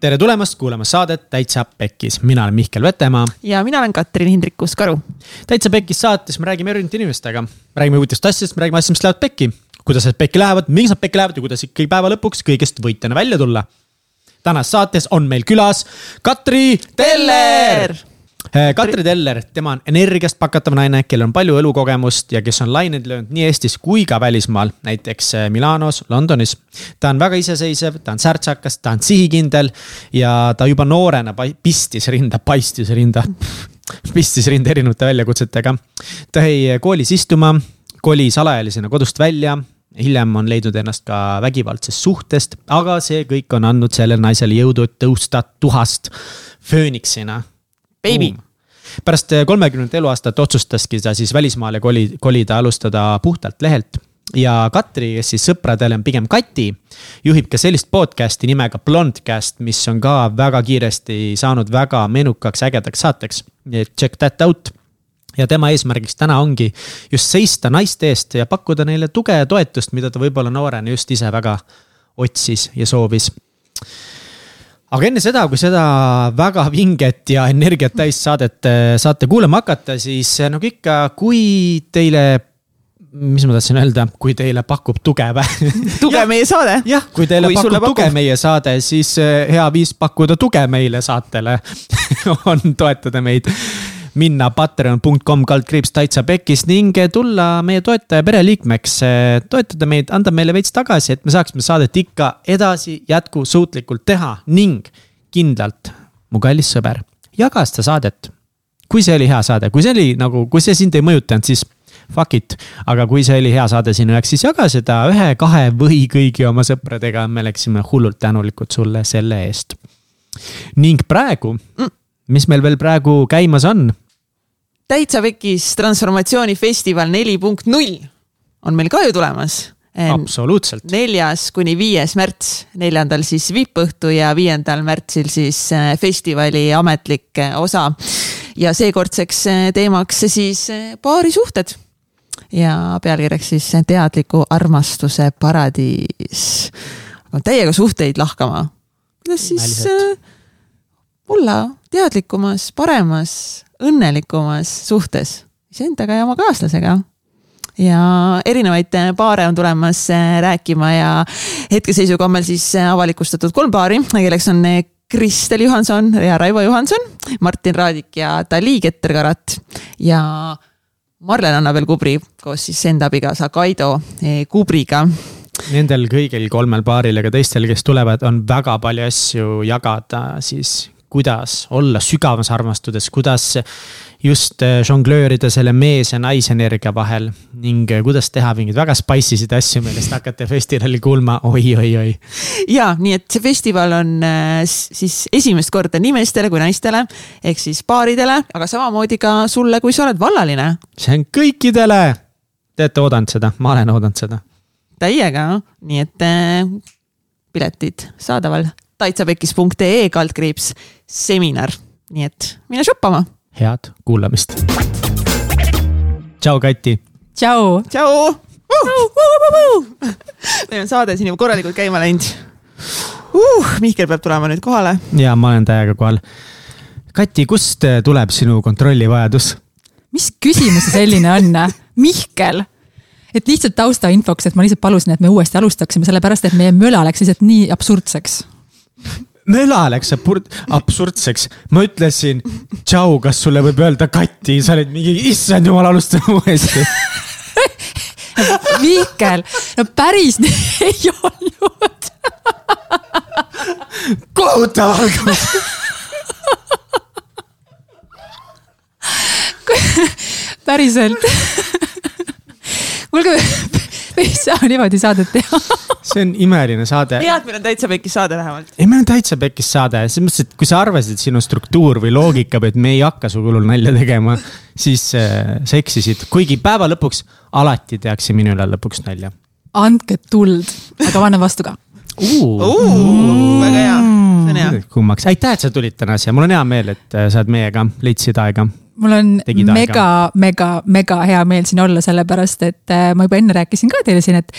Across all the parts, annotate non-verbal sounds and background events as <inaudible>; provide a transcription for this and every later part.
tere tulemast kuulama saadet Täitsa Pekkis, mina olen Mihkel Vetemaa. ja mina olen Katrin Hindrikus-Karu. täitsa Pekkis saates me räägime erinevate inimestega, räägime huvitavatest asjadest, me räägime asjadest, mis lähevad pekki. kuidas need pekki lähevad, miks nad pekki lähevad ja kuidas ikkagi päeva lõpuks kõigest võitjana välja tulla. tänases saates on meil külas Katri Teller Eh, Katri Teller, tema on energiast pakatav naine, kellel on palju elukogemust ja kes on laineid löönud nii Eestis kui ka välismaal, näiteks eh, Milanos, Londonis. ta on väga iseseisev, ta on särtsakas, ta on sihikindel ja ta juba noorena pistis rinda, paistis rinda <laughs> pistis rinda erinevate väljakutsetega. ta jäi koolis istuma, kolis alaealisena kodust välja hiljem on leidnud ennast ka vägivaldsest suhtest, aga see kõik on andnud sellele naisele jõudu, et tõusta tuhast fööniksina Baby. pärast eh, kolmekümnendat eluaastat otsustaski ta siis välismaale koli, kolida, alustada puhtalt lehelt ja Katri, kes siis sõpradele on pigem Kati, juhib ka sellist podcast'i nimega Blondcast, mis on ka väga kiiresti saanud väga menukaks, ägedaks saateks. nii et check that out. ja tema eesmärgiks täna ongi just seista naiste eest ja pakkuda neile tuge ja toetust, mida ta võib-olla noorena just ise väga otsis ja soovis aga enne seda, kui seda väga vinget ja energiat täis saadet äh, saate kuulama hakata, siis äh, nagu ikka, kui teile mis ma tahtsin öelda, kui teile pakub tuge või? tuge meie saade. jah, kui teile kui pakub tuge pakub. meie saade, siis äh, hea viis pakkuda tuge meile saatele <laughs> on toetada meid minna patreon.com kaldkriips täitsa pekkis ning tulla meie toetaja pereliikmeks. toetada meid, anda meile veits tagasi, et me saaksime saadet ikka edasi jätkusuutlikult teha ning kindlalt, mu kallis sõber, jaga seda saadet. kui see oli hea saade, kui see oli nagu, kui see sind ei mõjutanud, siis fuck it. aga kui see oli hea saade sinu jaoks, siis jaga seda ühe, kahe või kõigi oma sõpradega, me oleksime hullult tänulikud sulle selle eest. ning praegu mis meil veel praegu käimas on? Täitsa pekis transformatsioonifestival neli punkt null on meil ka ju tulemas. absoluutselt. neljas kuni viies märts, neljandal siis viipõhtu ja viiendal märtsil siis äh, festivali ametlik äh, osa. ja seekordseks äh, teemaks siis paarisuhted ja pealkirjaks siis teadliku armastuse paradiis. täiega suhteid lahkama. kuidas siis Näliselt olla teadlikumas, paremas, õnnelikumas suhtes iseendaga ja oma kaaslasega. Ja erinevaid paare on tulemas äh, rääkima ja hetkeseisuga on meil siis äh, avalikustatud kolm paari, kelleks on Kristel Johanson ja Raivo Johanson, Martin Raadik ja Dali Keter-Karat ja Marlen Annabel Kubri koos siis enda abikaasa Kaido Kubriga. Nendel kõigil kolmel paaril ja ka teistel, kes tulevad, on väga palju asju jagada siis kuidas olla sügavas armastuses, kuidas just äh, žonglöörida selle mees ja naisenergia vahel ning äh, kuidas teha mingeid väga spicy sid asju, millest hakkate festivalil kuulma oi, oi, oi. ja nii, et see festival on äh, siis esimest korda nii meestele kui naistele ehk siis paaridele, aga samamoodi ka sulle, kui sa oled vallaline. see on kõikidele. Te olete oodanud seda, ma olen oodanud seda. täiega, nii et piletid saadaval taitsapekis.ee kaldkriips seminar, nii et mine shoppama. head kuulamist. tšau, Kati. tšau. tšau uh!. <laughs> meil on saade siin juba korralikult käima läinud uh,. Mihkel peab tulema nüüd kohale. ja ma olen täiega kohal. Kati, kust tuleb sinu kontrollivajadus? mis küsimus see selline on? Mihkel et lihtsalt taustainfoks, et ma lihtsalt palusin, et me uuesti alustaksime, sellepärast et meie möla läks lihtsalt nii absurdseks möla läks absurdseks, ma ütlesin tšau, kas sulle võib öelda Kati, sa olid mingi, issand jumal, alustame uuesti <laughs> Mihkel, no päris nii <laughs> ei olnud. Kohutav algus. <laughs> Päriselt. Kuulge, me <laughs> ei saa niimoodi saadet teha <laughs> see on imeline saade. hea, et meil on täitsa pekkis saade vähemalt. ei, meil on täitsa pekkis saade, selles mõttes, et kui sa arvasid, sinu struktuur või loogika, et me ei hakka su kulul nalja tegema, siis äh, sa eksisid, kuigi päeva lõpuks alati tehakse minu üle lõpuks nalja. andke tuld, aga ma annan vastu ka uh,. väga hea, see on hea. kummaks, aitäh, et sa tulid täna siia, mul on hea meel, et äh, sa oled meiega, leidsid aega. Mul on mega, mega, mega hea meel siin olla, sellepärast et äh, ma juba enne rääkisin ka teile siin, et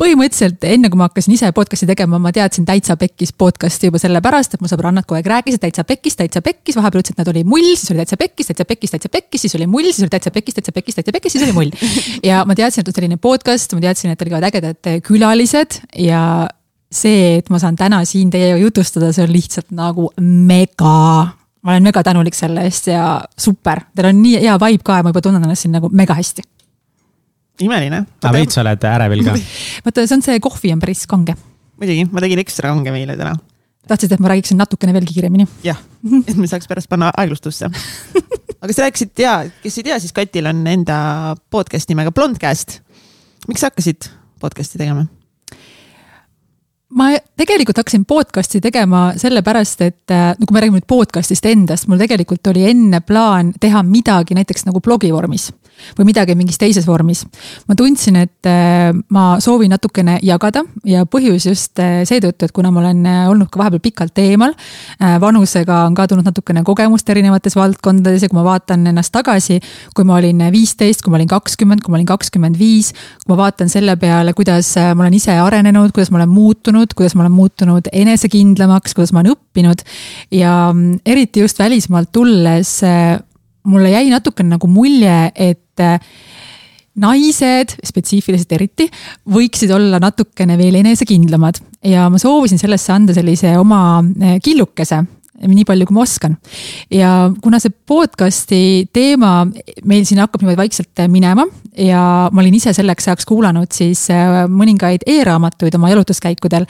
põhimõtteliselt enne kui ma hakkasin ise podcast'i tegema, ma teadsin täitsa pekkis podcast'i juba sellepärast, et mu sõbrannad kogu aeg rääkisid täitsa pekkis, täitsa pekkis, vahepeal ütlesid, et nad oli mull, siis oli täitsa pekkis, täitsa pekkis, täitsa pekkis, siis oli mull, siis oli täitsa pekkis, täitsa pekkis, täitsa pekkis, siis oli mull. <laughs> ja ma teadsin, et on selline podcast, ma teadsin, et olivad ägedad külalised ja see, et ma saan täna siin teiega jutustada, see on lihtsalt nagu mega ma olen mega tänulik selle eest ja super, teil on nii hea vibe ka ja ma juba tunnen ennast siin nagu mega hästi imeline. aga veits oled ärevil ka? <laughs> vaata, see on see kohvi on päris kange. muidugi, ma tegin ekstra kange meile täna. tahtsid, et ma räägiksin natukene veel kiiremini? jah, et me saaks pärast panna aeglustusse <laughs> aga sa rääkisid ja, kes ei tea, siis Katil on enda podcast nimega Blondcast. miks sa hakkasid podcast'i tegema? Ma tegelikult hakkasin podcast'i tegema sellepärast, et no kui me räägime nüüd podcast'ist endast, mul tegelikult oli enne plaan teha midagi näiteks nagu blogi vormis või midagi mingis teises vormis. ma tundsin, et äh, ma soovin natukene jagada ja põhjus just äh, seetõttu, et kuna ma olen äh, olnud ka vahepeal pikalt eemal, vanusega on ka tulnud natukene kogemust erinevates valdkondades ja kui ma vaatan ennast tagasi, kui ma olin viisteist, kui ma olin kakskümmend, kui ma olin kakskümmend viis, kui ma vaatan selle peale, kuidas ma olen ise arenenud, kuidas ma olen muutunud, kuidas ma olen muutunud enesekindlamaks, kuidas ma olen õppinud. Ja eriti just välismaalt tulles mulle jäi natukene nagu mulje, et naised, spetsiifiliselt eriti, võiksid olla natukene veel enesekindlamad. Ja ma soovisin sellesse anda sellise oma killukese nii palju, kui ma oskan. ja kuna see podcast'i teema meil siin hakkab niimoodi vaikselt minema ja ma olin ise selleks ajaks kuulanud siis äh, mõningaid e-raamatuid oma jalutuskäikudel,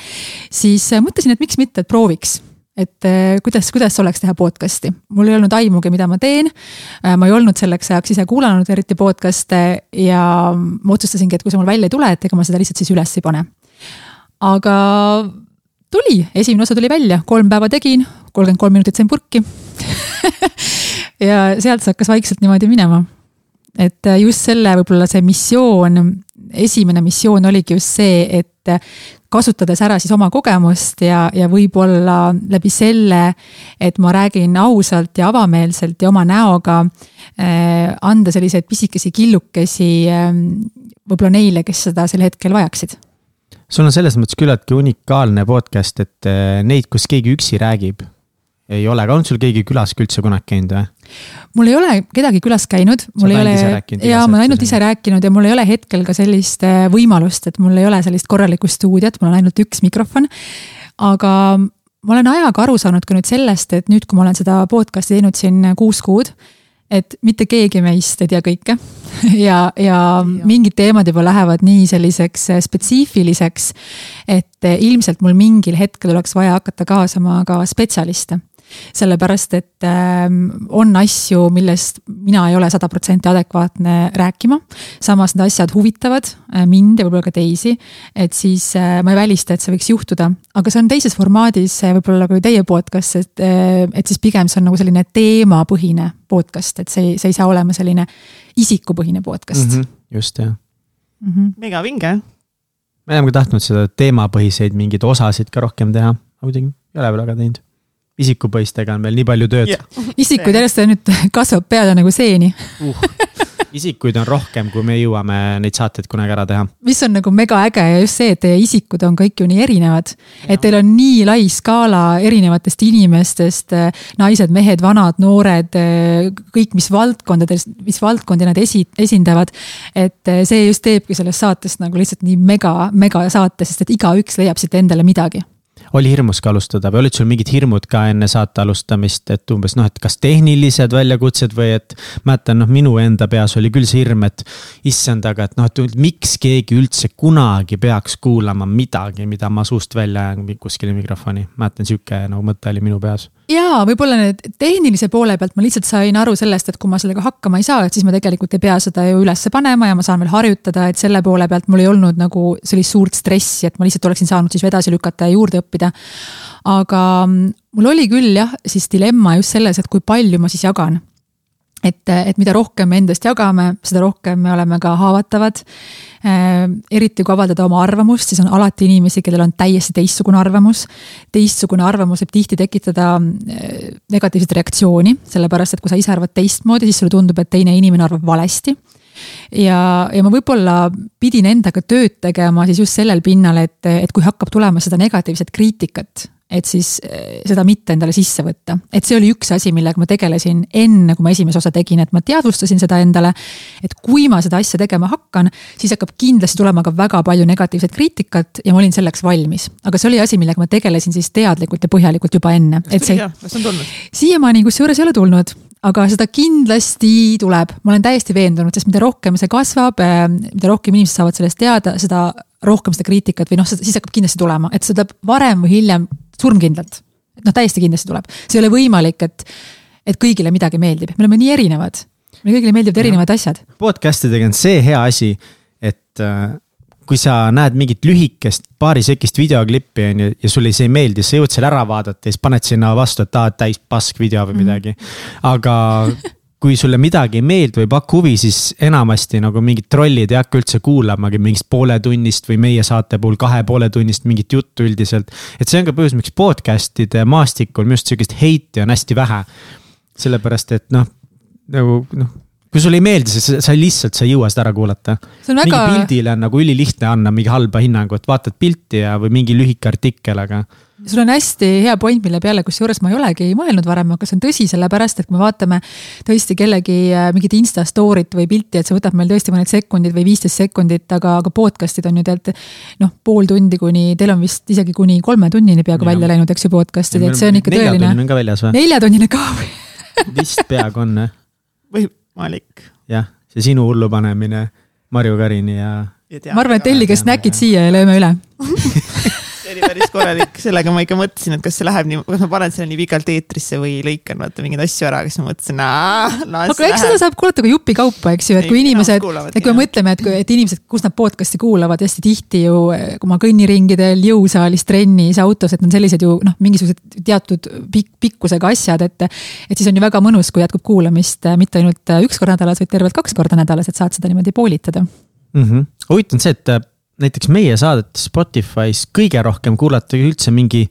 siis mõtlesin, et miks mitte, et prooviks et äh, kuidas, kuidas oleks teha podcast'i. mul ei olnud aimugi, mida ma teen. Äh, ma ei olnud selleks ajaks ise kuulanud eriti podcast'e ja ma otsustasingi, et kui see mul välja ei tule, et ega ma seda lihtsalt siis üles ei pane. aga tuli, esimene osa tuli välja, kolm päeva tegin, kolmkümmend kolm minutit sain purki <laughs> ja sealt see hakkas vaikselt niimoodi minema. et äh, just selle võib-olla see missioon, esimene missioon oligi just see, et kasutades ära siis oma kogemust ja, ja võib-olla läbi selle, et ma räägin ausalt ja avameelselt ja oma näoga äh,, anda selliseid pisikesi killukesi äh, võib-olla neile, kes seda sel hetkel vajaksid sul on selles mõttes küllaltki unikaalne podcast, et äh, neid, kus keegi üksi räägib ei ole ka, on sul keegi külas ka üldse kunagi käinud või? mul ei ole kedagi külas käinud, mul ei ole, ja ma olen ainult ise rääkinud ja mul ei ole hetkel ka sellist äh, võimalust, et mul ei ole sellist korralikku stuudiot, mul on ainult üks mikrofon. aga ma olen ajaga aru saanud ka nüüd sellest, et nüüd, kui ma olen seda podcast'i teinud siin kuus kuud, et mitte keegi meist ei tea kõike. <laughs> Ja, ja, ja mingid teemad juba lähevad nii selliseks äh, spetsiifiliseks, et äh, ilmselt mul mingil hetkel oleks vaja hakata kaasama ka spetsialiste sellepärast, et ähm, on asju, millest mina ei ole sada protsenti adekvaatne rääkima. samas need asjad huvitavad äh, mind ja võib-olla ka teisi. et siis äh, ma ei välista, et see võiks juhtuda, aga see on teises formaadis võib-olla kui teie podcast, et, äh, et siis pigem see on nagu selline teemapõhine podcast, et see, see ei saa olema selline isikupõhine podcast mm. -hmm, just, jah mm -hmm.. mega vinge. me oleme ka tahtnud seda teemapõhiseid mingeid osasid ka rohkem teha, aga muidugi ei ole veel väga teinud isikupõhistega on veel nii palju tööd yeah.. isikuid järjest nüüd kasvab peale nagu seeni uh, isikuid on rohkem, kui me jõuame neid saateid kunagi ära teha. mis on nagu mega äge ja just see, et teie isikud on kõik ju nii erinevad. et teil on nii lai skaala erinevatest inimestest, naised, mehed, vanad, noored, kõik, mis valdkondades, mis valdkondi nad esi-, esindavad. et see just teebki sellest saatest nagu lihtsalt nii mega, mega saate, sest et igaüks leiab siit endale midagi oli hirmus ka alustada või olid sul mingid hirmud ka enne saate alustamist, et umbes noh, et kas tehnilised väljakutsed või et. mäletan, noh, minu enda peas oli küll see hirm, et issand, aga et noh, et miks keegi üldse kunagi peaks kuulama midagi, mida ma suust välja ajan kuskile mikrofoni. mäletan, sihuke nagu mõte oli minu peas jaa, võib-olla need tehnilise poole pealt ma lihtsalt sain aru sellest, et kui ma sellega hakkama ei saa, et siis ma tegelikult ei pea seda ju ülesse panema ja ma saan veel harjutada, et selle poole pealt mul ei olnud nagu sellist suurt stressi, et ma lihtsalt oleksin saanud siis edasi lükata ja juurde õppida. aga mul oli küll jah, siis dilemma just selles, et kui palju ma siis jagan et, et mida rohkem me endast jagame, seda rohkem me oleme ka haavatavad äh,. eriti kui avaldada oma arvamust, siis on alati inimesi, kellel on täiesti teistsugune arvamus. teistsugune arvamus võib tihti tekitada äh, negatiivset reaktsiooni, sellepärast et kui sa ise arvad teistmoodi, siis sulle tundub, et teine inimene arvab valesti ja, ja ma võib-olla pidin endaga tööd tegema siis just sellel pinnal, et, et kui hakkab tulema seda negatiivset kriitikat et siis eh, seda mitte endale sisse võtta. et see oli üks asi, millega ma tegelesin enne, kui ma esimese osa tegin, et ma teadvustasin seda endale. et kui ma seda asja tegema hakkan, siis hakkab kindlasti tulema ka väga palju negatiivset kriitikat ja ma olin selleks valmis. aga see oli asi, millega ma tegelesin siis teadlikult ja põhjalikult juba enne. tuli ka, kas on tulnud? siiamaani kusjuures ei ole tulnud aga seda kindlasti tuleb, ma olen täiesti veendunud, sest mida rohkem see kasvab, eh, mida rohkem inimesed saavad sellest teada, seda rohkem seda kriitikat või noh, siis hakkab kindlasti tulema, et see tuleb varem või hiljem surmkindlalt. et noh, täiesti kindlasti tuleb, see ei ole võimalik, et, et kõigile midagi meeldib, me oleme nii erinevad. meile kõigile meeldivad erinevad asjad. podcast idega on see hea asi, et äh, kui sa näed mingit lühikest paarisekist videoklippi on ju ja sulle see ei meeldi, sa jõuad selle ära vaadata ja siis paned sinna vastu, et aa, täis pask video või mhm. midagi aga kui sulle midagi ei meeldi või ei paku huvi, siis enamasti nagu mingid trollid ei hakka üldse kuulamagi mingist pooletunnist või meie saate puhul kahe poole tunnist mingit juttu üldiselt. et see on ka põhjus, miks podcast'ide maastikul minu arust sihukest heiti on hästi vähe. sellepärast, et noh, nagu noh kui sulle ei meeldi, siis sa lihtsalt, sa ei jõua seda ära kuulata. Väga... mingi pildile on nagu ülilihtne anda mingi halba hinnangut, vaatad pilti ja, või mingi lühike artikkel, aga sul on hästi hea point, mille peale, kusjuures ma ei olegi mõelnud varem, aga see on tõsi, sellepärast et kui me vaatame tõesti kellegi äh, mingit insta story't või pilti, et see võtab meil tõesti mõned sekundid või viisteist sekundit, aga, aga podcast'id on ju tegelikult noh, pool tundi kuni, teil on vist isegi kuni kolme tunnini peaaegu ja. välja läinud, eks ju, podcast'id, et see on ikka tõeline. neljatunnine on ka väljas või? neljatunnine ka või <laughs> vist peaaegu on jah. võimalik. jah, see sinu hullu panemine Marju Karini ja. ma arvan, et tellige snäkid siia ja lööme üle <laughs> <laughs> oli päris korralik, sellega ma ikka mõtlesin, et kas see läheb nii, kas ma panen selle nii pikalt eetrisse või lõikan vaata mingeid asju ära, siis ma mõtlesin, las aga eks seda saab kuulata ka jupikaupa, eks ju, et kui inimesed, et kui me mõtleme, et, et inimesed, kus nad podcast'i kuulavad hästi tihti ju, kui ma kõnniringidel, jõusaalis, trennis, autos, et on sellised ju noh, mingisugused teatud pikk, pikkusega asjad, et. et siis on ju väga mõnus, kui jätkub kuulamist mitte ainult üks kord nädalas, vaid tervelt kaks korda nädalas, et saad seda niimoodi poolitada. Mm -hmm.. huvitav on see, et näiteks meie saadet Spotify's kõige rohkem kuulatakse üldse mingi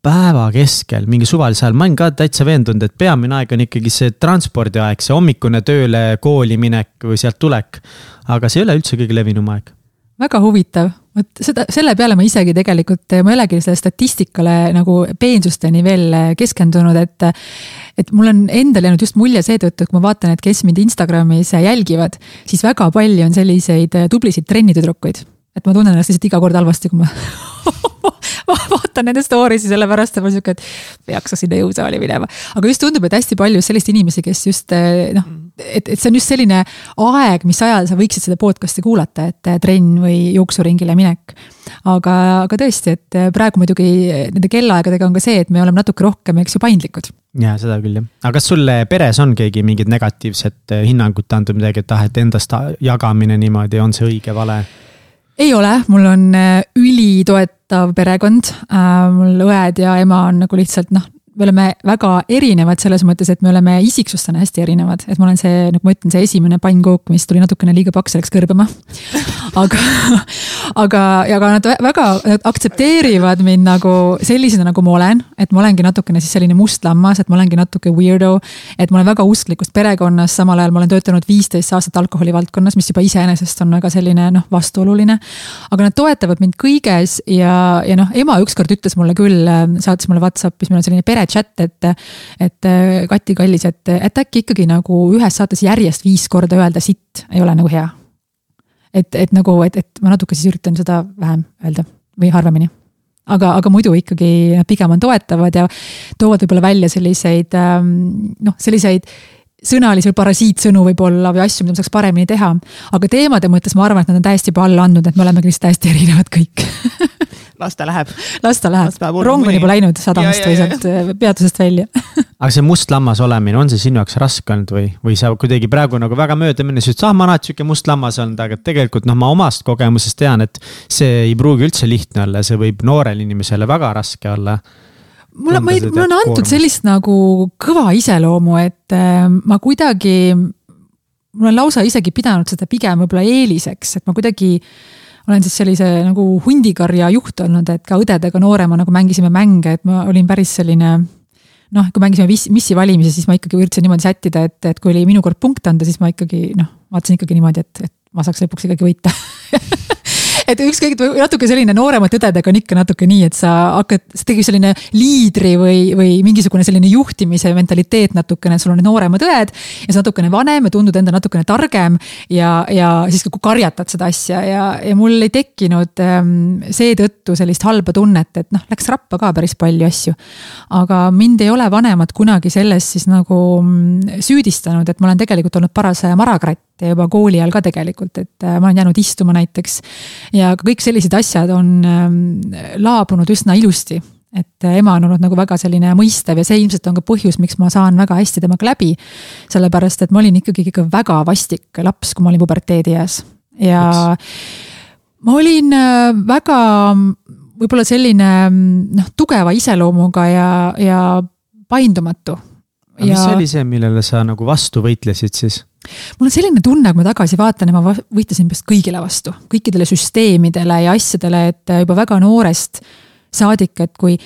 päeva keskel, mingi suvalisel ajal, ma olen ka täitsa veendunud, et peamine aeg on ikkagi see transpordiaeg, see hommikune tööle, kooli minek või sealt tulek. aga see ei ole üldse kõige levinum aeg. Väga huvitav, vot seda, selle peale ma isegi tegelikult, ma ei olegi selle statistikale nagu peensusteni veel keskendunud, et. et mul on endal jäänud just mulje seetõttu, et kui ma vaatan, et kes mind Instagramis jälgivad, siis väga palju on selliseid tublisid trennitüdrukuid. Et ma tunnen ennast lihtsalt iga kord halvasti, kui ma <laughs> vaatan nende story'si sellepärast, et ma sihuke, et peaks sinna jõusaali minema. aga just tundub, et hästi palju selliseid inimesi, kes just noh et, et see on just selline aeg, mis ajal sa võiksid seda podcast'i kuulata, et trenn või jooksuringile minek. aga, aga tõesti, et praegu muidugi nende kellaaegadega on ka see, et me oleme natuke rohkem, eks ju, paindlikud ja seda küll jah, aga kas sulle peres on keegi mingit negatiivset hinnangut andnud midagi, et ah, et endast jagamine niimoodi, on see õige, vale? Ei ole, mul on ülitoetav perekond, äh, mul õed ja ema on nagu lihtsalt noh, me oleme väga erinevad selles mõttes, et me oleme isiksustena hästi erinevad, et ma olen see, nagu ma ütlen, see esimene pannkook, mis tuli natukene liiga paks, läks kõrbema. aga, aga, ja ka nad väga nad aktsepteerivad mind nagu sellisena, nagu ma olen, et ma olengi natukene siis selline must lammas, et ma olengi natuke weirdo. et ma olen väga usklikust perekonnas, samal ajal ma olen töötanud viisteist aastat alkoholi valdkonnas, mis juba iseenesest on väga selline noh, vastuoluline. aga nad toetavad mind kõiges ja, ja noh, ema ükskord ütles mulle küll, saatis mulle Whatsappis, meil on selline pere chat, et, et Kati kallis, et, et äkki ikkagi nagu ühes saates järjest viis korda öelda sitt ei ole nagu hea. et, et nagu, et, et ma natuke siis üritan seda vähem öelda või harvemini aga, aga muidu ikkagi pigem on toetavad ja toovad võib-olla välja selliseid ähm, noh, selliseid sõnalisi või parasiitsõnu võib-olla või asju, mida saaks paremini teha. aga teemade mõttes ma arvan, et nad on täiesti juba alla andnud, et me olemegi lihtsalt hästi erinevad kõik. <laughs> Las ta läheb. las ta läheb, rong on juba läinud sadamast või sealt äh, peatusest välja. <laughs> Aga see must lammas olemine, on see sinu jaoks raske olnud või, või sa kuidagi praegu nagu väga mööda minnes ütlesid, ah ma olen alati sihuke must lammas olnud, aga tegelikult noh, ma omast kogemusest tean, et see ei pruugi üldse lihtne olla, see võib noorele inimesele väga raske olla mulle, ma ei, mulle on antud koormus. sellist nagu kõva iseloomu, et äh, ma kuidagi, mul on lausa isegi pidanud seda pigem võib-olla eeliseks, et ma kuidagi olen siis sellise nagu hundikarja juht olnud, et ka õdedega noorema nagu mängisime mänge, et ma olin päris selline noh, kui mängisime missi valimisi, siis ma ikkagi üritasin niimoodi sättida, et, et kui oli minu kord punkt anda, siis ma ikkagi noh, vaatasin ikkagi niimoodi, et, et ma saaks lõpuks ikkagi võita <laughs> et ükskõik, natuke selline nooremate õdedega on ikka natuke nii, et sa hakkad, see tekib selline liidri või, või mingisugune selline juhtimise mentaliteet natukene, sul on need nooremad õed. ja sa natukene vanem ja tundud enda natukene targem ja, ja siis ka karjatad seda asja ja, ja mul ei tekkinud ähm, seetõttu sellist halba tunnet, et noh, läks rappa ka päris palju asju. aga mind ei ole vanemad kunagi selles siis nagu mm, süüdistanud, et ma olen tegelikult olnud paras marakratt ja juba kooli ajal ka tegelikult, et äh, ma olen jäänud istuma näiteks. ja kõik sellised asjad on ähm, laabunud üsna ilusti et äh, ema on olnud nagu väga selline mõistev ja see ilmselt on ka põhjus, miks ma saan väga hästi temaga läbi. sellepärast, et ma olin ikkagi ikka väga vastik laps, kui ma olin puberteedieas ja Miks? ma olin äh, väga võib-olla selline noh, tugeva iseloomuga ja, ja paindumatu. aga ja... mis oli see, millele sa nagu vastu võitlesid siis? Mul on selline tunne, kui ma tagasi vaatan ja ma võitlesin vist kõigile vastu, kõikidele süsteemidele ja asjadele, et juba väga noorest saadik, et kui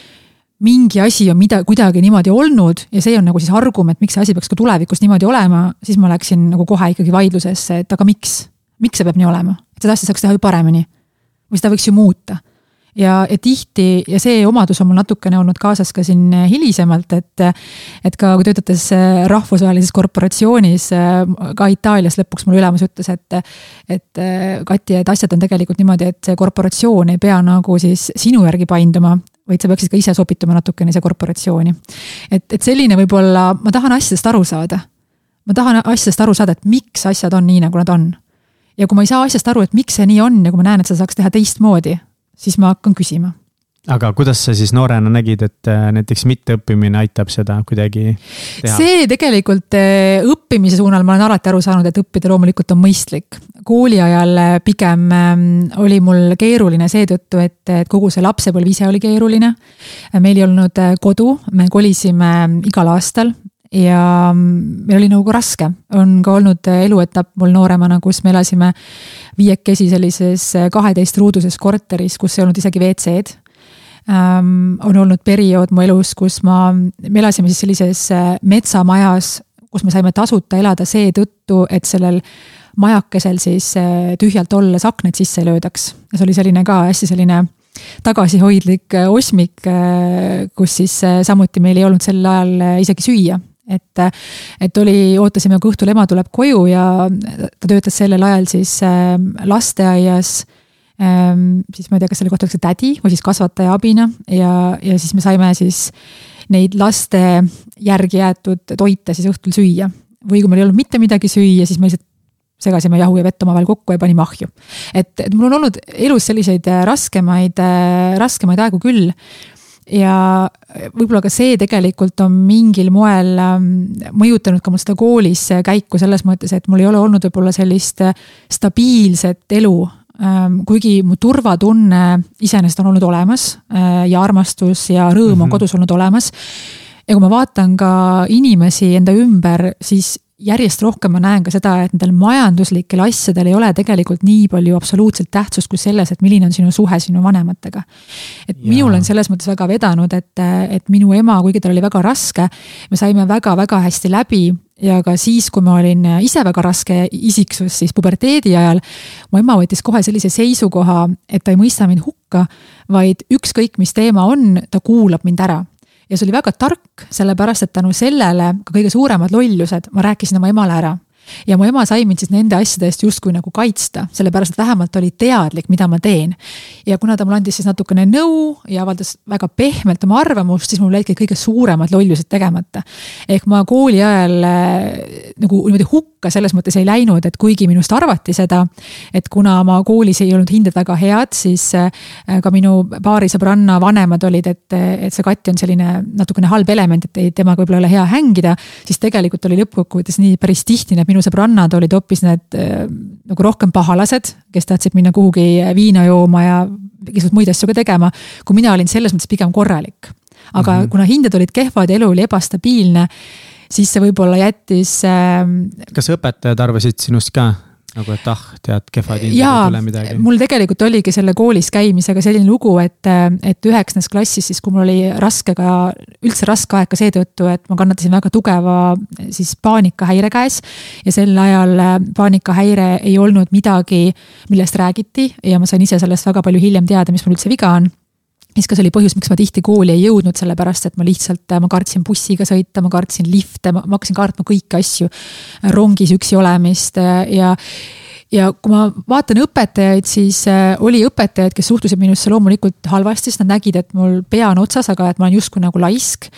mingi asi on mida, kuidagi niimoodi olnud ja see on nagu siis argument, miks see asi peaks ka tulevikus niimoodi olema, siis ma läksin nagu kohe ikkagi vaidlusesse, et aga miks, miks see peab nii olema, et seda asja saaks teha ju paremini. või seda võiks ju muuta ja, ja tihti ja see omadus on mul natukene olnud kaasas ka siin hilisemalt, et. et ka töötades äh, rahvusvahelises korporatsioonis, äh, ka Itaalias lõpuks mul ülemus ütles, et. et Kati, et asjad on tegelikult niimoodi, et see korporatsioon ei pea nagu siis sinu järgi painduma vaid sa peaksid ka ise sobituma natukene ise korporatsiooni. et, et selline võib-olla, ma tahan asjadest aru saada. ma tahan asjadest aru saada, et miks asjad on nii, nagu nad on. ja kui ma ei saa asjast aru, et miks see nii on ja kui ma näen, et seda saaks teha teistmoodi, siis ma hakkan küsima aga kuidas sa siis noorena nägid, et äh, näiteks mitteõppimine aitab seda kuidagi teha? see tegelikult äh, õppimise suunal ma olen alati aru saanud, et õppida loomulikult on mõistlik. kooli ajal äh, pigem ähm, oli mul keeruline seetõttu, et, et kogu see lapsepõlv ise oli keeruline. meil ei olnud kodu, me kolisime igal aastal ja mm, meil oli nagu raske, on ka olnud eluetapp mul nooremana, kus me elasime viiekesi sellises kaheteistruuduses korteris, kus ei olnud isegi WC-d ähm,. on olnud periood mu elus, kus ma, me elasime siis sellises äh, metsamajas, kus me saime tasuta elada seetõttu, et sellel majakesel siis äh, tühjalt olles aknad sisse ei löödaks. ja see oli selline ka hästi selline tagasihoidlik äh, osmik, kus siis samuti meil ei olnud sel ajal isegi süüa et, et oli, ootasime, kui õhtul ema tuleb koju ja ta töötas sellel ajal siis äh, lasteaias ähm,. siis ma ei tea, kas selle kohta öeldakse tädi või siis kasvataja abina ja, ja siis me saime siis neid laste järgi jäetud toite siis õhtul süüa. või kui meil ei olnud mitte midagi süüa, siis me lihtsalt segasime jahu ja vett omavahel kokku ja panime ahju. et, et mul on olnud elus selliseid raskemaid, raskemaid aegu küll ja võib-olla ka see tegelikult on mingil moel ähm, mõjutanud ka mul seda koolis käiku selles mõttes, et mul ei ole olnud võib-olla sellist äh, stabiilset elu. Ähm, kuigi mu turvatunne iseenesest on olnud olemas äh, ja armastus ja rõõm on -hmm. kodus olnud olemas. ja kui ma vaatan ka inimesi enda ümber, siis järjest rohkem ma näen ka seda, et nendel majanduslikel asjadel ei ole tegelikult nii palju absoluutselt tähtsust kui selles, et milline on sinu suhe sinu vanematega. et ja. minul on selles mõttes väga vedanud, et, et minu ema, kuigi tal oli väga raske, me saime väga-väga hästi läbi ja ka siis, kui ma olin ise väga raske isiksus, siis puberteedi ajal. mu ema võttis kohe sellise seisukoha, et ta ei mõista mind hukka, vaid ükskõik, mis teema on, ta kuulab mind ära ja see oli väga tark, sellepärast et tänu sellele ka kõige suuremad lollused ma rääkisin oma emale ära ja mu ema sai mind siis nende asjade eest justkui nagu kaitsta, sellepärast et vähemalt oli teadlik, mida ma teen. ja kuna ta mulle andis siis natukene nõu ja avaldas väga pehmelt oma arvamust, siis mul jäidki kõige suuremad lollused tegemata. ehk ma kooli ajal äh, nagu niimoodi hukka selles mõttes ei läinud, et kuigi minust arvati seda, et kuna ma koolis ei olnud hinded väga head, siis äh, ka minu paari sõbranna vanemad olid, et, et see Kati on selline natukene halb element, et ei, temaga võib-olla ei ole hea hängida, siis tegelikult oli lõppkokkuvõttes nii päris tihti need minu sõbrannad olid hoopis need äh, nagu rohkem pahalased, kes tahtsid minna kuhugi viina jooma ja igasuguseid muid asju ka tegema. kui mina olin selles mõttes pigem korralik. aga mm -hmm. kuna hinded olid kehvad ja elu oli ebastabiilne, siis see võib-olla jättis äh,. kas õpetajad arvasid sinust ka nagu, et ah, tead, kehvad hinded ei tule midagi. mul tegelikult oligi selle koolis käimisega selline lugu, et, et üheksandas klassis siis, kui mul oli raske ka, üldse raske aeg ka seetõttu, et ma kannatasin väga tugeva siis paanikahäire käes. ja sel ajal paanikahäire ei olnud midagi, millest räägiti ja ma sain ise sellest väga palju hiljem teada, mis mul üldse viga on siis ka see oli põhjus, miks ma tihti kooli ei jõudnud, sellepärast et ma lihtsalt, ma kartsin bussiga sõita, ma kartsin lifte, ma hakkasin kartma kõiki asju. rongis üksi olemist ja, ja kui ma vaatan õpetajaid, siis äh, oli õpetajaid, kes suhtusid minusse loomulikult halvasti, sest nad nägid, et mul pea on otsas, aga et ma olen justkui nagu laisk.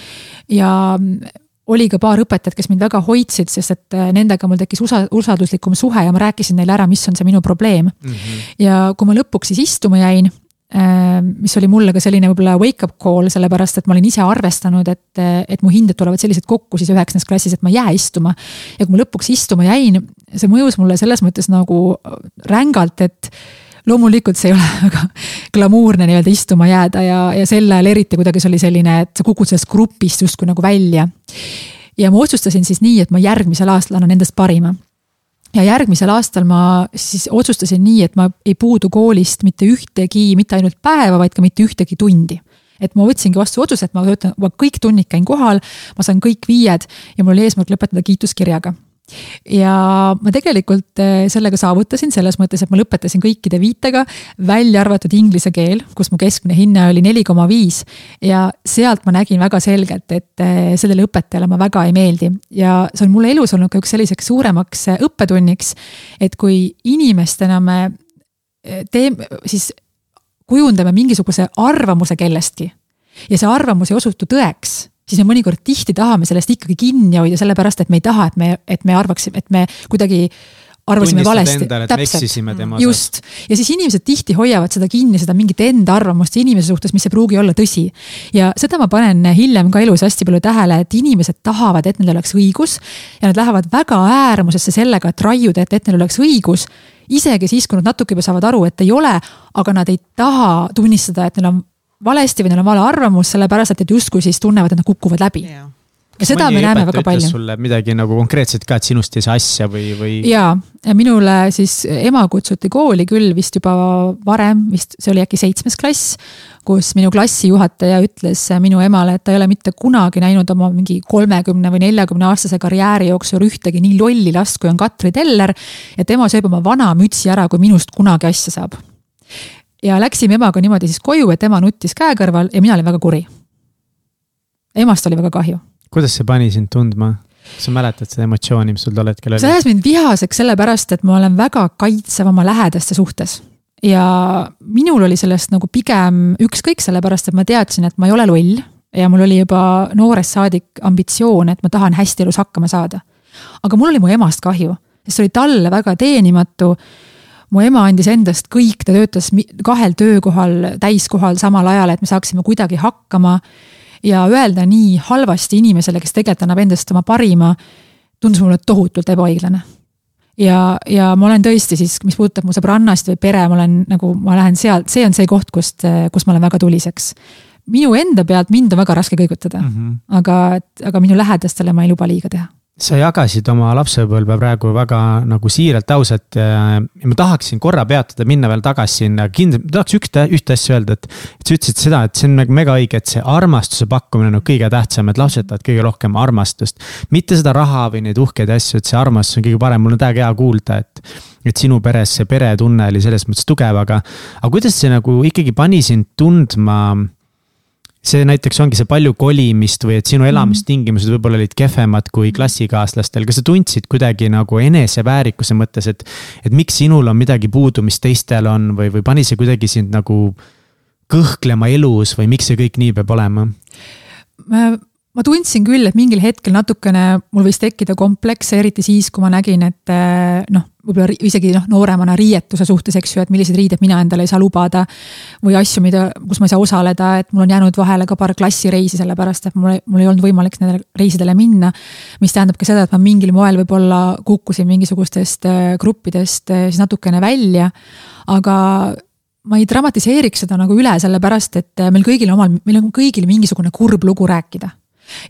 ja oli ka paar õpetajat, kes mind väga hoidsid, sest et äh, nendega mul tekkis usa-, usalduslikum suhe ja ma rääkisin neile ära, mis on see minu probleem mm. -hmm. ja kui ma lõpuks siis istuma jäin Äh, mis oli mulle ka selline võib-olla wake-up call, sellepärast et ma olin ise arvestanud, et, et mu hinded tulevad sellised kokku siis üheksandas klassis, et ma ei jää istuma. ja kui ma lõpuks istuma jäin, see mõjus mulle selles mõttes nagu rängalt, et loomulikult see ei ole <laughs> väga glamuurne nii-öelda istuma jääda ja, ja sel ajal eriti kuidagi see oli selline, et sa kukud sellest grupist justkui nagu välja. ja ma otsustasin siis nii, et ma järgmisel aastal annan endast parima ja järgmisel aastal ma siis otsustasin nii, et ma ei puudu koolist mitte ühtegi, mitte ainult päeva, vaid ka mitte ühtegi tundi. Et ma võtsingi vastu otsuse, et ma töötan, ma kõik tunnid käin kohal, ma saan kõik viied ja mul oli eesmärk lõpetada kiituskirjaga ja ma tegelikult eh, sellega saavutasin selles mõttes, et ma lõpetasin kõikide viitega, välja arvatud inglise keel, kus mu keskmine hinne oli neli koma viis. ja sealt ma nägin väga selgelt, et eh, sellele õpetajale ma väga ei meeldi ja see on mulle elus olnud ka üks selliseks suuremaks eh, õppetunniks. et kui inimestena me teeme, siis kujundame mingisuguse arvamuse kellestki ja see arvamus ei osutu tõeks siis me mõnikord tihti tahame sellest ikkagi kinni hoida, sellepärast et me ei taha, et me, et me arvaksime, et me kuidagi arvasime valesti. just, ja siis inimesed tihti hoiavad seda kinni, seda mingit enda arvamust inimese suhtes, mis ei pruugi olla tõsi. ja seda ma panen hiljem ka elus hästi palju tähele, et inimesed tahavad, et neil oleks õigus. ja nad lähevad väga äärmusesse sellega, et raiuda, et, et neil oleks õigus. isegi siis, kui nad natuke juba saavad aru, et ei ole, aga nad ei taha tunnistada, et neil on valesti või neil on vale arvamus, sellepärast et, et justkui siis tunnevad, et nad kukuvad läbi ja ja seda me näeme väga palju. sulle midagi nagu konkreetset ka, et sinust ei saa asja või, või? ja, minule siis ema kutsuti kooli küll vist juba varem, vist see oli äkki seitsmes klass. kus minu klassijuhataja ütles minu emale, et ta ei ole mitte kunagi näinud oma mingi kolmekümne või neljakümne aastase karjääri jooksul ühtegi nii lolli last, kui on Katri Teller. ja tema sööb oma vana mütsi ära, kui minust kunagi asja saab ja läksime emaga niimoodi siis koju, et ema nuttis käe kõrval ja mina olin väga kuri. emast oli väga kahju. kuidas see pani sind tundma? kas sa mäletad seda emotsiooni, mis sul tol hetkel oli? see ajas mind vihaseks sellepärast, et ma olen väga kaitsev oma lähedaste suhtes. ja minul oli sellest nagu pigem ükskõik, sellepärast et ma teadsin, et ma ei ole loll ja mul oli juba noorest saadik ambitsioon, et ma tahan hästi elus hakkama saada. aga mul oli mu emast kahju, sest see oli talle väga teenimatu mu ema andis endast kõik, ta töötas kahel töökohal, täiskohal samal ajal, et me saaksime kuidagi hakkama. ja öelda nii halvasti inimesele, kes tegelikult annab endast oma parima, tundus mulle tohutult ebaõiglane. ja, ja ma olen tõesti siis, mis puudutab mu sõbrannast või pere, ma olen nagu, ma lähen sealt, see on see koht, kust, kus ma olen väga tuliseks minu enda pealt mind on väga raske kõigutada mm, -hmm. aga, aga minu lähedastele ma ei luba liiga teha sa jagasid oma lapsepõlve praegu väga nagu siiralt, ausalt ja ma tahaksin korra peatuda, minna veel tagasi sinna, kindlasti tahaks ühte, ühte asja öelda, et. et sa ütlesid seda, et see on nagu mega õige, et see armastuse pakkumine on nagu kõige tähtsam, et lapsed tahavad kõige rohkem armastust. mitte seda raha või neid uhkeid asju, et see armastus on kõige parem, mul on täiega hea kuulda, et. et sinu peres see peretunne oli selles mõttes tugev, aga, aga kuidas see nagu ikkagi pani sind tundma see näiteks ongi see palju kolimist või et sinu mhm. elamistingimused võib-olla olid kehvemad kui klassikaaslastel, kas sa tundsid kuidagi nagu eneseväärikuse mõttes, et. et miks sinul on midagi puudu, mis teistel on või, või pani see kuidagi sind nagu kõhklema elus või miks see kõik nii peab olema? Ma tundsin küll, et mingil hetkel natukene mul võis tekkida komplekse, eriti siis, kui ma nägin, et eh, noh, võib-olla isegi noh, nooremana riietuse suhtes, eks ju, et milliseid riideid mina endale ei saa lubada. või asju, mida, kus ma ei saa osaleda, et mul on jäänud vahele ka paar klassireisi, sellepärast et mul, mul ei olnud võimalik nendele reisidele minna. mis tähendab ka seda, et ma mingil moel võib-olla kukkusin mingisugustest eh, gruppidest eh, siis natukene välja. aga ma ei dramatiseeriks seda nagu üle, sellepärast et meil kõigil omal, meil on kõigil mingisugune kurb lugu rääkida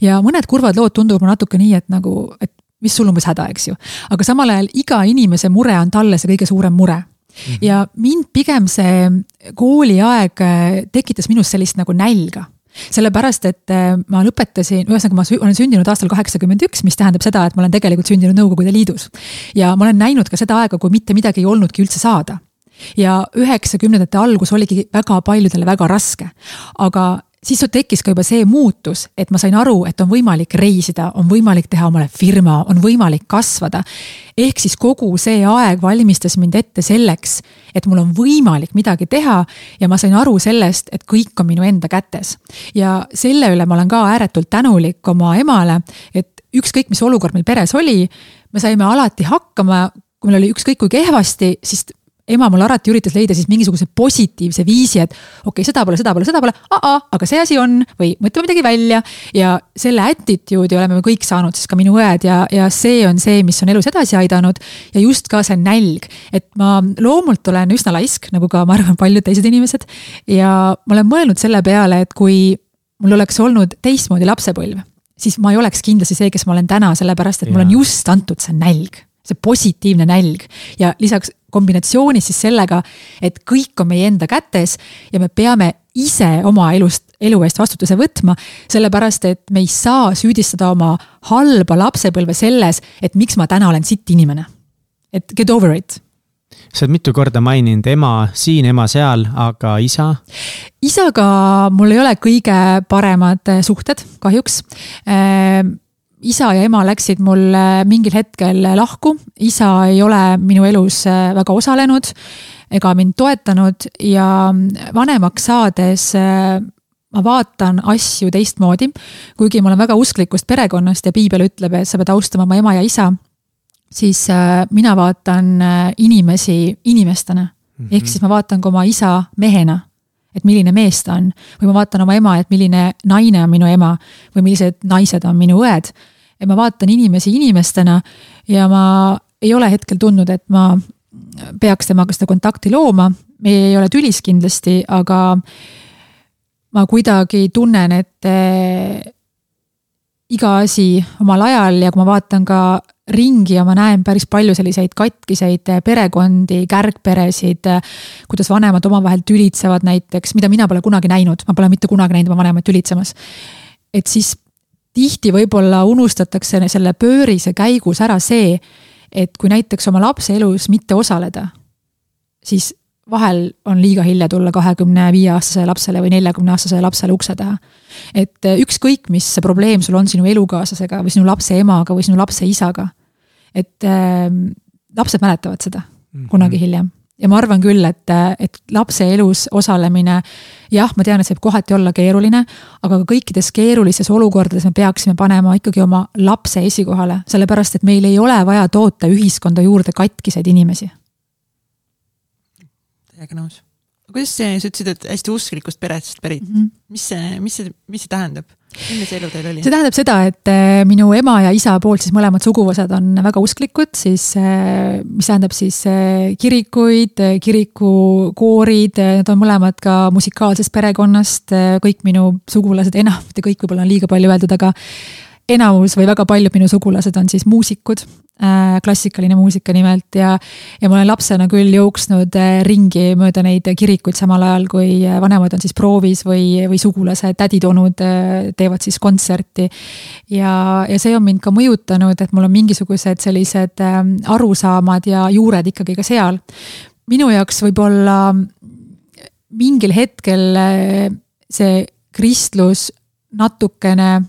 ja mõned kurvad lood tunduvad natuke nii, et nagu, et mis sul umbes häda, eks ju. aga samal ajal iga inimese mure on talle see kõige suurem mure Mm -hmm. ja mind pigem see kooliaeg äh, tekitas minus sellist nagu nälga sellepärast, et äh, ma lõpetasin, ühesõnaga ma olen sündinud aastal kaheksakümmend üks, mis tähendab seda, et ma olen tegelikult sündinud Nõukogude Liidus. ja ma olen näinud ka seda aega, kui mitte midagi ei olnudki üldse saada ja üheksakümnendate algus oligi väga paljudele väga raske. aga siis tekkis ka juba see muutus, et ma sain aru, et on võimalik reisida, on võimalik teha omale firma, on võimalik kasvada. ehk siis kogu see aeg valmistas mind ette selleks, et mul on võimalik midagi teha ja ma sain aru sellest, et kõik on minu enda kätes. ja selle üle ma olen ka ääretult tänulik oma emale, et ükskõik, mis olukord meil peres oli, me saime alati hakkama, kui meil oli ükskõik kui kehvasti, siis ema mul alati üritas leida siis mingisuguse positiivse viisi, et okei okay,, seda pole, seda pole, seda pole, aga see asi on või mõtleme midagi välja. ja selle attitude'i oleme me kõik saanud, siis ka minu õed ja, ja see on see, mis on elus edasi aidanud. ja just ka see nälg, et ma loomult olen üsna laisk, nagu ka ma arvan, paljud teised inimesed. ja ma olen mõelnud selle peale, et kui mul oleks olnud teistmoodi lapsepõlv siis ma ei oleks kindlasti see, kes ma olen täna, sellepärast et ja. mulle on just antud see nälg see positiivne nälg ja lisaks kombinatsioonis siis sellega, et kõik on meie enda kätes ja me peame ise oma elust, elu eest vastutuse võtma. sellepärast, et me ei saa süüdistada oma halba lapsepõlve selles, et miks ma täna olen sitt inimene. et get over it sa oled mitu korda maininud ema siin, ema seal, aga isa? isaga mul ei ole kõige paremad suhted, kahjuks ehm, isa ja ema läksid mul mingil hetkel lahku, isa ei ole minu elus äh, väga osalenud ega mind toetanud ja vanemaks saades äh, ma vaatan asju teistmoodi. kuigi ma olen väga usklikust perekonnast ja piibel ütleb, et sa pead austama oma ema ja isa, siis äh, mina vaatan inimesi inimestena mm. -hmm. ehk siis ma vaatan ka oma isa mehena et milline mees ta on. või ma vaatan oma ema, et milline naine on minu ema või millised naised on minu õed et ma vaatan inimesi inimestena ja ma ei ole hetkel tundnud, et ma peaks temaga seda kontakti looma. me ei ole tülis kindlasti, aga ma kuidagi tunnen, et eh, iga asi omal ajal ja kui ma vaatan ka ringi ja ma näen päris palju selliseid katkiseid perekondi, kärgperesid, kuidas vanemad omavahel tülitsevad näiteks, mida mina pole kunagi näinud, ma pole mitte kunagi näinud oma vanemat tülitsemas. et siis tihti võib-olla unustatakse selle pöörise käigus ära see, et kui näiteks oma lapse elus mitte osaleda, siis vahel on liiga hilja tulla kahekümne viie aastasele lapsele või neljakümne aastasele lapsele ukse taha. et eh, ükskõik, mis probleem sul on sinu elukaaslasega või sinu lapse emaga või sinu lapse isaga. et äh, lapsed mäletavad seda mm -hmm. kunagi hiljem ja ma arvan küll, et, et lapse elus osalemine, jah, ma tean, et see võib kohati olla keeruline, aga ka kõikides keerulistes olukordades me peaksime panema ikkagi oma lapse esikohale, sellepärast et meil ei ole vaja toota ühiskonda juurde katkiseid inimesi. täiega nõus. Kuidas see, sa ütlesid, et hästi usklikust perest pärit mm, -hmm. mis see, mis see, mis see tähendab? milline see elu teil oli? see tähendab seda, et äh, minu ema ja isa poolt siis mõlemad suguvõsad on väga usklikud, siis äh, mis tähendab siis äh, kirikuid, kirikukoorid, nad on mõlemad ka musikaalsest perekonnast, kõik minu sugulased, enam, mitte kõik võib-olla on liiga palju öeldud, aga enamus või väga paljud minu sugulased on siis muusikud äh,, klassikaline muusika nimelt ja, ja ma olen lapsena küll jooksnud äh, ringi mööda neid kirikuid samal ajal, kui äh, vanemad on siis proovis või, või sugulased, tädid-onud teevad siis kontserti. ja, ja see on mind ka mõjutanud, et mul on mingisugused sellised arusaamad ja juured ikkagi ka seal. minu jaoks võib-olla mingil hetkel see kristlus natukene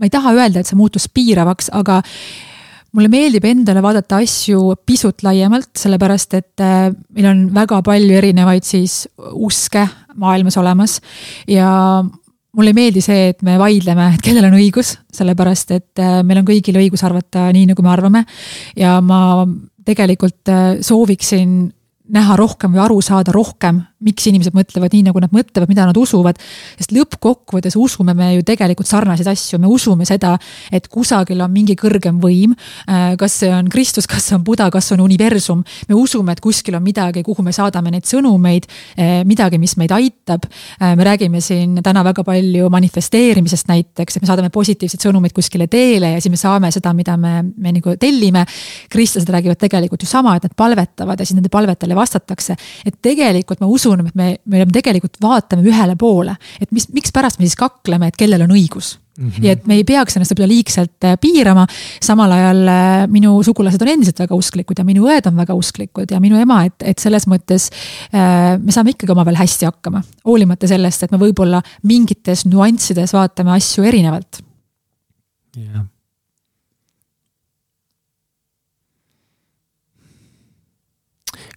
ma ei taha öelda, et see muutus piiravaks, aga mulle meeldib endale vaadata asju pisut laiemalt, sellepärast et äh, meil on väga palju erinevaid siis uske maailmas olemas ja mulle ei meeldi see, et me vaidleme, et kellel on õigus, sellepärast et äh, meil on kõigil õigus arvata nii, nagu me arvame. ja ma tegelikult äh, sooviksin näha rohkem või aru saada rohkem miks inimesed mõtlevad nii, nagu nad mõtlevad, mida nad usuvad. sest lõppkokkuvõttes usume me ju tegelikult sarnaseid asju, me usume seda, et kusagil on mingi kõrgem võim. Äh, kas see on Kristus, kas see on Buda, kas see on universum. me usume, et kuskil on midagi, kuhu me saadame neid sõnumeid, äh, midagi, mis meid aitab. Äh, me räägime siin täna väga palju manifesteerimisest näiteks, et me saadame positiivseid sõnumeid kuskile teele ja siis me saame seda, mida me, me nagu tellime. kristlased räägivad tegelikult ju sama, et nad palvetavad ja siis nende palvetele vastatakse. et tegelikult ma usun usun, et me, me tegelikult vaatame ühele poole, et mis, mikspärast me siis kakleme, et kellel on õigus Mm -hmm. ja et me ei peaks ennast võib-olla liigselt äh, piirama, samal ajal äh, minu sugulased on endiselt väga usklikud ja minu õed on väga usklikud ja minu ema, et, et selles mõttes äh, me saame ikkagi omavahel hästi hakkama. hoolimata sellest, et me võib-olla mingites nüanssides vaatame asju erinevalt. jah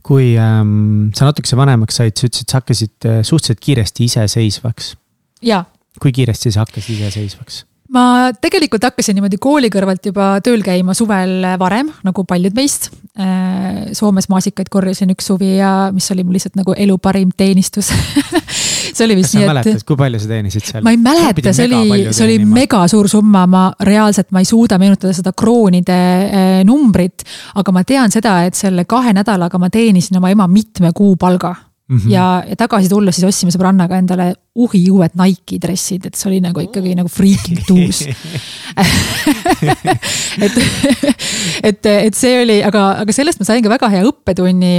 kui ähm, sa natukese vanemaks said, sa ütlesid, sa hakkasid äh, suhteliselt kiiresti iseseisvaks. jaa. kui kiiresti sa hakkasid iseseisvaks? Ma tegelikult hakkasin niimoodi kooli kõrvalt juba tööl käima suvel varem, nagu paljud meist. Äh, Soomes maasikaid korjasin üks suvi ja mis oli mul lihtsalt nagu elu parim teenistus <laughs> see oli vist nii, et. mäletad, kui palju sa teenisid seal? ma ei mäleta, see oli, see oli mega suur summa, ma reaalselt, ma ei suuda meenutada seda kroonide äh, numbrit. aga ma tean seda, et selle kahe nädalaga ma teenisin oma ema mitme kuu palga Mm -hmm. ja, ja tagasi tulles siis ostsime sõbrannaga endale uhi uued Nike'i dressid, et see oli nagu ikkagi nagu freaking tuus. <laughs> Et, et, et see oli, aga, aga sellest ma sain ka väga hea õppetunni,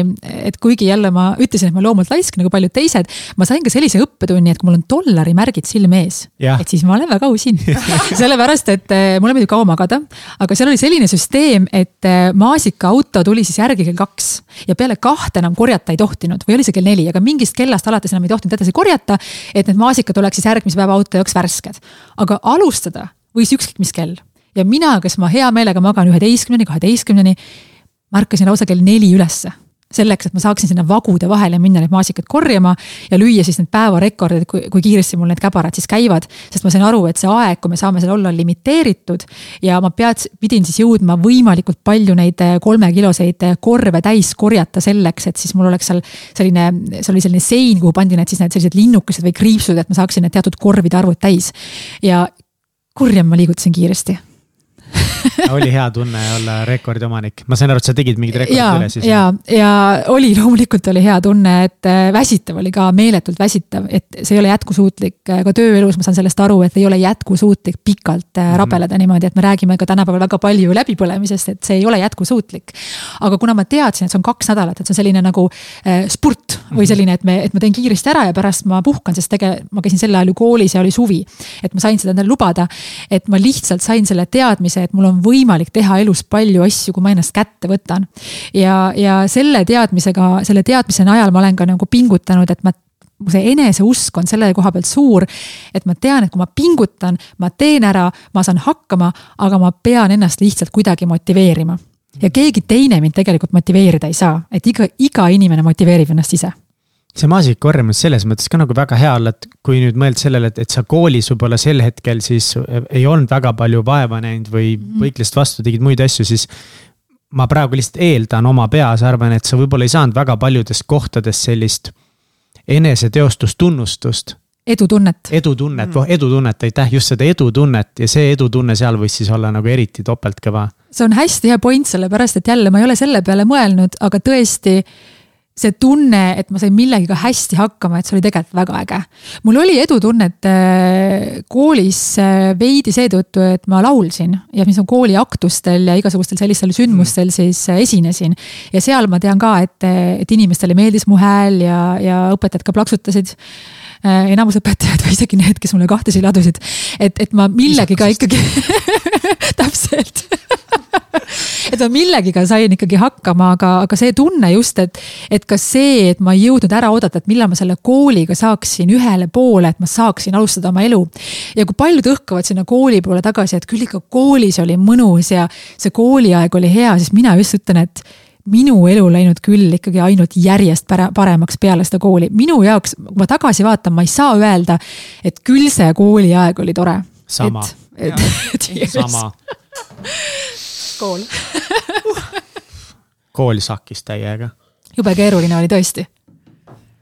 et kuigi jälle ma ütlesin, et ma loomult laisk nagu paljud teised, ma sain ka sellise õppetunni, et kui mul on dollarimärgid silme ees, et siis ma olen väga usin. <laughs> Sellepärast, et eh, mulle meeldib kaua magada, aga seal oli selline süsteem, et eh, maasikaauto tuli siis järgi kell kaks ja peale kahte enam korjata ei tohtinud või oli see kell neli, aga mingist kellast alates enam ei tohtinud edasi korjata. et need maasikad oleks siis järgmise päeva auto jaoks värsked. aga alustada võis ükskõik mis kell ja mina, kes ma hea meelega magan üheteistkümneni, kaheteistkümneni, ma ärkasin lausa kell neli ülesse selleks, et ma saaksin sinna vagude vahele minna neid maasikaid korjama ja lüüa siis need päevarekordid, kui, kui kiiresti mul need käbarad siis käivad. sest ma sain aru, et see aeg, kui me saame seal olla, on limiteeritud ja ma pead, pidin siis jõudma võimalikult palju neid kolmekiloseid korve täis korjata selleks, et siis mul oleks seal selline, seal oli selline sein, kuhu pandi need siis need sellised linnukesed või kriipsud, et ma saaksin need teatud korvide arvud täis. ja kurjam ma liigutasin kiiresti <laughs> oli hea tunne olla rekordiomanik, ma sain aru, et sa tegid mingid rekordid üle siis. ja, ja oli loomulikult oli hea tunne, et äh, väsitav oli ka meeletult väsitav, et see ei ole jätkusuutlik, äh, ka tööelus ma saan sellest aru, et ei ole jätkusuutlik pikalt mm -hmm. rabeleda niimoodi, et me räägime ka tänapäeval väga palju läbipõlemisest, et see ei ole jätkusuutlik. aga kuna ma teadsin, et see on kaks nädalat, et see on selline nagu äh, spurt või mhm. selline, et me, et ma teen kiiresti ära ja pärast ma puhkan, sest tegelikult ma käisin sel ajal ju koolis ja oli suvi. et ma sain seda endale lubada, et ma lihtsalt sain selle teadmise, et mul on võimalik teha elus palju asju, kui ma ennast kätte võtan. ja, ja selle teadmisega, selle teadmise najal ma olen ka nagu pingutanud, et ma mu see eneseusk on selle koha pealt suur, et ma tean, et kui ma pingutan, ma teen ära, ma saan hakkama, aga ma pean ennast lihtsalt kuidagi motiveerima. ja keegi teine mind tegelikult motiveerida ei saa, et iga, iga inimene motiveerib ennast ise see maasika korjamus selles mõttes ka nagu väga hea olla, et kui nüüd mõelda sellele, et, et sa koolis võib-olla sel hetkel siis ei olnud väga palju vaeva näinud või mhm. võitlesid vastu, tegid muid asju, siis. ma praegu lihtsalt eeldan oma peas, arvan, et sa võib-olla ei saanud väga paljudest kohtadest sellist eneseteostustunnustust edutunnet. edutunnet mm., edutunnet, aitäh, just seda edutunnet ja see edutunne seal võis siis olla nagu eriti topeltkõva. see on hästi hea point, sellepärast et jälle ma ei ole selle peale mõelnud, aga tõesti see tunne, et ma sain millegagi hästi hakkama, et see oli tegelikult väga äge. mul oli edutunnet äh, koolis äh, veidi seetõttu, et ma laulsin ja mis on kooli aktustel ja igasugustel sellistel sündmustel siis äh, esinesin. ja seal ma tean ka, et, et inimestele meeldis mu hääl ja, ja õpetajad ka plaksutasid. Enamus õpetajad või isegi need, kes mulle kahtlusi ladusid, et, et ma millegiga ikkagi <laughs> täpselt <laughs> et ma millegiga sain ikkagi hakkama, aga, aga see tunne just, et, et ka see, et ma ei jõudnud ära oodata, et millal ma selle kooliga saaksin ühele poole, et ma saaksin alustada oma elu. ja kui paljud õhkavad sinna kooli poole tagasi, et küll ikka koolis oli mõnus ja see kooliaeg oli hea, siis mina just ütlen, et minu elu läinud küll ikkagi ainult järjest paremaks peale seda kooli. minu jaoks, kui ma tagasi vaatan, ma ei saa öelda, et küll see kooliaeg oli tore. sama. et, et, et sama <laughs> kool <laughs> kool sakkis täiega. jube keeruline oli tõesti.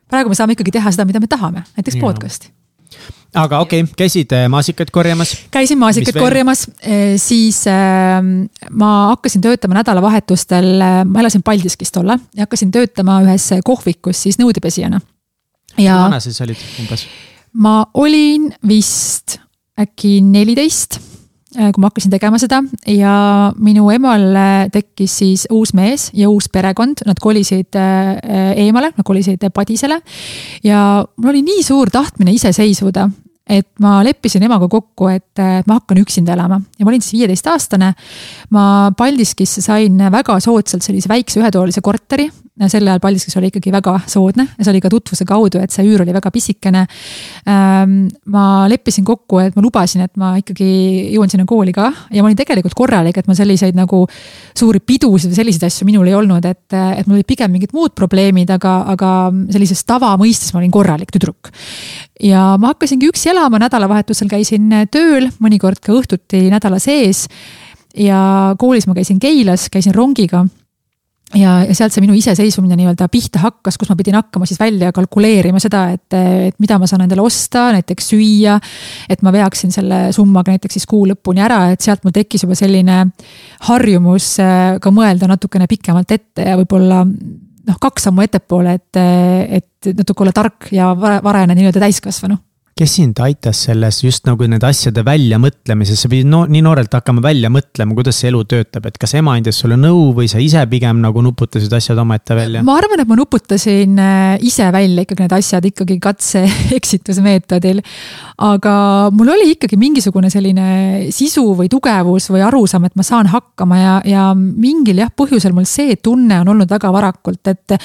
praegu me saame ikkagi teha seda, mida me tahame, näiteks Jaa. podcast'i aga okei okay,, käisid äh, maasikaid korjamas? käisin maasikaid korjamas, siis äh, ma hakkasin töötama nädalavahetustel, ma elasin Paldiskis tollal ja hakkasin töötama ühes kohvikus siis nõudepesijana. ja. vana sa siis olid umbes? ma olin vist äkki neliteist Äh, kui ma hakkasin tegema seda. Ja minu emal tekkis siis uus mees ja uus perekond, nad kolisid äh, eemale, nad kolisid Padisele. ja mul oli nii suur tahtmine ise seisvuda, et ma leppisin emaga kokku, et ma hakkan üksinda elama ja ma olin siis viieteistaastane. ma Paldiskisse sain väga soodsalt sellise väikse ühetoalise korteri sel ajal Paldiskis oli ikkagi väga soodne ja see oli ka tutvuse kaudu, et see üür oli väga pisikene. Ähm, ma leppisin kokku, et ma lubasin, et ma ikkagi jõuan sinna kooli ka ja ma olin tegelikult korralik, et ma selliseid nagu suuri pidusid või selliseid asju minul ei olnud, et, et mul olid pigem mingid muud probleemid, aga, aga sellises tavamõistes ma olin korralik tüdruk. Ja ma hakkasingi üksi elama, nädalavahetusel käisin tööl, mõnikord ka õhtuti nädala sees ja koolis ma käisin Keilas, käisin rongiga ja, ja sealt see minu iseseisvumine nii-öelda pihta hakkas, kus ma pidin hakkama siis välja kalkuleerima seda, et, et mida ma saan endale osta, näiteks süüa. et ma veaksin selle summaga näiteks siis kuu lõpuni ära, et sealt mul tekkis juba selline harjumus äh, ka mõelda natukene pikemalt ette ja võib-olla noh, kaks sammu ettepoole, et, et natuke olla tark ja varajane nii-öelda täiskasvanu kes sind aitas selles just nagu nende asjade väljamõtlemises, sa pidid no, nii noorelt hakkama välja mõtlema, kuidas see elu töötab, et kas ema andis sulle nõu või sa ise pigem nagu nuputasid asjad omaette välja? ma arvan, et ma nuputasin äh, ise välja ikkagi need asjad ikkagi katse-eksitusmeetodil. <laughs> aga mul oli ikkagi mingisugune selline sisu või tugevus või arusaam, et ma saan hakkama ja, ja mingil jah põhjusel mul see tunne on olnud väga varakult, et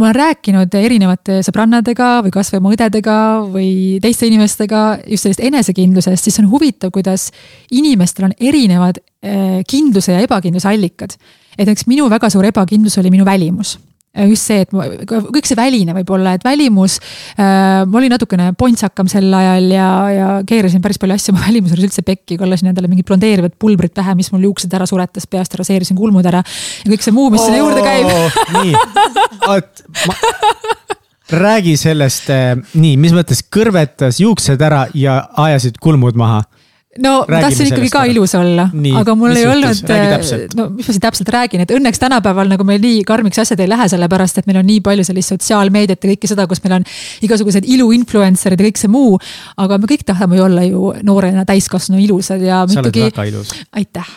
kui ma olen rääkinud erinevate sõbrannadega või kasvõi oma õdedega või teiste inimestega just sellest enesekindlusest, siis on huvitav, kuidas inimestel on erinevad eh, kindluse ja ebakindluse allikad. et näiteks minu väga suur ebakindlus oli minu välimus just see, et ma, kõik see väline võib-olla, et välimus äh,. ma olin natukene pontsakam sel ajal ja, ja keerasin päris palju asju oma <laughs> välimuse juures üldse pekki, kollasin endale mingid blondeerivad pulbrid pähe, mis mul juuksed ära suretas peast, raseerisin kulmud ära. ja kõik see muu, mis sinna juurde käib. nii, räägi sellest, äh, nii, mis mõttes kõrvetas juuksed ära ja ajasid kulmud maha no Räägime ma tahtsin ikkagi ka ilus olla, aga mul ei olnud, no mis ma siin täpselt räägin, et õnneks tänapäeval nagu meil nii karmiks asjad ei lähe, sellepärast et meil on nii palju sellist sotsiaalmeediat ja kõike seda, kus meil on igasugused ilu-influencer'id ja kõik see muu. aga me kõik tahame ju olla ju noorena täiskasvanu ilusad ja. sa oled ikkagi... väga ilus. aitäh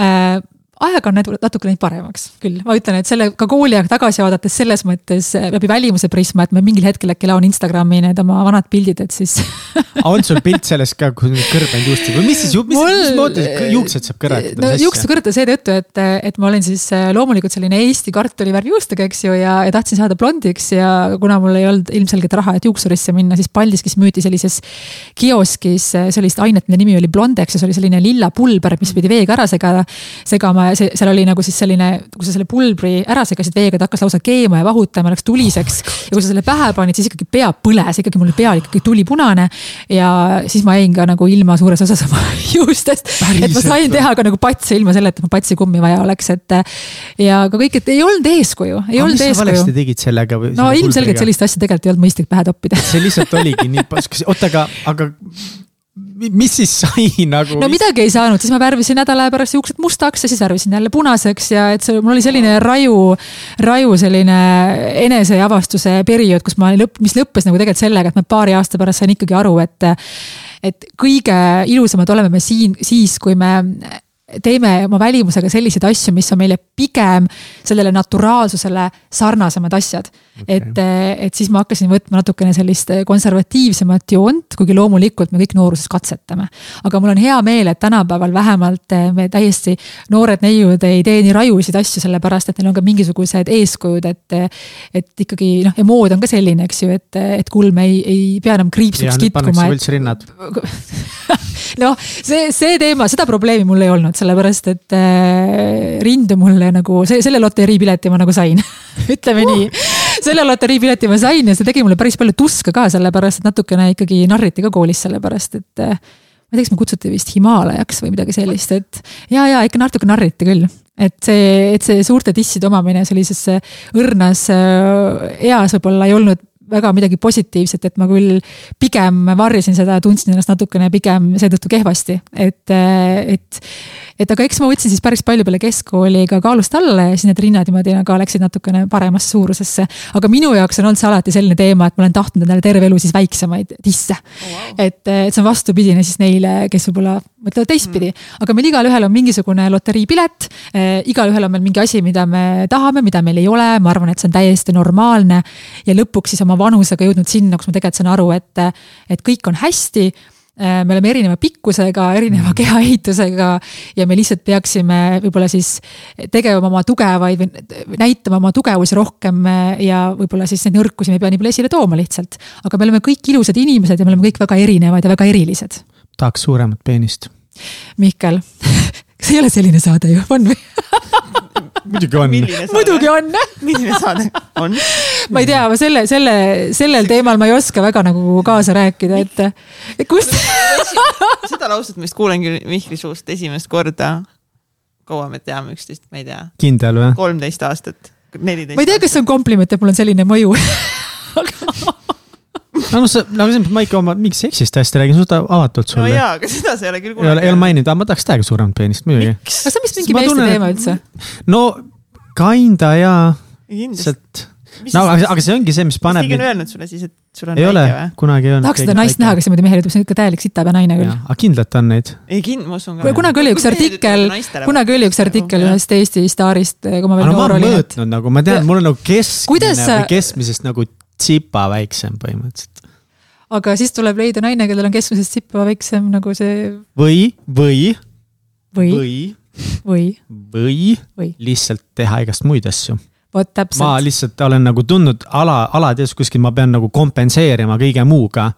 äh, ajaga on natuke läinud paremaks küll, ma ütlen, et selle ka kooliaeg tagasi vaadates selles mõttes äh, läbi välimuse prisma, et ma mingil hetkel äkki laon Instagrami need oma vanad pildid, et siis <laughs> on sul pilt sellest ka, kui kõrbenud juustega või mis siis, mis, Mul... mismoodi juuksed saab kõrvetada? no juuksed kõrvetada seetõttu, et, et ma olin siis äh, loomulikult selline Eesti kartulivärvi juustega, eks ju, ja, ja tahtsin saada blondiks ja kuna mul ei olnud ilmselgelt raha, et juuksurisse minna, siis Paldiskis müüdi sellises kioskis äh, sellist ainet, mille nimi oli Blondex ja see oli selline lilla pulber, mis pidi veega ära segada, segama ja see, seal oli nagu siis selline, kui sa selle pulbri ära segasid veega, ta hakkas lausa keema ja vahutama, läks tuliseks oh. ja kui sa selle pähe panid, siis ikkagi pea põles, ikkagi mul pea oli ikkagi tulipunane. ja siis ma jäin ka nagu ilma suures osas oma <laughs> juustest, et ma sain teha ka nagu patse ilma selleta, et mul patsikummi vaja oleks, et. ja ka kõik, et ei olnud eeskuju, ei olnud eeskuju. valesti tegid sellega või? no ilmselgelt sellist asja tegelikult ei olnud mõistlik pähe toppida see lihtsalt oligi nii, <laughs> oota, aga, aga mis siis sai <laughs> nagu? no midagi ei saanud, siis ma värvisin nädala pärast juuksed mustaks ja siis värvisin jälle punaseks ja et see, mul oli selline raju, raju selline eneseavastuse periood, kus ma lõpp, mis lõppes nagu tegelikult sellega, et ma paari aasta pärast sain ikkagi aru, et et kõige ilusamad oleme me siin siis, kui me teeme oma välimusega selliseid asju, mis on meile pigem sellele naturaalsusele sarnasemad asjad okay.. et, et siis ma hakkasin võtma natukene sellist konservatiivsemat joont, kuigi loomulikult me kõik nooruses katsetame. aga mul on hea meel, et tänapäeval vähemalt me täiesti noored neiud ei tee nii rajusid asju, sellepärast et neil on ka mingisugused eeskujud, et. et ikkagi noh, ja mood on ka selline, eks ju, et, et kulm ei, ei pea enam kriipsuks kitkuma. <laughs> noh, see, see teema, seda probleemi mul ei olnud, sellepärast et äh, rindu mulle nagu see, selle loteriipileti ma nagu sain <laughs> ütleme uh. nii. selle loteriipileti ma sain ja see tegi mulle päris palju tuska ka, sellepärast et natukene ikkagi narriti ka koolis, sellepärast et äh, ma ei tea, kas mind kutsuti vist Himaalajaks või midagi sellist, et ja, ja ikka natuke narriti küll et see, et see suurte tisside omamine sellises õrnas äh, eas võib-olla ei olnud väga midagi positiivset, et ma küll pigem varjasin seda ja tundsin ennast natukene pigem seetõttu kehvasti, et, et et aga eks ma võtsin siis päris palju peale keskkooli ka kaalust alla ja siis need rinnad niimoodi nagu läksid natukene paremasse suurusesse. aga minu jaoks on olnud see alati selline teema, et ma olen tahtnud endale terve elu siis väiksemaid tisse oh,. Wow. et, et see on vastupidine siis neile, kes võib-olla mõtlevad teistpidi mm., aga meil igalühel on mingisugune loteriipilet eh,. igalühel on meil mingi asi, mida me tahame, mida meil ei ole, ma arvan, et see on täiesti normaalne. ja lõpuks siis oma vanusega jõudnud sinna, kus ma tegelikult saan aru, et, et kõik on hästi Äh, me oleme erineva pikkusega, erineva mm. kehaehitusega ja me lihtsalt peaksime võib-olla siis tegema oma tugevaid või näitama oma tugevusi rohkem äh, ja võib-olla siis neid nõrkusi me ei pea nii palju esile tooma lihtsalt. aga me oleme kõik ilusad inimesed ja me oleme kõik väga erinevad ja väga erilised. tahaks suuremat peenist. Mihkel <laughs> see ei ole selline saade ju, on või <laughs> muidugi on. muidugi on. <laughs> milline saade on? ma ei tea, ma selle, selle, sellel teemal ma ei oska väga nagu kaasa rääkida, et kust seda lauset ma vist kuulen küll Mihkli suust esimest korda. kaua me teame üksteist, ma ei tea. kindel või? kolmteist aastat, neliteist. ma ei tea, kas see on kompliment, et mul on selline mõju no noh, sa, no see on Maiko oma mingist seksist hästi räägin suht avatult sulle. no jaa, aga seda sa ei ole küll kunagi. ei ole, ei ole maininud, aga ma tahaks täiega suuremat peenist muidugi. kas see on vist mingi meeste tunnen, teema üldse? no kinda jaa. lihtsalt no aga, aga see ongi see, mis paneb. kas keegi on öelnud sulle siis, et sul on ei ole, kunagi ei olnud. tahaks seda naist näha, kes niimoodi mehele ütleb, see on ikka täielik sitapea naine küll. aga kindlalt on neid. ei kind-, ma usun ka. kunagi oli üks artikkel, kunagi oli üks artikkel ühest Eesti staarist, kui ma veel noor olin. ma olen mõõtnud nagu, ma tean, mul on nagu keskmine või keskmisest nagu tsipa väiksem põhimõtteliselt aga siis tuleb leida naine, kellel on keskmisest sippa väiksem nagu see. või, või. või, või, või, või, või lihtsalt teha igast muid asju. vot täpselt. ma lihtsalt olen nagu tundnud ala, alatees kuskil ma pean nagu kompenseerima kõige muuga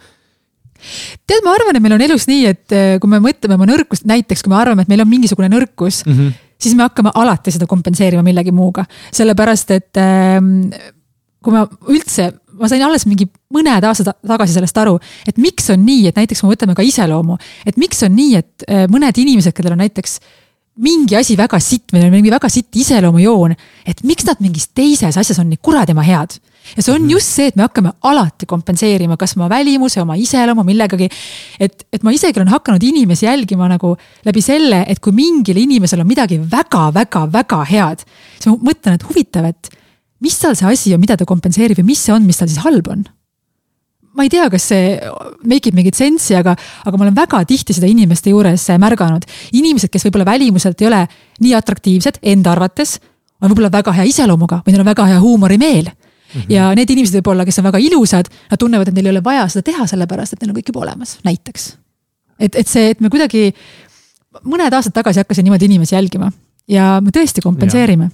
tead, ma arvan, et meil on elus nii, et eh, kui me mõtleme oma nõrkust, näiteks kui me arvame, et meil on mingisugune nõrkus mm, -hmm. siis me hakkame alati seda kompenseerima millegi muuga. sellepärast, et ehm, kui ma üldse ma sain alles mingi mõned aastad tagasi sellest aru, et miks on nii, et näiteks kui me võtame ka iseloomu, et miks on nii, et äh, mõned inimesed, kellel on näiteks mingi asi väga sitt või mingi väga sitt iseloomujoon, et miks nad mingis teises asjas on nii kuradi oma head. ja see on mhm. just see, et me hakkame alati kompenseerima, kas oma välimuse, oma iseloomu, millegagi. et, et ma isegi olen hakanud inimesi jälgima nagu läbi selle, et kui mingil inimesel on midagi väga-väga-väga head, siis ma mõtlen, et huvitav, et mis tal see asi on, mida ta kompenseerib ja mis see on, mis tal siis halb on? ma ei tea, kas see make ib mingit sensi, aga, aga ma olen väga tihti seda inimeste juures märganud. inimesed, kes võib-olla välimuselt ei ole nii atraktiivsed enda arvates, on võib-olla väga hea iseloomuga või neil on väga hea huumorimeel mm. -hmm. ja need inimesed võib-olla, kes on väga ilusad, nad tunnevad, et neil ei ole vaja seda teha, sellepärast et neil on kõik juba olemas, näiteks. et, et see, et me kuidagi mõned aastad tagasi hakkasin niimoodi inimesi jälgima ja me tõesti kompenseerime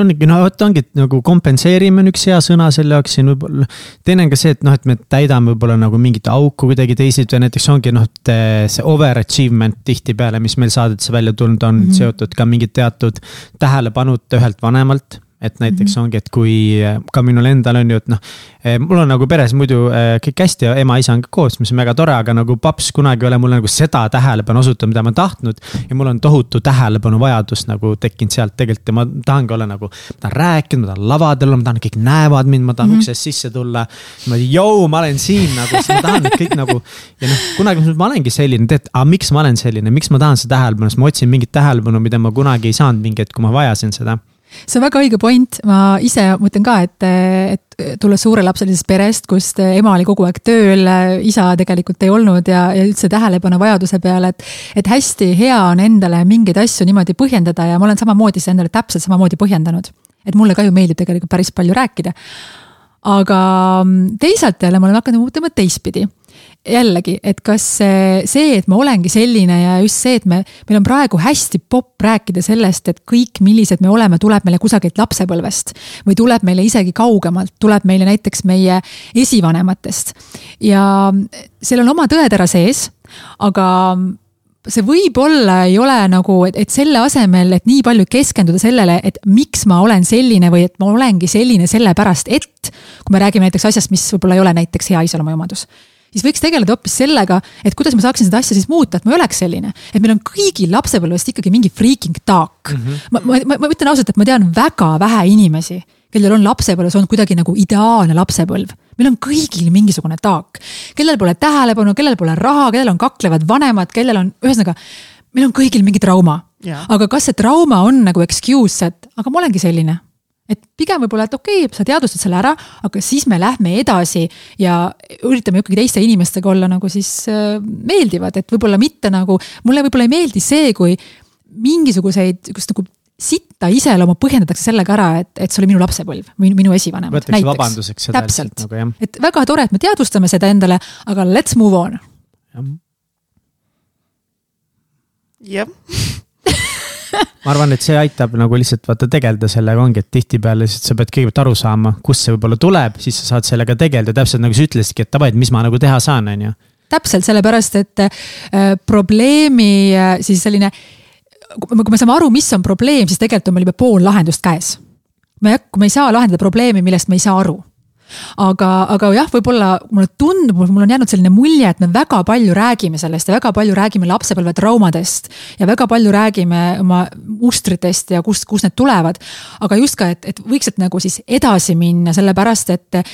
ongi, no vot ongi, et nagu kompenseerime on üks hea sõna selle jaoks siin võib-olla. teine on ka see, et noh, et me täidame võib-olla nagu mingit auku kuidagi teisiti või näiteks ongi noh, et eh, see overachievement tihtipeale, mis meil saadetesse välja tulnud on mm -hmm. seotud ka mingid teatud tähelepanuta ühelt vanemalt et näiteks mm -hmm. ongi, et kui äh, ka minul endal on ju, et noh, äh, mul on nagu peres muidu äh, kõik hästi ja ema-isa on ka koos, mis on väga tore, aga nagu paps kunagi ei ole mulle nagu seda tähelepanu osutanud, mida ma tahtnud. ja mul on tohutu tähelepanu vajadus nagu tekkinud sealt tegelikult ja ma tahangi olla nagu, ma tahan rääkida, ma tahan lavadel olla, ma tahan, et kõik näevad mind, ma tahan mm -hmm. uksest sisse tulla. niimoodi, jõu, ma olen siin nagu, siis ma tahan, et kõik nagu ja noh, kunagi ma olengi selline, tead, aga miks ma olen selline, miks ma tahan seda tähelepanu, sest ma otsin mingit tähelepanu, mida ma kunagi ei saanud mingi hetk, kui ma vajasin seda see on väga õige point, ma ise mõtlen ka, et, et tulles suurelapselisest perest, kus ema oli kogu aeg tööl, isa tegelikult ei olnud ja, ja üldse tähelepanu vajaduse peale, et. et hästi hea on endale mingeid asju niimoodi põhjendada ja ma olen samamoodi seda endale täpselt samamoodi põhjendanud. et mulle ka ju meeldib tegelikult päris palju rääkida. aga teisalt jälle ma olen hakanud mõtlema teistpidi jällegi, et kas see, et ma olengi selline ja just see, et me, meil on praegu hästi popp rääkida sellest, et kõik, millised me oleme, tuleb meile kusagilt lapsepõlvest. või tuleb meile isegi kaugemalt, tuleb meile näiteks meie esivanematest. ja seal on oma tõetera sees, aga see võib-olla ei ole nagu, et, et selle asemel, et nii palju keskenduda sellele, et miks ma olen selline või et ma olengi selline sellepärast, et. kui me räägime näiteks asjast, mis võib-olla ei ole näiteks hea iseloomuomadus siis võiks tegeleda hoopis sellega, et kuidas ma saaksin seda asja siis muuta, et ma ei oleks selline. et meil on kõigil lapsepõlvest ikkagi mingi freaking talk mm. -hmm. ma, ma, ma, ma ütlen ausalt, et ma tean väga vähe inimesi, kellel on lapsepõlves olnud kuidagi nagu ideaalne lapsepõlv. meil on kõigil mingisugune taak, kellel pole tähelepanu, kellel pole raha, kellel on kaklevad vanemad, kellel on, ühesõnaga, meil on kõigil mingi trauma. aga kas see trauma on nagu excuse, et aga ma olengi selline et pigem võib-olla, et okei okay,, sa teadvustad selle ära, aga siis me lähme edasi ja üritame ikkagi teiste inimestega olla nagu siis äh, meeldivad, et võib-olla mitte nagu, mulle võib-olla ei meeldi see, kui mingisuguseid sihukest nagu sitta iseloomu põhjendatakse sellega ära, et, et see oli minu lapsepõlv, minu, minu esivanemad. võetakse vabanduseks seda lihtsalt nagu jah. et väga tore, et me teadvustame seda endale, aga let's move on. jah ma arvan, et see aitab nagu lihtsalt vaata tegeleda sellega ongi, et tihtipeale lihtsalt sa pead kõigepealt aru saama, kust see võib-olla tuleb, siis sa saad sellega tegeleda, täpselt nagu sa ütlesidki, et davai, et mis ma nagu teha saan, on ju. täpselt sellepärast, et äh, probleemi äh, siis selline kui me saame aru, mis on probleem, siis tegelikult on meil juba pool lahendust käes. me, me ei saa lahendada probleemi, millest me ei saa aru aga, aga jah, võib-olla mulle tundub, mul on jäänud selline mulje, et me väga palju räägime sellest ja väga palju räägime lapsepõlvetraumadest. ja väga palju räägime oma mustritest ja kust, kust need tulevad. aga just ka, et, et võiksid nagu siis edasi minna, sellepärast et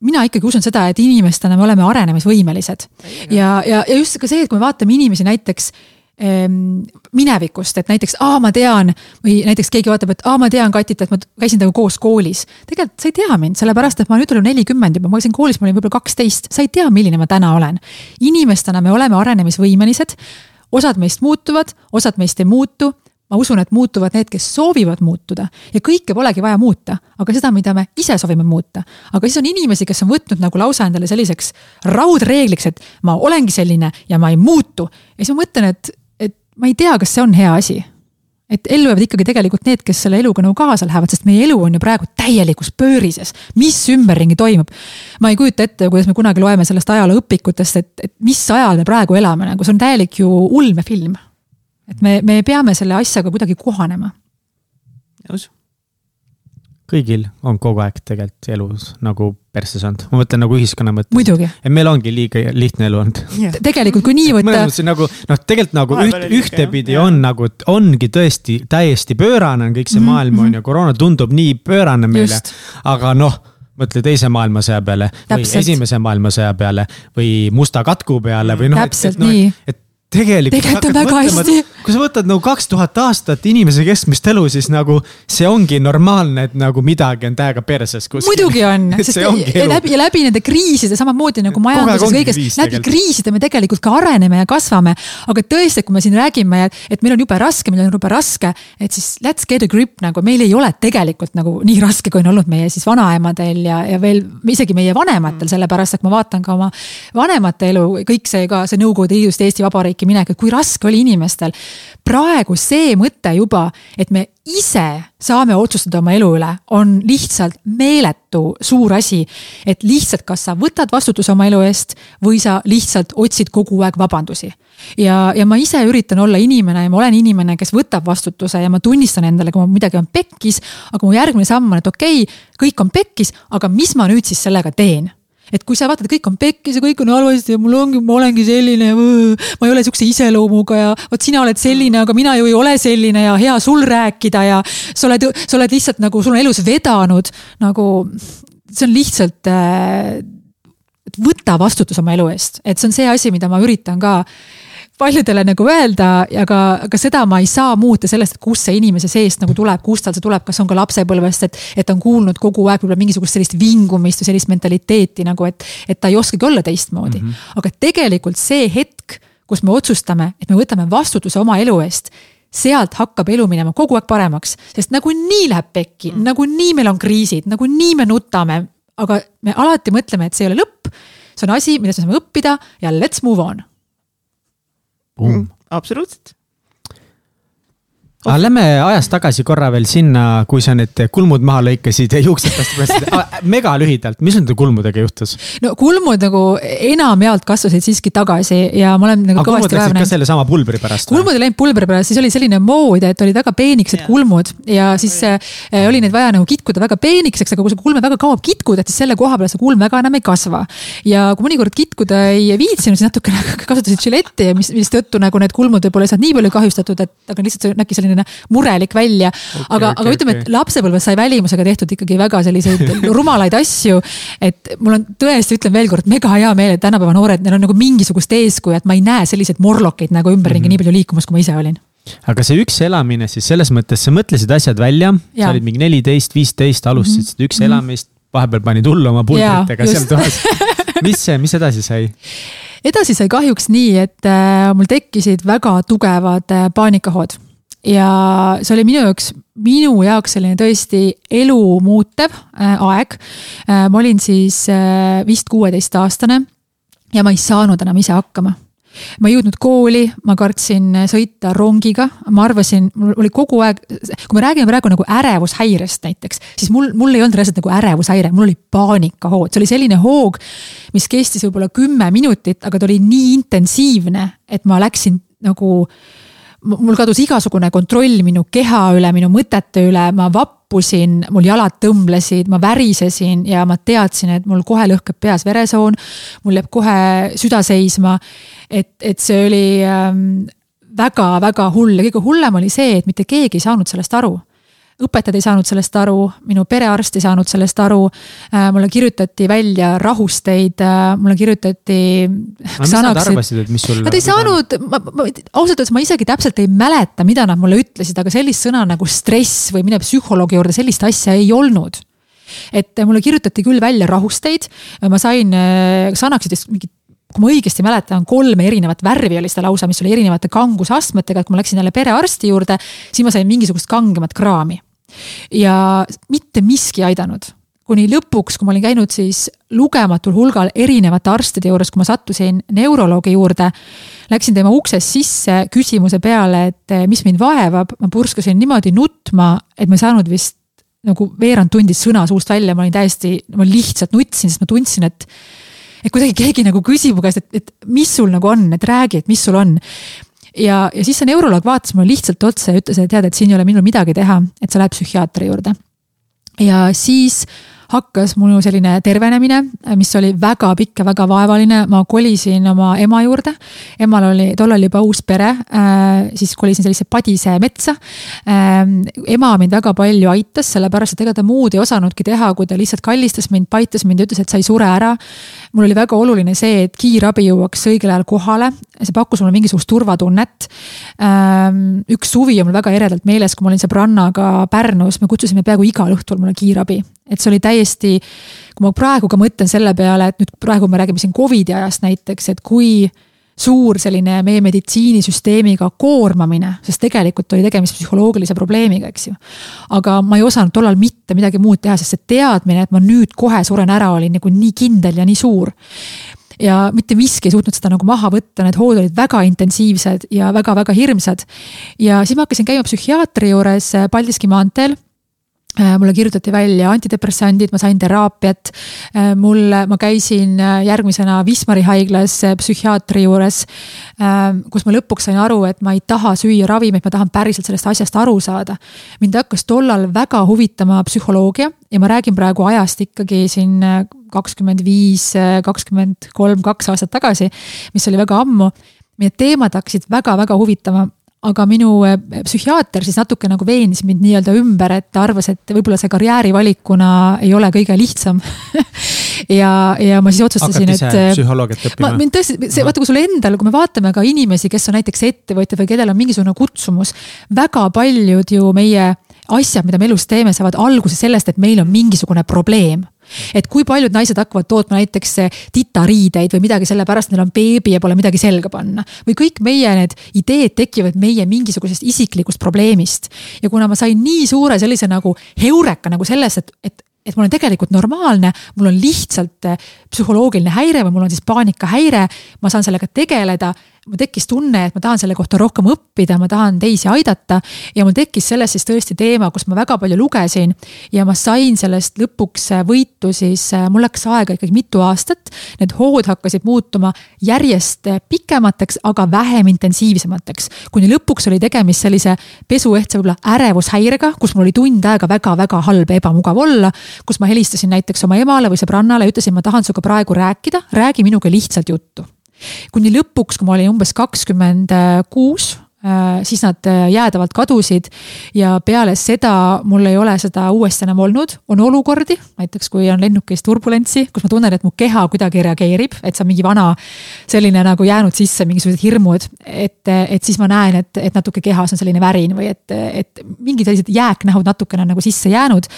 mina ikkagi usun seda, et inimestena me oleme arenemisvõimelised. ja, ja, ja just ka see, et kui me vaatame inimesi näiteks minevikust, et näiteks, aa, ma tean või näiteks keegi vaatab, et aa, ma tean Katit, et ma käisin temaga koos koolis. tegelikult sa ei tea mind, sellepärast et ma nüüd olen nelikümmend juba, ma käisin koolis, ma olin võib-olla kaksteist, sa ei tea, milline ma täna olen. inimestena me oleme arenemisvõimelised, osad meist muutuvad, osad meist ei muutu ma usun, et muutuvad need, kes soovivad muutuda ja kõike polegi vaja muuta, aga seda, mida me ise soovime muuta. aga siis on inimesi, kes on võtnud nagu lausa endale selliseks raudreegliks, et ma olengi selline ja ma ei muutu. ja siis ma mõtlen, et ma ei tea, kas see on hea asi. et ellu jäävad ikkagi tegelikult need, kes selle eluga nagu kaasa lähevad, sest meie elu on ju praegu täielikus pöörises. mis ümberringi toimub? ma ei kujuta ette, kuidas me kunagi loeme sellest ajalooõpikutest, et, et mis ajal me praegu elame, nagu see on täielik ju ulmefilm. et me, me peame selle asjaga kuidagi kohanema. nõus kõigil on kogu aeg tegelikult elus nagu persse saanud, ma mõtlen nagu ühiskonna mõttes. et meil ongi liiga lihtne elu olnud yeah.. <laughs> tegelikult, kui nii võtta. mõnes mõttes nagu noh, tegelikult nagu üht, ühtepidi yeah. on nagu, ongi tõesti täiesti pöörane on kõik see mm -hmm. maailm on ju, koroona tundub nii pöörane meile. aga noh mõtle teise maailmasõja peale Täpselt. või esimese maailmasõja peale või musta katku peale või noh. et, et, no,. et tegelikult. tegelikult on väga hästi. kui sa võtad nagu kaks tuhat aastat inimese keskmist elu, siis nagu see ongi normaalne, et nagu midagi on täiega perses kuskil. muidugi on, <laughs> sest ja läbi, ja läbi nende kriiside, samamoodi nagu majanduses kõiges, läbi kriiside me tegelikult ka areneme ja kasvame. aga tõesti, kui me siin räägime, et, et meil on jube raske, meil on jube raske, et siis let's get a grip nagu meil ei ole tegelikult nagu nii raske, kui on olnud meie siis vanaemadel ja, ja veel isegi meie vanematel mm., sellepärast et ma vaatan ka oma vanemate elu, kõik see ka see Nõukogude Liidust Eesti Vabariik riiki minek, et kui raske oli inimestel. praegu see mõte juba, et me ise saame otsustada oma elu üle, on lihtsalt meeletu suur asi. et lihtsalt, kas sa võtad vastutuse oma elu eest või sa lihtsalt otsid kogu aeg vabandusi. ja, ja ma ise üritan olla inimene ja ma olen inimene, kes võtab vastutuse ja ma tunnistan endale, kui midagi on pekkis. aga mu järgmine samm on, et okei okay,, kõik on pekkis, aga mis ma nüüd siis sellega teen et kui sa vaatad, kõik on pekkis ja kõik on halvasti ja mul ongi, ma olengi selline, ma ei ole sihukese iseloomuga ja vot sina oled selline, aga mina ju ei ole selline ja hea sul rääkida ja sa oled, sa oled lihtsalt nagu, sul on elus vedanud nagu, see on lihtsalt äh, võta vastutus oma elu eest, et see on see asi, mida ma üritan ka paljudele nagu öelda, aga, aga seda ma ei saa muuta sellest, et kust see inimese seest nagu tuleb, kust tal see tuleb, kas on ka lapsepõlvest, et. et on kuulnud kogu aeg võib-olla mingisugust sellist vingumist või sellist mentaliteeti nagu, et, et ta ei oskagi olla teistmoodi mm. -hmm. aga tegelikult see hetk, kus me otsustame, et me võtame vastutuse oma elu eest sealt hakkab elu minema kogu aeg paremaks, sest nagunii läheb pekki mm., nagunii meil on kriisid, nagunii me nutame, aga me alati mõtleme, et see ei ole lõpp. see on asi, millest me saame õppida ja let's move on Boom. Mm, absolut. Aga lähme ajas tagasi korra veel sinna, kui sa need kulmud maha lõikasid ja juuksed päästsid <laughs> mega lühidalt, mis nende kulmudega juhtus? no kulmud nagu enamjaolt kasvasid siiski tagasi ja ma olen nagu aga kõvasti vaeva näinud. sellesama pulbri pärast? kulmud ei läinud pulbri pärast, siis oli selline mood, et olid väga peenikesed yeah. kulmud ja siis äh, oli neid vaja nagu kitkuda väga peenikeseks, aga kui sa kulme väga kaua kitkud, et siis selle koha peal see kulm väga enam ei kasva. ja kui mõnikord kitkuda ei viitsinud, siis natukene <laughs> kasutasid žiletti ja mis, mistõttu nagu need kulmud võib-olla ei saanud nii palju kahjustatud, et aga lihtsalt see on äkki selline selline murelik välja okay,. aga okay,, aga ütleme okay., et lapsepõlves sai välimusega tehtud ikkagi väga selliseid <laughs> rumalaid asju. et mul on tõesti, ütlen veel kord, mega hea meel, et tänapäeva noored, neil on nagu mingisugust eeskuju, et ma ei näe selliseid morlokeid nagu ümberringi mm -hmm. nii palju liikumas, kui ma ise olin aga see üksi elamine siis selles mõttes, sa mõtlesid asjad välja, sa olid mingi neliteist, viisteist, alustasid mm -hmm. üksi mm -hmm. elamist, vahepeal panid hullu oma pulbritega seal toas. mis, mis edasi sai? edasi sai kahjuks nii, et äh, mul tekkisid väga tugevad äh, paanikahood ja see oli minu jaoks, minu jaoks selline tõesti elu muutev äh, aeg. Äh,. ma olin siis äh, vist kuueteistaastane ja ma ei saanud enam ise hakkama. Ma ei jõudnud kooli, ma kartsin sõita rongiga, ma arvasin, mul oli kogu aeg, kui me räägime praegu nagu ärevushäirest näiteks, siis mul, mul ei olnud reaalselt nagu ärevushäire, mul oli paanikahood, see oli selline hoog, mis kestis võib-olla kümme minutit, aga ta oli nii intensiivne, et ma läksin nagu mul kadus igasugune kontroll minu keha üle, minu mõtete üle, ma vappusin, mul jalad tõmblesid, ma värisesin ja ma teadsin, et mul kohe lõhkeb peas veresoon. mul jääb kohe süda seisma. et, et see oli väga-väga ähm, hull ja kõige hullem oli see, et mitte keegi ei saanud sellest aru õpetajad ei saanud sellest aru, minu perearst ei saanud sellest aru. Äh, mulle kirjutati välja rahusteid, äh, mulle kirjutati. mis nad arvasid, et mis sul? Nad ei saanud, ma, ma ausalt öeldes ma isegi täpselt ei mäleta, mida nad mulle ütlesid, aga sellist sõna nagu stress või mine psühholoogi juurde, sellist asja ei olnud et mulle kirjutati küll välja rahusteid, ma sain Xanaxidest mingit kui ma õigesti mäletan, kolme erinevat värvi oli seda lausa, mis oli erinevate kangusastmetega, et kui ma läksin jälle perearsti juurde, siis ma sain mingisugust kangemat kraami ja mitte miski ei aidanud kuni lõpuks, kui ma olin käinud siis lugematul hulgal erinevate arstide juures, kui ma sattusin neuroloogi juurde. Läksin tema uksest sisse küsimuse peale, et eh, mis mind vaevab, ma purskasin niimoodi nutma, et ma ei saanud vist nagu veerand tundi sõna suust välja, ma olin täiesti, ma lihtsalt nutsin, sest ma tundsin, et. et kuidagi keegi nagu küsib mu käest, et, et mis sul nagu on, et räägi, et mis sul on ja, ja siis see neuroloog vaatas mulle lihtsalt otsa ja ütles, et tead, et siin ei ole minul midagi teha, et sa lähed psühhiaatri juurde. ja siis hakkas mul selline tervenemine, mis oli väga pikk ja väga vaevaline, ma kolisin oma ema juurde. emal oli tollal juba uus pere, äh, siis kolisin sellisesse padise metsa. Äh, ema mind väga palju aitas, sellepärast et ega ta muud ei osanudki teha, kui ta lihtsalt kallistas mind, paitas mind ja ütles, et sa ei sure ära. mul oli väga oluline see, et kiirabi jõuaks õigel ajal kohale, see pakkus mulle mingisugust turvatunnet. Äh, üks suvi on mul väga eredalt meeles, kui ma olin sõbrannaga Pärnus, me kutsusime peaaegu igal õhtul mulle kiirabi et see oli täiesti, kui ma praegu ka mõtlen selle peale, et nüüd praegu me räägime siin Covidi ajast näiteks, et kui suur selline meie meditsiinisüsteemiga koormamine, sest tegelikult oli tegemist psühholoogilise probleemiga, eks ju. aga ma ei osanud tollal mitte midagi muud teha, sest see teadmine, et ma nüüd kohe suren ära, oli nagu nii kindel ja nii suur ja mitte miski ei suutnud seda nagu maha võtta, need hood olid väga intensiivsed ja väga-väga hirmsad. ja siis ma hakkasin käima psühhiaatri juures Paldiski maanteel mulle kirjutati välja antidepressandid, ma sain teraapiat. Äh, mul, ma käisin äh, järgmisena Wismari haiglas psühhiaatri juures. kus ma lõpuks sain aru, et ma ei taha süüa ravimeid, ma tahan päriselt sellest asjast aru saada. mind hakkas tollal väga huvitama psühholoogia ja ma räägin praegu ajast ikkagi siin kakskümmend viis, kakskümmend kolm, kaks aastat tagasi, mis oli väga ammu. Need teemad hakkasid väga-väga huvitama aga minu äh, psühhiaater siis natuke nagu veenis mind nii-öelda ümber, et ta arvas, et võib-olla see karjäärivalikuna ei ole kõige lihtsam <laughs> ja, ja ma siis otsustasin, et. Psühholoogiat õppima. mind tõesti, see vaata, kui sul endal, kui me vaatame ka inimesi, kes on näiteks ettevõtjad või kellel on mingisugune kutsumus. väga paljud ju meie asjad, mida me elus teeme, saavad alguse sellest, et meil on mingisugune probleem et kui paljud naised hakkavad tootma näiteks titariideid või midagi sellepärast, neil on beebi ja pole midagi selga panna. või kõik meie need ideed tekivad meie mingisugusest isiklikust probleemist. ja kuna ma sain nii suure sellise nagu heureka nagu sellest, et, et et mul on tegelikult normaalne, mul on lihtsalt psühholoogiline häire või mul on siis paanikahäire, ma saan sellega tegeleda mul tekkis tunne, et ma tahan selle kohta rohkem õppida, ma tahan teisi aidata. ja mul tekkis sellest siis tõesti teema, kus ma väga palju lugesin ja ma sain sellest lõpuks võitu siis, mul läks aega ikkagi mitu aastat. Need hood hakkasid muutuma järjest pikemateks, aga vähem intensiivsemateks. kuni lõpuks oli tegemist sellise pesuehtsa võib-olla ärevushäirega, kus mul oli tund aega väga-väga halb ja ebamugav olla. kus ma helistasin näiteks oma emale või sõbrannale ütlesin, ma tahan sinuga praegu rääkida, räägi minuga lihtsalt juttu kuni lõpuks, kui ma olin umbes kakskümmend kuus, Äh, siis nad äh, jäädavalt kadusid ja peale seda mul ei ole seda uuesti enam olnud. on olukordi, näiteks kui on lennukis turbulentsi, kus ma tunnen, et mu keha kuidagi reageerib, et see on mingi vana selline nagu jäänud sisse mingisugused hirmud. et, et siis ma näen, et, et natuke kehas on selline värin või et, et mingid sellised jääknähud natukene nagu sisse jäänud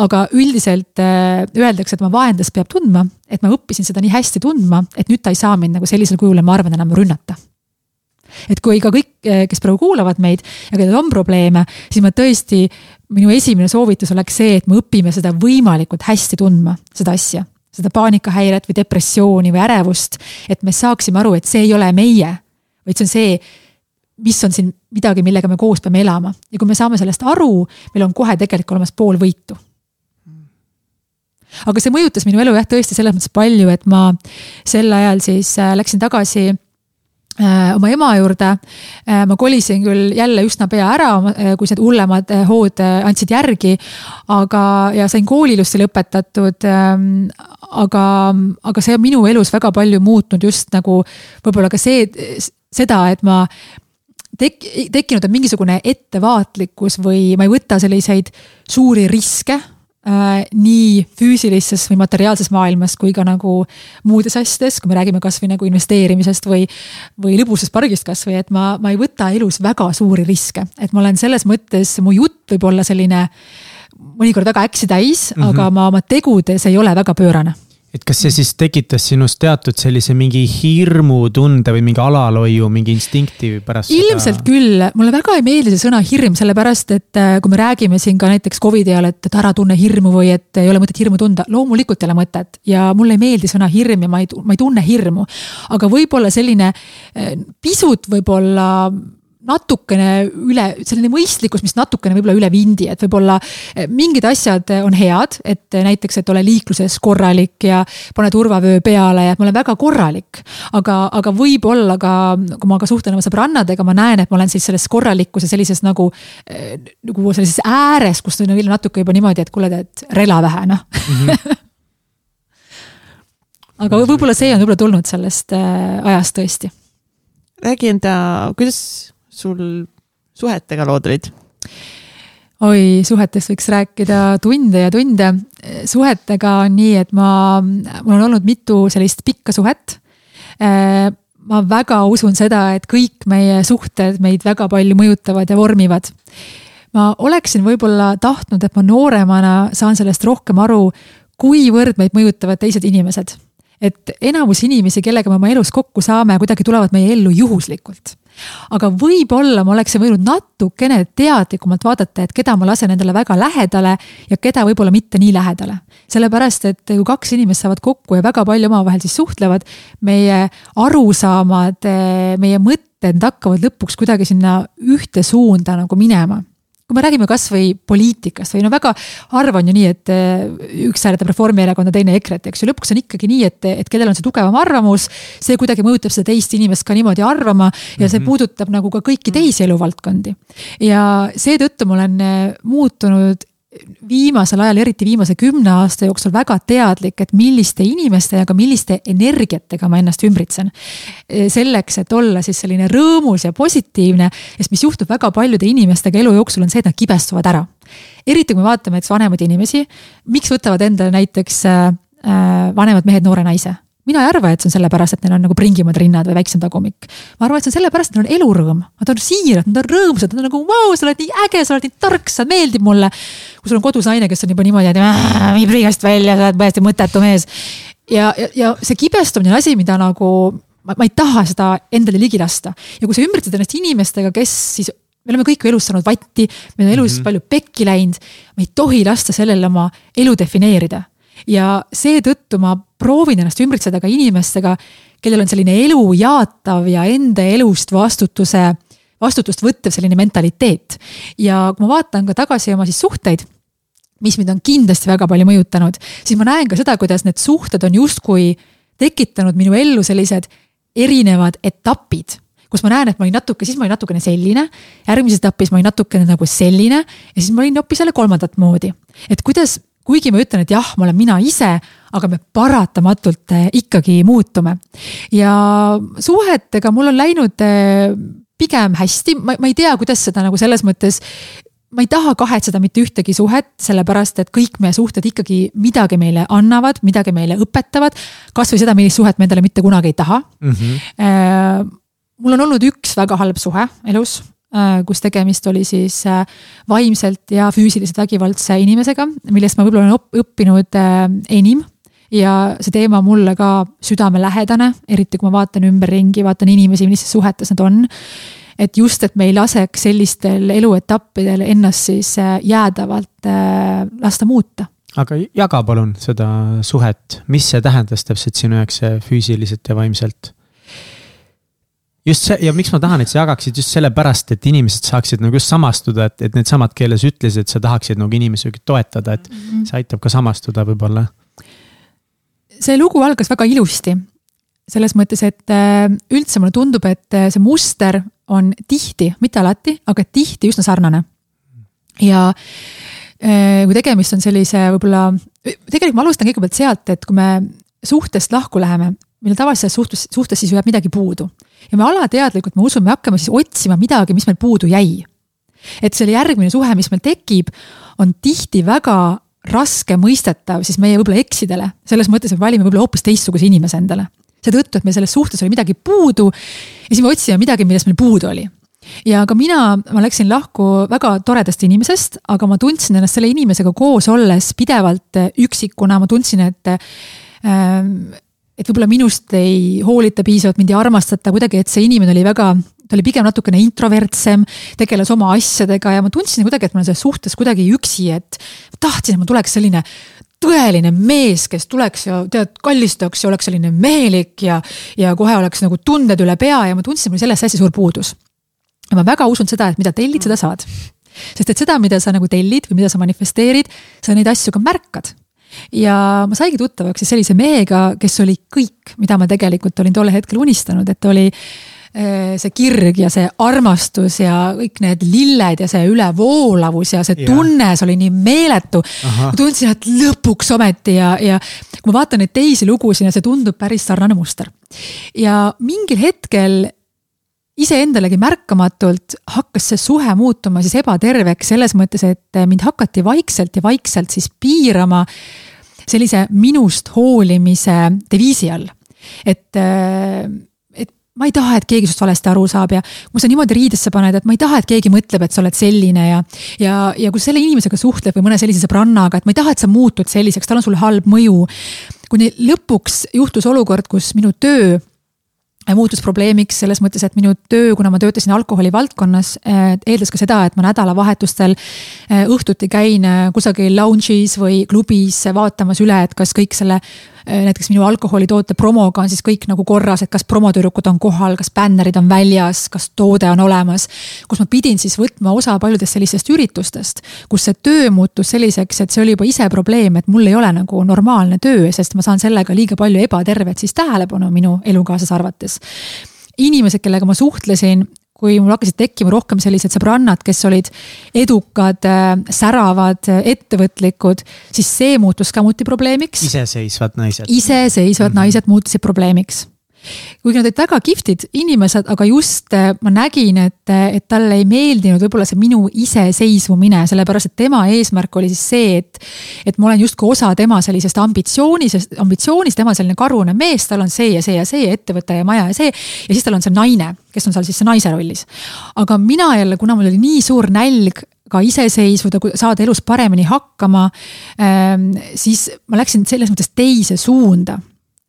aga üldiselt äh, öeldakse, et oma vaenlast peab tundma, et ma õppisin seda nii hästi tundma, et nüüd ta ei saa mind nagu sellisel kujul, ma arvan, enam rünnata. Et kui ka kõik, eh, kes praegu kuulavad meid ja kellel on probleeme, siis ma tõesti, minu esimene soovitus oleks see, et me õpime seda võimalikult hästi tundma, seda asja. seda paanikahäiret või depressiooni või ärevust, et me saaksime aru, et see ei ole meie, vaid see on see, mis on siin midagi, millega me koos peame elama. Ja kui me saame sellest aru, meil on kohe tegelikult olemas pool võitu aga see mõjutas minu elu jah, tõesti selles mõttes palju, et ma sel ajal siis äh, läksin tagasi Äh, oma ema juurde. Äh, ma kolisin küll jälle üsna pea ära, kui need hullemad hood andsid järgi. aga, ja sain kooli ilusti lõpetatud. Ähm, aga, aga see on minu elus väga palju muutnud just nagu võib-olla ka see, seda, et ma tek-, tekkinud on mingisugune ettevaatlikkus või ma ei võta selliseid suuri riske nii füüsilises või materiaalses maailmas kui ka nagu muudes asjades, kui me räägime kasvõi nagu investeerimisest või, või lõbusast pargist kasvõi, et ma, ma ei võta elus väga suuri riske, et ma olen selles mõttes, mu jutt võib olla selline mõnikord väga äksi täis mm, -hmm. aga ma oma tegudes ei ole väga pöörane et kas see siis tekitas sinus teatud sellise mingi hirmutunde või mingi alalhoiu, mingi instinkti pärast ilmselt seda... küll, mulle väga ei meeldi see sõna hirm, sellepärast et äh, kui me räägime siin ka näiteks Covidi ajal, et, et ära tunne hirmu või et ei ole mõtet hirmu tunda, loomulikult ei ole mõtet. ja mulle ei meeldi sõna hirm ja ma ei, ma ei tunne hirmu. aga võib-olla selline äh, pisut võib-olla natukene üle, selline mõistlikkus, mis natukene võib-olla üle vindi, et võib-olla eh, mingid asjad on head, et näiteks, et ole liikluses korralik ja pane turvavöö peale ja et ma olen väga korralik. aga, aga võib-olla ka, kui ma ka suhtlen oma sõbrannadega, ma näen, et ma olen siis selles korralikkuse sellises nagu, eh, nagu sellises ääres, kus on veel natuke juba niimoodi, et kuule, et rela vähe, noh mm -hmm. <laughs> aga võib-olla see on võib-olla tulnud sellest ajast tõesti räägi enda, kuidas sul suhetega lood olid? oi, suhetest võiks rääkida tunde ja tunde. suhetega on nii, et ma, mul on olnud mitu sellist pikka suhet. ma väga usun seda, et kõik meie suhted meid väga palju mõjutavad ja vormivad. ma oleksin võib-olla tahtnud, et ma nooremana saan sellest rohkem aru, kuivõrd meid mõjutavad teised inimesed et enamus inimesi, kellega me oma elus kokku saame, kuidagi tulevad meie ellu juhuslikult aga võib-olla ma oleksin võinud natukene teadlikumalt vaadata, et keda ma lasen endale väga lähedale ja keda võib-olla mitte nii lähedale. sellepärast, et kui kaks inimest saavad kokku ja väga palju omavahel siis suhtlevad, meie arusaamad, meie mõtted hakkavad lõpuks kuidagi sinna ühte suunda nagu minema kui me räägime kasvõi poliitikast või no väga harva on ju nii, et eh, üks hääletab Reformierakonda, teine EKRE-t, eks ju, lõpuks on ikkagi nii, et, et kellel on see tugevam arvamus, see kuidagi mõjutab seda teist inimest ka niimoodi arvama ja see mm -hmm. puudutab nagu ka kõiki teisi eluvaldkondi. ja seetõttu ma olen eh, muutunud viimasel ajal, eriti viimase kümne aasta jooksul väga teadlik, et milliste inimeste ja ka milliste energiatega ma ennast ümbritsen. selleks, et olla siis selline rõõmus ja positiivne, sest mis juhtub väga paljude inimestega elu jooksul, on see, et nad kibestuvad ära. eriti kui me vaatame näiteks vanemaid inimesi, miks võtavad endale näiteks äh, vanemad mehed noore naise mina ei arva, et see on sellepärast, et neil on nagu pringimad rinnad või väiksem tagumik. ma arvan, et see on sellepärast, et neil on elurõõm, nad on siirad, nad on rõõmsad, nad on nagu vau, sa oled nii äge, sa oled nii tark, sa meeldid mulle. kui sul on kodus naine, kes on juba niimoodi, et viib riigast välja, sa oled täiesti mõttetu mees. ja, ja, ja see kibestumine on asi, mida nagu ma, ma ei taha seda endale ligi lasta ja kui sa ümbritsed ennast inimestega, kes siis me oleme kõik elus saanud vatti, meil on elus mm -hmm. palju pekki läinud, me ei tohi lasta sellele oma elu defineerida ja seetõttu ma proovin ennast ümbritseda ka inimestega, kellel on selline elu jaatav ja enda elust vastutuse, vastutust võttev selline mentaliteet. ja kui ma vaatan ka tagasi oma siis suhteid, mis mind on kindlasti väga palju mõjutanud, siis ma näen ka seda, kuidas need suhted on justkui tekitanud minu ellu sellised erinevad etapid kus ma näen, et ma olin natuke, siis ma olin natukene selline, järgmises etapis ma olin natukene nagu selline ja siis ma olin hoopis jälle kolmandat moodi. et kuidas kuigi ma ütlen, et jah, ma olen mina ise, aga me paratamatult eh, ikkagi muutume. ja suhetega mul on läinud eh, pigem hästi, ma, ma ei tea, kuidas seda nagu selles mõttes ma ei taha kahetseda mitte ühtegi suhet, sellepärast et kõik meie suhted ikkagi midagi meile annavad, midagi meile õpetavad. kasvõi seda, millist suhet me endale mitte kunagi ei taha mm. -hmm. mul on olnud üks väga halb suhe elus, kus tegemist oli siis äh, vaimselt ja füüsiliselt vägivaldse inimesega, millest ma võib-olla olen õppinud enim. Ja see teema mulle ka südamelähedane, eriti kui ma vaatan ümberringi, vaatan inimesi, millistes suhetes nad on. Et just, et me ei laseks sellistel eluetappidel ennast siis äh, jäädavalt äh, lasta muuta. Aga jaga palun seda suhet, mis see tähendas täpselt sinu jaoks füüsiliselt ja vaimselt? Just see ja miks ma tahan, et sa jagaksid just sellepärast, et inimesed saaksid nagu just samastuda, et, et needsamad, kelle sa ütlesid, et sa tahaksid nagu inimesi toetada, et mm -hmm. see aitab ka samastuda võib-olla. see lugu algas väga ilusti selles mõttes, et äh, üldse mulle tundub, et see muster on tihti, mitte alati, aga tihti üsna sarnane. ja eh, kui tegemist on sellise võib-olla, tegelikult ma alustan kõigepealt sealt, et kui me suhtest lahku läheme, meil tavaliselt selles suhtes, suhtes siis jääb midagi puudu. ja me alateadlikult, ma usun, me hakkame siis otsima midagi, mis meil puudu jäi. et selle järgmine suhe, mis meil tekib, on tihti väga raske mõistetav siis meie võib-olla eksidele, selles mõttes, et valime võib-olla hoopis teistsuguse inimese endale seetõttu, et meil selles suhtes oli midagi puudu ja siis me otsime midagi, millest meil puudu oli ja ka mina, ma läksin lahku väga toredast inimesest, aga ma tundsin ennast selle inimesega koos olles pidevalt üksikuna, ma tundsin, et ähm, et võib-olla minust ei hoolita piisavalt, mind ei armastata kuidagi, et see inimene oli väga, ta oli pigem natukene introvertsem, tegeles oma asjadega ja ma tundsin kuidagi, et ma olen selles suhtes kuidagi üksi, et tahtsin, et mul tuleks selline tõeline mees, kes tuleks ja tead, kallistaks ja oleks selline mehelik ja, ja kohe oleks nagu tunded üle pea ja ma tundsin, mul sellest hästi suur puudus. ja ma väga usun seda, et mida tellid, seda saad. sest et seda, mida sa nagu tellid või mida sa manifesteerid, sa neid asju ka märkad ja ma saigi tuttavaks siis sellise mehega, kes oli kõik, mida ma tegelikult olin tol hetkel unistanud, et oli Äh, see kirg ja see armastus ja kõik need lilled ja see ülevoolavus ja see tunne, see oli nii meeletu. ma tundsin, et lõpuks ometi ja, ja kui ma vaatan neid teisi lugusid ja see tundub päris sarnane muster. ja mingil hetkel iseendalegi märkamatult hakkas see suhe muutuma siis ebaterveks selles mõttes, et mind hakati vaikselt ja vaikselt siis piirama sellise minust hoolimise deviisi all. et äh, ma ei taha, et keegi sinust valesti aru saab ja kui sa niimoodi riidesse paned, et ma ei taha, et keegi mõtleb, et sa oled selline ja. ja, ja kui selle inimesega suhtled või mõne sellise sõbrannaga, et ma ei taha, et sa muutud selliseks, tal on sulle halb mõju. kuni lõpuks juhtus olukord, kus minu töö muutus probleemiks selles mõttes, et minu töö, kuna ma töötasin alkoholi valdkonnas, eeldas ka seda, et ma nädalavahetustel eh, õhtuti käin eh, kusagil lounge'is või klubis vaatamas üle, et kas kõik selle Äh, näiteks minu alkoholitoote promoga on siis kõik nagu korras, et kas promotüdrukud on kohal, kas bännerid on väljas, kas toode on olemas. kus ma pidin siis võtma osa paljudest sellistest üritustest, kus see töö muutus selliseks, et see oli juba ise probleem, et mul ei ole nagu normaalne töö, sest ma saan sellega liiga palju ebatervet siis tähelepanu minu elukaaslase arvates inimesed, kellega ma suhtlesin, kui mul hakkasid tekkima rohkem sellised sõbrannad, kes olid edukad, äh, säravad, äh, ettevõtlikud, siis see muutus samuti probleemiks. iseseisvad naised. iseseisvad mm -hmm. naised muutusid probleemiks kuigi nad olid väga kihvtid inimesed, aga just äh, ma nägin, et, et talle ei meeldinud võib-olla see minu iseseisvumine, sellepärast et tema eesmärk oli siis see, et. et ma olen justkui osa tema sellisest ambitsioonisest, ambitsioonist, tema selline karune mees, tal on see ja see ja see ettevõte ja maja ja see. ja siis tal on see naine, kes on seal siis see naise rollis. aga mina jälle, kuna mul oli nii suur nälg ka iseseisvuda, saada elus paremini hakkama, ähm, siis ma läksin selles mõttes teise suunda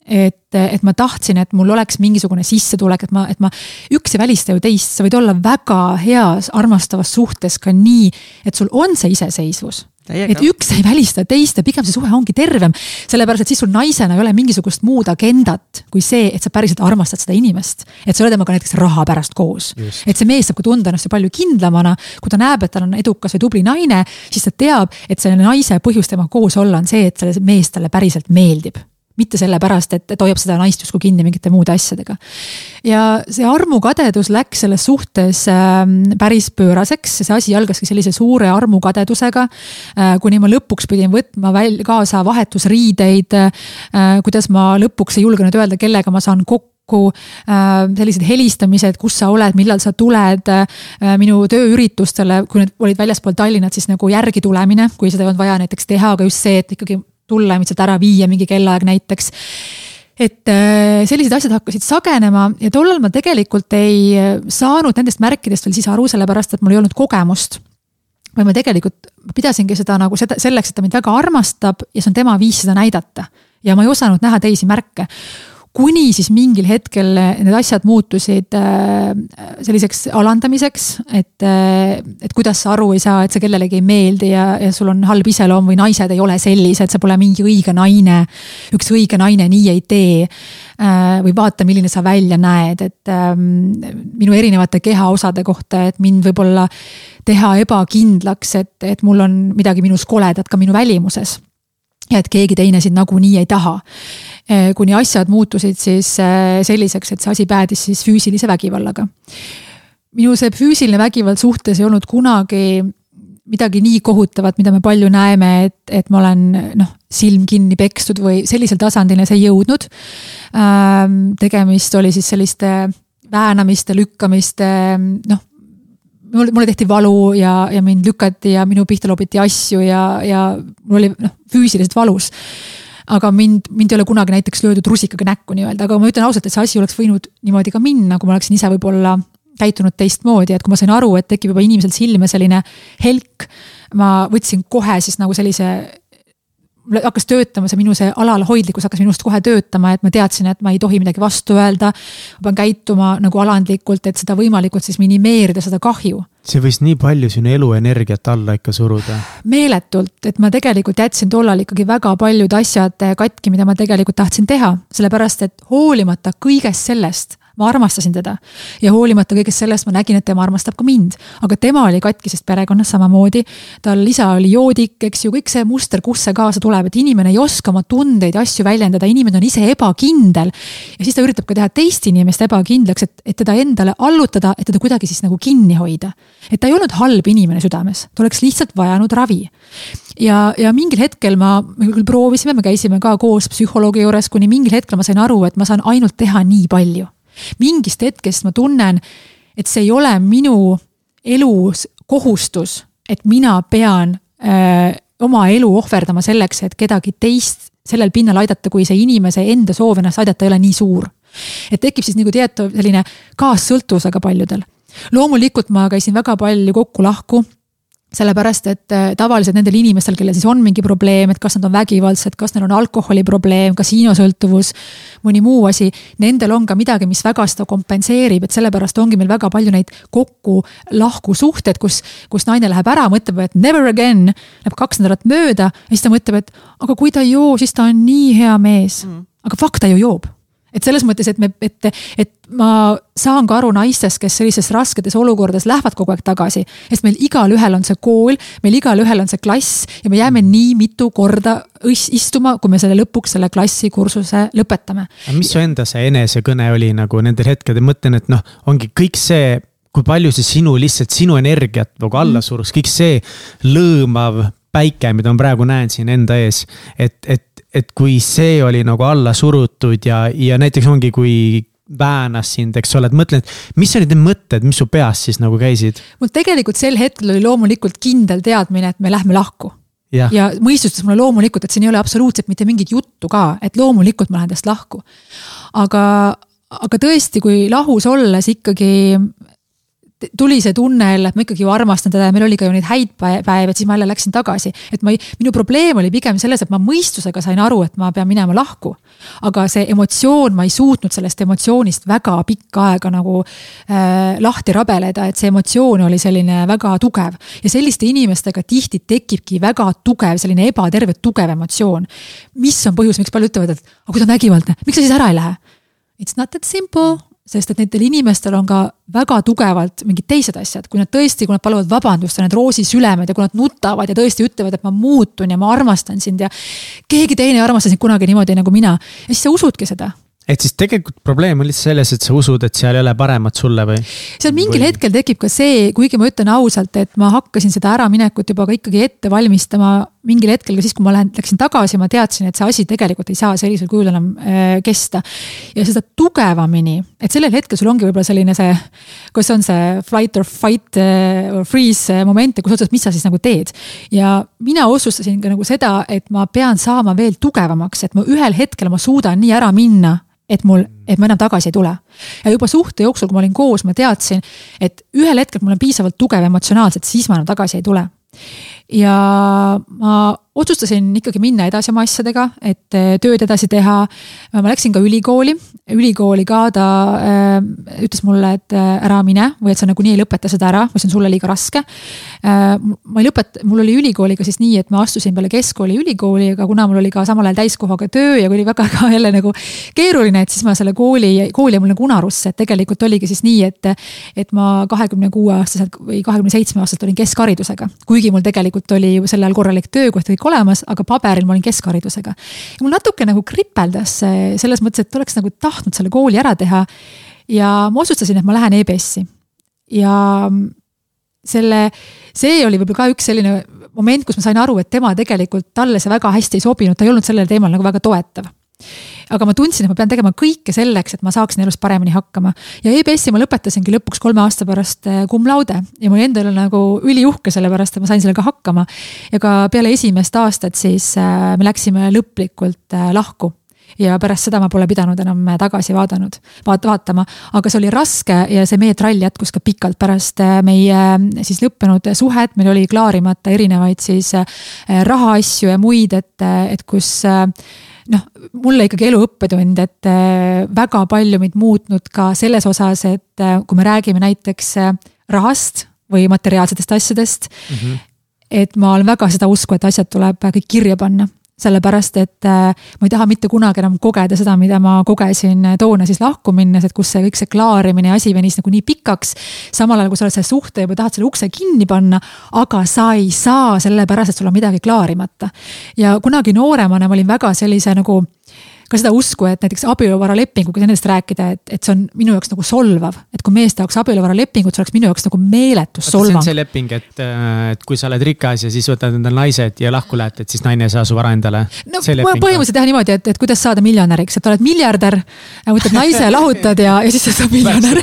et, et ma tahtsin, et mul oleks mingisugune sissetulek, et ma, et ma, üks ei välista ju teist, sa võid olla väga heas armastavas suhtes ka nii, et sul on see iseseisvus. et üks ei välista teist ja pigem see suhe ongi tervem, sellepärast et siis sul naisena ei ole mingisugust muud agendat kui see, et sa päriselt armastad seda inimest. et sa oled temaga näiteks raha pärast koos. et see mees saab ka tunda ennast ju palju kindlamana, kui ta näeb, et tal on edukas või tubli naine, siis ta teab, et selle naise põhjus temaga koos olla on see, et see mees talle päriselt meeldib mitte sellepärast, et, et hoiab seda naist justkui kinni mingite muude asjadega. ja see armukadedus läks selles suhtes äh, päris pööraseks, see asi algaski sellise suure armukadedusega äh,. kuni ma lõpuks pidin võtma väl-, kaasa vahetusriideid äh,. kuidas ma lõpuks ei julgenud öelda, kellega ma saan kokku kokku äh, sellised helistamised, kus sa oled, millal sa tuled äh, minu tööüritustele, kui need olid väljaspool Tallinnat, siis nagu järgi tulemine, kui seda ei olnud vaja näiteks teha, aga just see, et ikkagi tulla ja mind sealt ära viia mingi kellaaeg näiteks. Et äh, sellised asjad hakkasid sagenema ja tollal ma tegelikult ei saanud nendest märkidest veel siis aru, sellepärast et mul ei olnud kogemust. Või ma tegelikult pidasingi seda nagu seda selleks, et ta mind väga armastab ja see on tema viis seda näidata. ja ma ei osanud näha teisi märke kuni siis mingil hetkel need asjad muutusid äh, selliseks alandamiseks, et, äh, et kuidas sa aru ei saa, et see kellelegi ei meeldi ja, ja sul on halb iseloom või naised ei ole sellised, sa pole mingi õige naine. üks õige naine nii ei tee. Äh, või vaata, milline sa välja näed, et ähm, minu erinevate kehaosade kohta, et mind võib-olla teha ebakindlaks, et, et mul on midagi minus koledat ka minu välimuses ja et keegi teine sind nagunii ei taha. Eh, kuni asjad muutusid siis eh, selliseks, et see asi päädis siis füüsilise vägivallaga. minu see füüsiline vägivald suhtes ei olnud kunagi midagi nii kohutavat, mida me palju näeme, et, et ma olen noh, silm kinni pekstud või sellisel tasandil see ei jõudnud. Ähm, tegemist oli siis selliste väänamiste, lükkamiste, noh mul, mulle tehti valu ja, ja mind lükati ja minu pihta loobiti asju ja, ja mul oli noh, füüsiliselt valus. aga mind, mind ei ole kunagi näiteks löödud rusikaga näkku nii-öelda, aga ma ütlen ausalt, et see asi oleks võinud niimoodi ka minna, kui ma oleksin ise võib-olla käitunud teistmoodi, et kui ma sain aru, et tekib juba inimesel silme selline helk. ma võtsin kohe siis nagu sellise hakkas töötama see minu see alalhoidlikkus hakkas minust kohe töötama, et ma teadsin, et ma ei tohi midagi vastu öelda. ma pean käituma nagu alandlikult, et seda võimalikult siis minimeerida, seda kahju. see võis nii palju sinu eluenergiat alla ikka suruda. meeletult, et ma tegelikult jätsin tollal ikkagi väga paljud asjad katki, mida ma tegelikult tahtsin teha, sellepärast et hoolimata kõigest sellest ma armastasin teda. ja hoolimata kõigest sellest ma nägin, et tema armastab ka mind. aga tema oli katkisest perekonnast samamoodi. tal isa oli joodik, eks ju, kõik see muster, kust see kaasa tuleb, et inimene ei oska oma tundeid, asju väljendada, inimene on ise ebakindel. ja siis ta üritab ka teha teist inimest ebakindlaks, et, et teda endale allutada, et teda kuidagi siis nagu kinni hoida. et ta ei olnud halb inimene südames, ta oleks lihtsalt vajanud ravi ja, ja mingil hetkel ma, me küll proovisime, me käisime ka koos psühholoogi juures, kuni mingil hetkel ma sain aru, et ma saan ainult teha nii palju mingist hetkest ma tunnen, et see ei ole minu elus kohustus, et mina pean öö, äh, oma elu ohverdama selleks, et kedagi teist sellel pinnal aidata, kui see inimese enda soov ennast aidata ei ole nii suur. et tekib siis nagu teatav selline kaassõltuvus väga paljudel. loomulikult ma käisin väga palju kokku-lahku sellepärast, et äh, tavaliselt nendel inimestel, kellel siis on mingi probleem, et kas nad on vägivaldsed, kas neil on alkoholiprobleem, kasiinosõltuvus, mõni muu asi. Nendel on ka midagi, mis väga seda kompenseerib, et sellepärast ongi meil väga palju neid kokku-lahku suhted, kus, kus naine läheb ära, mõtleb, et never again. Läheb kaks nädalat mööda ja siis ta mõtleb, et aga kui ta ei joo, siis ta on nii hea mees mm.. aga fakt, ta ju joob et selles mõttes, et me, et, et ma saan ka aru naistest, kes sellistes rasketes olukordades lähevad kogu aeg tagasi. sest meil igalühel on see kool, meil igalühel on see klass ja me jääme nii mitu korda istuma, kui me selle lõpuks selle klassikursuse lõpetame. mis su enda see enesekõne oli nagu nendel hetkedel, mõtlen, et noh, ongi kõik see kui palju see sinu lihtsalt sinu energiat nagu alla surus, kõik see lõõmav päike, mida ma praegu näen siin enda ees. et, et et kui see oli nagu alla surutud ja, ja näiteks ongi, kui väänas sind, eks ole, et mõtlen, et mis olid need mõtted, mis su peas siis nagu käisid? mul tegelikult sel hetkel oli loomulikult kindel teadmine, et me lähme lahku. ja, ja mõistustas mulle loomulikult, et siin ei ole absoluutselt mitte mingit juttu ka, et loomulikult ma lähen tast lahku. aga, aga tõesti, kui lahus olles ikkagi tuli see tunne jälle, et ma ikkagi ju armastan teda ja meil oli ka ju neid häid päevi, et siis ma jälle läksin tagasi. et ma ei, minu probleem oli pigem selles, et ma mõistusega sain aru, et ma pean minema lahku. aga see emotsioon, ma ei suutnud sellest emotsioonist väga pikka aega nagu äh, lahti rabeleda, et see emotsioon oli selline väga tugev. ja selliste inimestega tihti tekibki väga tugev, selline ebaterve, tugev emotsioon. mis on põhjus, miks paljud ütlevad, et aga kui ta on vägivaldne, miks sa siis ära ei lähe? It's not that simple sest et nendel inimestel on ka väga tugevalt mingid teised asjad, kui nad tõesti, kui nad paluvad vabandust ja need roosisülemed ja kui nad nutavad ja tõesti ütlevad, et ma muutun ja ma armastan sind ja. keegi teine ei armasta sind kunagi niimoodi nagu mina ja siis sa usudki seda et siis tegelikult probleem on lihtsalt selles, et sa usud, et seal ei ole paremat sulle või? seal mingil või... hetkel tekib ka see, kuigi ma ütlen ausalt, et ma hakkasin seda äraminekut juba ka ikkagi ette valmistama mingil hetkel ka siis, kui ma lähen, läksin tagasi, ma teadsin, et see asi tegelikult ei saa sellisel kujul enam äh, kesta. ja seda tugevamini, et sellel hetkel sul ongi võib-olla selline see, kas on see flight or fight äh, or freeze moment, kus otsad, mis sa siis nagu teed. ja mina otsustasin ka nagu seda, et ma pean saama veel tugevamaks, et ma ühel hetkel ma suudan nii ära minna et mul, et ma enam tagasi ei tule. ja juba suhte jooksul, kui ma olin koos, ma teadsin, et ühel hetkel, ma olen piisavalt tugev emotsionaalselt, siis ma enam tagasi ei tule. Ja ma otsustasin ikkagi minna edasi oma asjadega, et eh, tööd edasi teha. ma läksin ka ülikooli, ülikooli ka ta äh, ütles mulle, et äh, ära mine või et sa nagunii ei lõpeta seda ära või see on sulle liiga raske äh,. ma ei lõpeta, mul oli ülikooliga siis nii, et ma astusin peale keskkooli ülikooli, aga kuna mul oli ka samal ajal täiskohaga töö ja oli väga <laughs> ka jälle nagu keeruline, et siis ma selle kooli, kool jäi mulle nagu unarusse, et tegelikult oligi siis nii, et. et ma kahekümne kuue aastaselt või kahekümne seitsme aastaselt olin keskharidusega, kuigi mul tegelikult oli sel ajal korralik töökoht kõik olemas, aga paberil ma olin keskharidusega. mul natuke nagu kripeldas selles mõttes, et oleks nagu tahtnud selle kooli ära teha. ja ma otsustasin, et ma lähen EBS-i ja selle, see oli võib-olla ka üks selline moment, kus ma sain aru, et tema tegelikult, talle see väga hästi ei sobinud, ta ei olnud sellel teemal nagu väga toetav aga ma tundsin, et ma pean tegema kõike selleks, et ma saaksin elus paremini hakkama. ja EBS-i ma lõpetasingi lõpuks kolme aasta pärast eh, cum laude ja mul endal on nagu üliuhke, sellepärast et ma sain sellega hakkama. ja ka peale esimest aastat siis eh, me läksime lõplikult eh, lahku ja pärast seda ma pole pidanud enam tagasi vaadanud, vaat-, vaatama. aga see oli raske ja see meie trall jätkus ka pikalt pärast meie siis lõppenud suhet, meil oli klaarimata erinevaid siis rahaasju ja muid, et, et kus mulle ikkagi elu õppetund, et äh, väga palju mind muutnud ka selles osas, et äh, kui me räägime näiteks äh, rahast või materiaalsetest asjadest mm. -hmm. et ma olen väga seda usku, et asjad tuleb kõik kirja panna sellepärast et äh, ma ei taha mitte kunagi enam kogeda seda, mida ma kogesin toona siis lahku minnes, et kus see kõik see klaarimine ja asi venis nagu nii pikaks. samal ajal, kui sa oled selle suhte juba tahad selle ukse kinni panna, aga sa ei saa sellepärast, et sul on midagi klaarimata. ja kunagi nooremana ma olin väga sellise nagu ka seda usku, et näiteks abieluvaralepinguga nendest rääkida, et, et see on minu jaoks nagu solvav. et kui mees tahaks abieluvaralepingut, see oleks minu jaoks nagu meeletus solvang. see on see leping, et, äh, et kui sa oled rikas ja siis võtad endale naised ja lahku lähed, et siis naine ei saa su vara endale. no põhimõtteliselt jah niimoodi, et, et kuidas saada miljonäriks, et oled miljardär, võtad naise, lahutad ja, ja siis sa saad miljonär.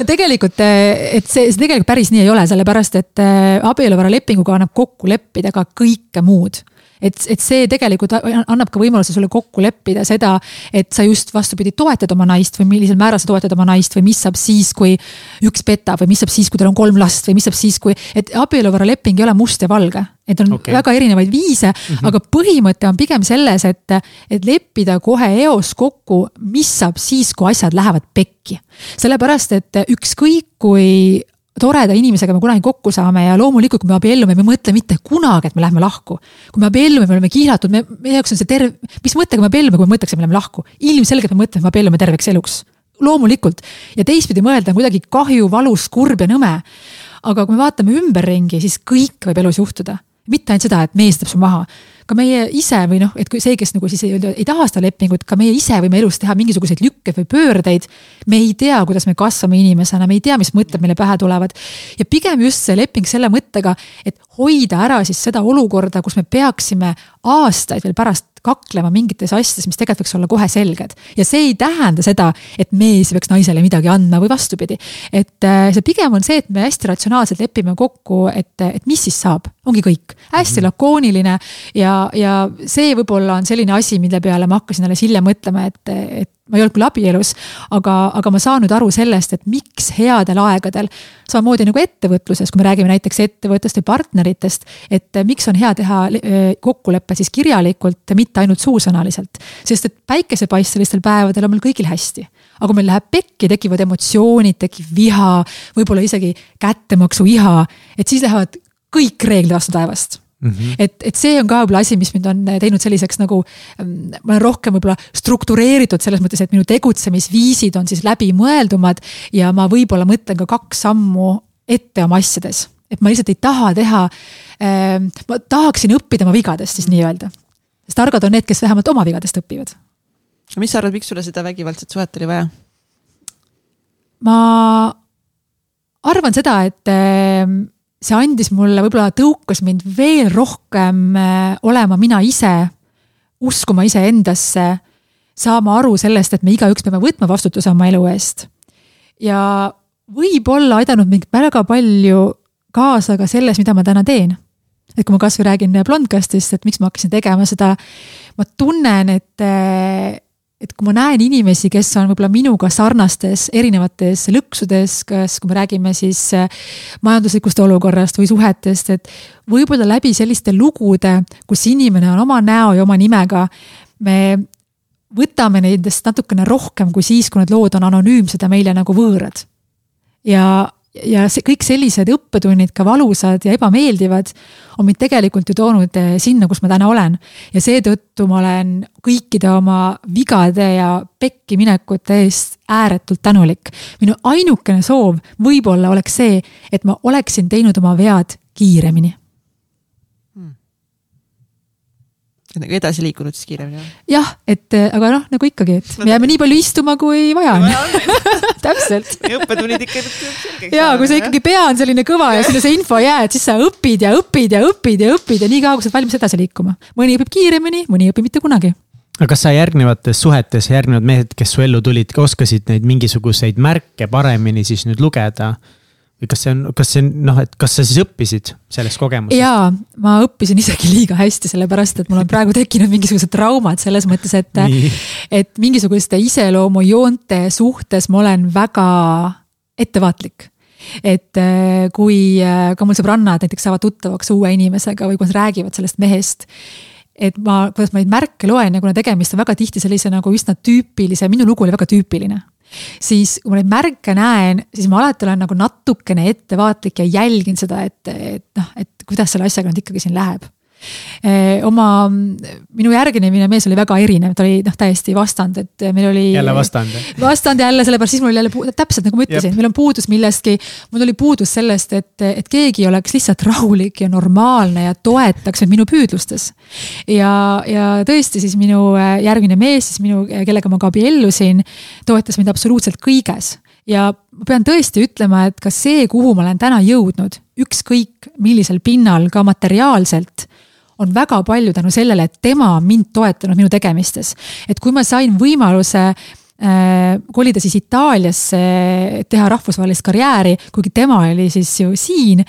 ja tegelikult, et see, see tegelikult päris nii ei ole, sellepärast et äh, abieluvaralepinguga annab kokku leppida ka kõike muud et, et see tegelikult annab ka võimaluse sulle kokku leppida seda, et sa just vastupidi toetad oma naist või millisel määral sa toetad oma naist või mis saab siis, kui üks petab või mis saab siis, kui teil on kolm last või mis saab siis, kui, et abieluvaraleping ei ole must ja valge. Need on okay. väga erinevaid viise mm, -hmm. aga põhimõte on pigem selles, et, et leppida kohe eos kokku, mis saab siis, kui asjad lähevad pekki. sellepärast, et ükskõik kui toreda inimesega me kunagi kokku saame ja loomulikult, kui me abiellume, me ei mõtle mitte kunagi, et me läheme lahku. kui me abiellume, me oleme kiilatud, me, meie jaoks on see terve, mis mõttega me abiellume, kui me mõtleksime, me läheme lahku. ilmselgelt me mõtleme, me abiellume terveks eluks. loomulikult ja teistpidi mõelda on kuidagi kahju, valus, kurb ja nõme. aga kui me vaatame ümberringi, siis kõik võib elus juhtuda. mitte ainult seda, et mees teeb su maha ka meie ise või noh, et kui see, kes nagu siis ei, ei taha seda lepingut, ka meie ise võime elus teha mingisuguseid lükke või pöördeid. me ei tea, kuidas me kasvame inimesena, me ei tea, mis mõtted meile pähe tulevad. ja pigem just see leping selle mõttega, et hoida ära siis seda olukorda, kus me peaksime aastaid veel pärast kaklema mingites asjades, mis tegelikult võiks olla kohe selged. ja see ei tähenda seda, et mees peaks naisele midagi andma või vastupidi. et äh, see pigem on see, et me hästi ratsionaalselt lepime kokku, et, et mis siis saab, ongi kõik. hästi mm -hmm. lakooniline ja, ja see võib-olla on selline asi, mille peale ma hakkasin alles hiljem mõtlema, et, et ma ei olnud küll abielus, aga, aga ma saan nüüd aru sellest, et miks headel aegadel, samamoodi nagu ettevõtluses, kui me räägime näiteks ettevõttest või partneritest, et miks on hea teha kokkulepe siis kirjalikult, mitte ainult suusõnaliselt. sest et päikesepaistelistel päevadel on meil kõigil hästi. aga kui meil läheb pekki, tekivad emotsioonid, tekib viha, võib-olla isegi kättemaksuiha, et siis lähevad kõik reeglid vastu taevast Mm -hmm. et, et see on ka võib-olla asi, mis mind on teinud selliseks nagu, mm, ma olen rohkem võib-olla struktureeritud selles mõttes, et minu tegutsemisviisid on siis läbimõeldumad ja ma võib-olla mõtlen ka kaks sammu ette oma asjades. et ma lihtsalt ei taha teha äh,, ma tahaksin õppida oma vigadest siis nii-öelda. sest targad on need, kes vähemalt oma vigadest õpivad aga mis sa arvad, miks sulle seda vägivaldset suhet oli vaja? ma arvan seda, et ehm, see andis mulle, võib-olla tõukas mind veel rohkem eh, olema mina ise, uskuma iseendasse, saama aru sellest, et me igaüks peame võtma vastutuse oma elu eest. ja võib-olla aidanud mind väga palju kaasa ka selles, mida ma täna teen. et kui ma kasvõi räägin Blondcastist, et miks ma hakkasin tegema seda, ma tunnen, et eh, et kui ma näen inimesi, kes on võib-olla minuga sarnastes erinevates lõksudes, kas, kui me räägime siis äh, majanduslikust olukorrast või suhetest, et võib-olla läbi selliste lugude, kus inimene on oma näo ja oma nimega, me võtame nendest natukene rohkem kui siis, kui need lood on anonüümsed ja meile nagu võõrad. ja ja see kõik sellised õppetunnid, ka valusad ja ebameeldivad, on mind tegelikult ju toonud eh, sinna, kus ma täna olen. ja seetõttu ma olen kõikide oma vigade ja pekkiminekute eest ääretult tänulik. minu ainukene soov võib-olla oleks see, et ma oleksin teinud oma vead kiiremini nagu edasi liikunud siis kiiremini. jah, et äh, aga noh, nagu ikkagi, et me jääme nii palju istuma, kui vaja on <laughs> täpselt. õppetunnid ikka selgeks. ja kui sa ikkagi pea on selline kõva ja sinna see info jääd, siis sa õpid ja õpid ja õpid ja õpid ja nii kaua, kui sa oled valmis edasi liikuma. mõni õpib kiiremini, mõni ei õpi mitte kunagi aga kas sa järgnevates suhetes, järgnevad mehed, kes su ellu tulid, oskasid neid mingisuguseid märke paremini siis nüüd lugeda? Kas see on, kas see on noh, et kas sa siis õppisid sellest kogemusest? jaa, ma õppisin isegi liiga hästi, sellepärast et mul on praegu tekkinud mingisugused traumad selles mõttes, et et mingisuguste iseloomujoonte suhtes ma olen väga ettevaatlik. Et äh, kui äh, ka mul sõbrannad näiteks saavad tuttavaks uue inimesega või kui nad räägivad sellest mehest et ma, kuidas ma neid märke loen ja kuna tegemist on väga tihti sellise nagu üsna tüüpilise, minu lugu oli väga tüüpiline siis kui ma neid märke näen, siis ma alati olen nagu natukene ettevaatlik ja jälgin seda, et, et noh, et kuidas selle asjaga nüüd ikkagi siin läheb oma, minu järgine mees oli väga erinev, ta oli noh, täiesti vastand, et meil oli. jälle vastand. vastand jälle, sellepärast siis mul oli jälle, täpselt nagu ma ütlesin, meil on puudus millestki. mul oli puudus sellest, et, et keegi oleks lihtsalt rahulik ja normaalne ja toetaks mind minu püüdlustes. ja, ja tõesti siis minu äh, järgmine mees, siis minu, kellega ma ka abiellusin, toetas mind absoluutselt kõiges ja ma pean tõesti ütlema, et ka see, kuhu ma olen täna jõudnud, ükskõik millisel pinnal, ka materiaalselt on väga palju tänu sellele, et tema on mind toetanud minu tegemistes. et kui ma sain võimaluse äh, kolida siis Itaaliasse, teha rahvusvahelist karjääri, kuigi tema oli siis ju siin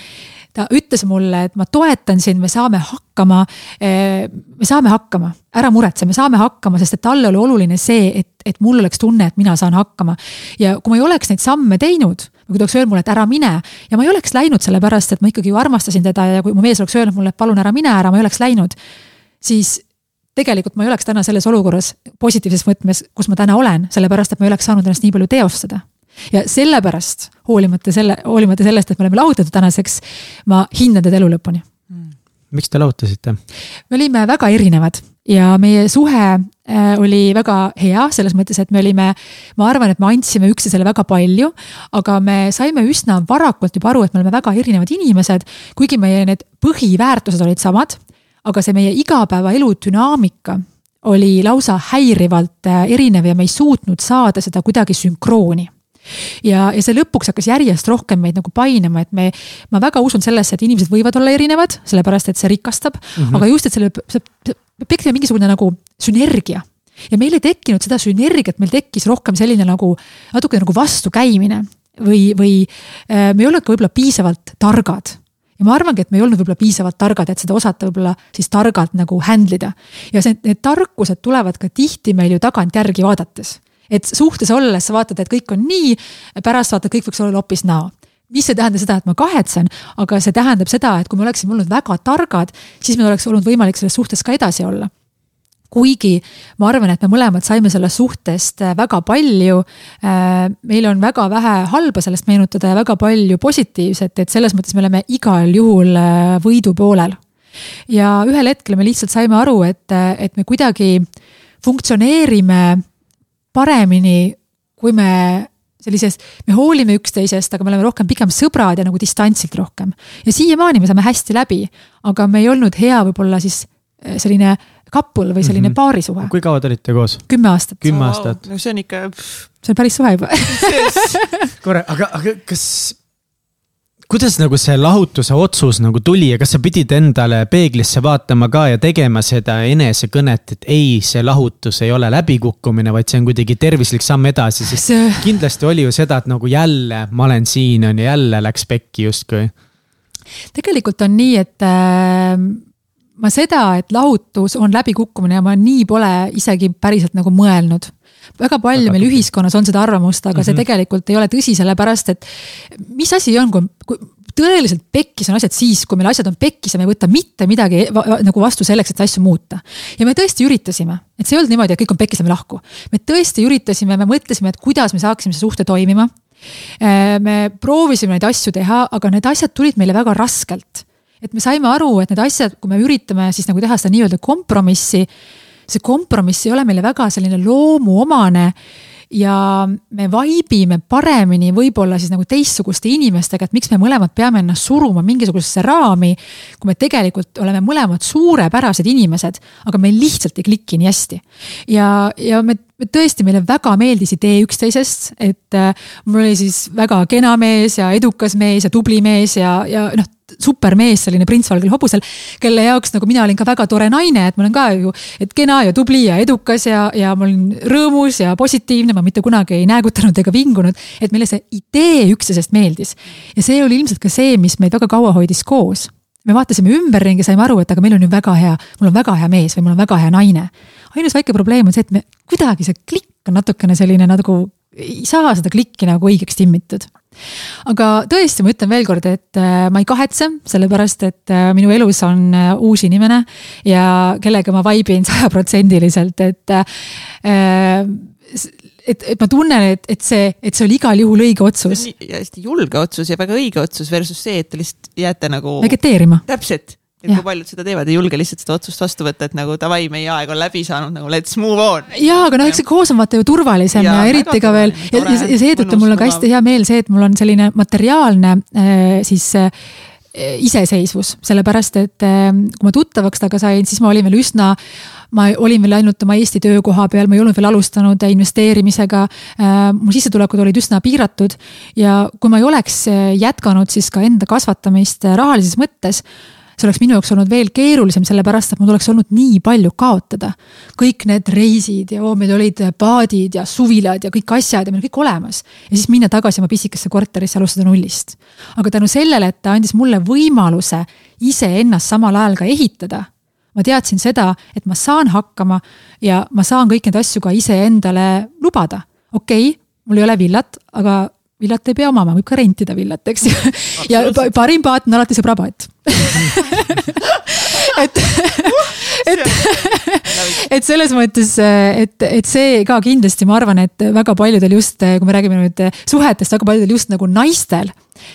ta ütles mulle, et ma toetan sind, me saame hakkama. Eh, me saame hakkama, ära muretse, me saame hakkama, sest et talle oli oluline see, et, et mul oleks tunne, et mina saan hakkama. ja kui ma ei oleks neid samme teinud, või kui ta oleks öelnud mulle, et ära mine ja ma ei oleks läinud, sellepärast et ma ikkagi ju armastasin teda ja kui mu mees oleks öelnud mulle, et palun ära mine ära, ma ei oleks läinud. siis tegelikult ma ei oleks täna selles olukorras positiivses mõtmes, kus ma täna olen, sellepärast et ma ei oleks saanud ennast nii palju teostada ja sellepärast, hoolimata selle, hoolimata sellest, et me oleme lahutatud tänaseks, ma hindan teda elu lõpuni mm.. miks te lahutasite? me olime väga erinevad ja meie suhe äh, oli väga hea selles mõttes, et me olime, ma arvan, et me andsime üksteisele väga palju, aga me saime üsna varakult juba aru, et me oleme väga erinevad inimesed, kuigi meie need põhiväärtused olid samad, aga see meie igapäevaelu dünaamika oli lausa häirivalt äh, erinev ja me ei suutnud saada seda kuidagi sünkrooni ja, ja see lõpuks hakkas järjest rohkem meid nagu painama, et me, ma väga usun sellesse, et inimesed võivad olla erinevad, sellepärast et see rikastab mm, -hmm. aga just, et selle, see peab tekkima mingisugune nagu sünergia ja meil ei tekkinud seda sünergiat, meil tekkis rohkem selline nagu natuke nagu vastukäimine või, või äh, me ei olnud ka võib-olla piisavalt targad ja ma arvangi, et me ei olnud võib-olla piisavalt targad, et seda osata võib-olla siis targalt nagu handle ida. ja see, need tarkused tulevad ka tihti meil ju tagantjärgi vaadates et suhtes olles sa vaatad, et kõik on nii, pärast vaatad, kõik võiks olla hoopis naa mis ei tähenda seda, et ma kahetsen, aga see tähendab seda, et kui me oleksime olnud väga targad, siis meil oleks olnud võimalik selles suhtes ka edasi olla kuigi ma arvan, et me mõlemad saime sellest suhtest äh, väga palju. Äh, meil on väga vähe halba sellest meenutada ja väga palju positiivset, et selles mõttes me oleme igal juhul äh, võidu poolel. ja ühel hetkel me lihtsalt saime aru, et, et me kuidagi funktsioneerime paremini, kui me sellises, me hoolime üksteisest, aga me oleme rohkem pigem sõbrad ja nagu distantsilt rohkem. ja siiamaani me saame hästi läbi, aga me ei olnud hea võib-olla siis eh, selline couple või selline mm -hmm. paarisuhe. kui kaua te olite koos? kümme aastat. kümme aastat. no see on ikka. see on päris suhe juba korra, aga, aga kas kuidas nagu see lahutuse otsus nagu tuli ja kas sa pidid endale peeglisse vaatama ka ja tegema seda enesekõnet, et ei, see lahutus ei ole läbikukkumine, vaid see on kuidagi tervislik samm edasi, sest see... kindlasti oli ju seda, et nagu jälle ma olen siin on ja jälle läks pekki justkui. tegelikult on nii, et äh, ma seda, et lahutus on läbikukkumine ja ma nii pole isegi päriselt nagu mõelnud väga palju väga meil tugi. ühiskonnas on seda arvamust, aga mm -hmm. see mhm. tegelikult ei ole tõsi, sellepärast et mis asi on, kui, kui tõeliselt pekkis on asjad siis, kui meil asjad on pekkis ja me ei võta mitte midagi va nagu vastu selleks, et asju muuta. ja me tõesti üritasime, et see ei olnud niimoodi, et kõik on pekkis, lähme lahku. me tõesti üritasime, me mõtlesime, et kuidas me saaksime see suhte toimima. Äh, me proovisime neid asju teha, aga need asjad tulid meile väga raskelt. et me saime aru, et need asjad, kui me üritame siis nagu teha seda nii-öelda kompromissi see kompromiss ei ole meile väga selline loomuomane ja me vibe ime paremini võib-olla siis nagu teistsuguste inimestega, et miks me mõlemad peame ennast suruma mingisugusesse raami. kui me tegelikult oleme mõlemad suurepärased inimesed, aga meil lihtsalt ei kliki nii hästi. ja, ja me tõesti, meile väga meeldis idee üksteisest, et äh, mul oli siis väga kena mees ja edukas mees ja tubli mees ja, ja noh supermees, selline prints valgel hobusel, kelle jaoks nagu mina olin ka väga tore naine, et ma olen ka ju, et kena ja tubli ja edukas ja, ja ma olin rõõmus ja positiivne, ma mitte kunagi ei näägutanud ega vingunud. et meile see idee üksteisest meeldis ja see oli ilmselt ka see, mis meid väga kaua hoidis koos me vaatasime ümberringi, saime aru, et aga meil on ju väga hea, mul on väga hea mees või mul on väga hea naine. ainus väike probleem on see, et me kuidagi see klikk on natukene selline nagu ei saa seda klikki nagu õigeks timmitud aga tõesti, ma ütlen veelkord, et äh, ma ei kahetse, sellepärast et äh, minu elus on äh, uus inimene ja kellega ma vibe in <laughs> sajaprotsendiliselt, et et, et ma tunnen, et, et see, et see oli igal juhul õige otsus. hästi julge otsus ja väga õige otsus versus see, et te lihtsalt jääte nagu. vegeteerima. täpselt et kui paljud seda teevad, ei julge lihtsalt seda otsust vastu võtta, et nagu davai, meie aeg on läbi saanud, nagu let's move on. ja, aga noh, eks see koos on vaata ju turvalisem ja, ja eriti ka veel ja, ja, ja seetõttu mul on ka hästi hea meel see, et mul on selline materiaalne äh, siis äh, iseseisvus, sellepärast et äh, kui ma tuttavaks temaga sain, siis ma olin veel üsna ma olin veel ainult oma Eesti töökoha peal, ma ei olnud veel alustanud investeerimisega. mu sissetulekud olid üsna piiratud ja kui ma ei oleks jätkanud siis ka enda kasvatamist rahalises mõttes see oleks minu jaoks olnud veel keerulisem, sellepärast et mul oleks olnud nii palju kaotada. kõik need reisid ja oo, meil olid paadid ja suvilad ja kõik asjad ja meil kõik olemas. ja siis minna tagasi oma pisikesse korterisse, alustada nullist. aga tänu sellele, et ta andis mulle võimaluse iseennast samal ajal ka ehitada ma teadsin seda, et ma saan hakkama ja ma saan kõiki neid asju ka iseendale lubada. okei okay,, mul ei ole villat, aga villat ei pea omama, võib ka rentida villat, eks. Ju. ja parim paat on alati sõbrapaat <laughs> et, et, et selles mõttes, et, et see ka kindlasti, ma arvan, et väga paljudel just, kui me räägime nüüd suhetest, väga paljudel just nagu naistel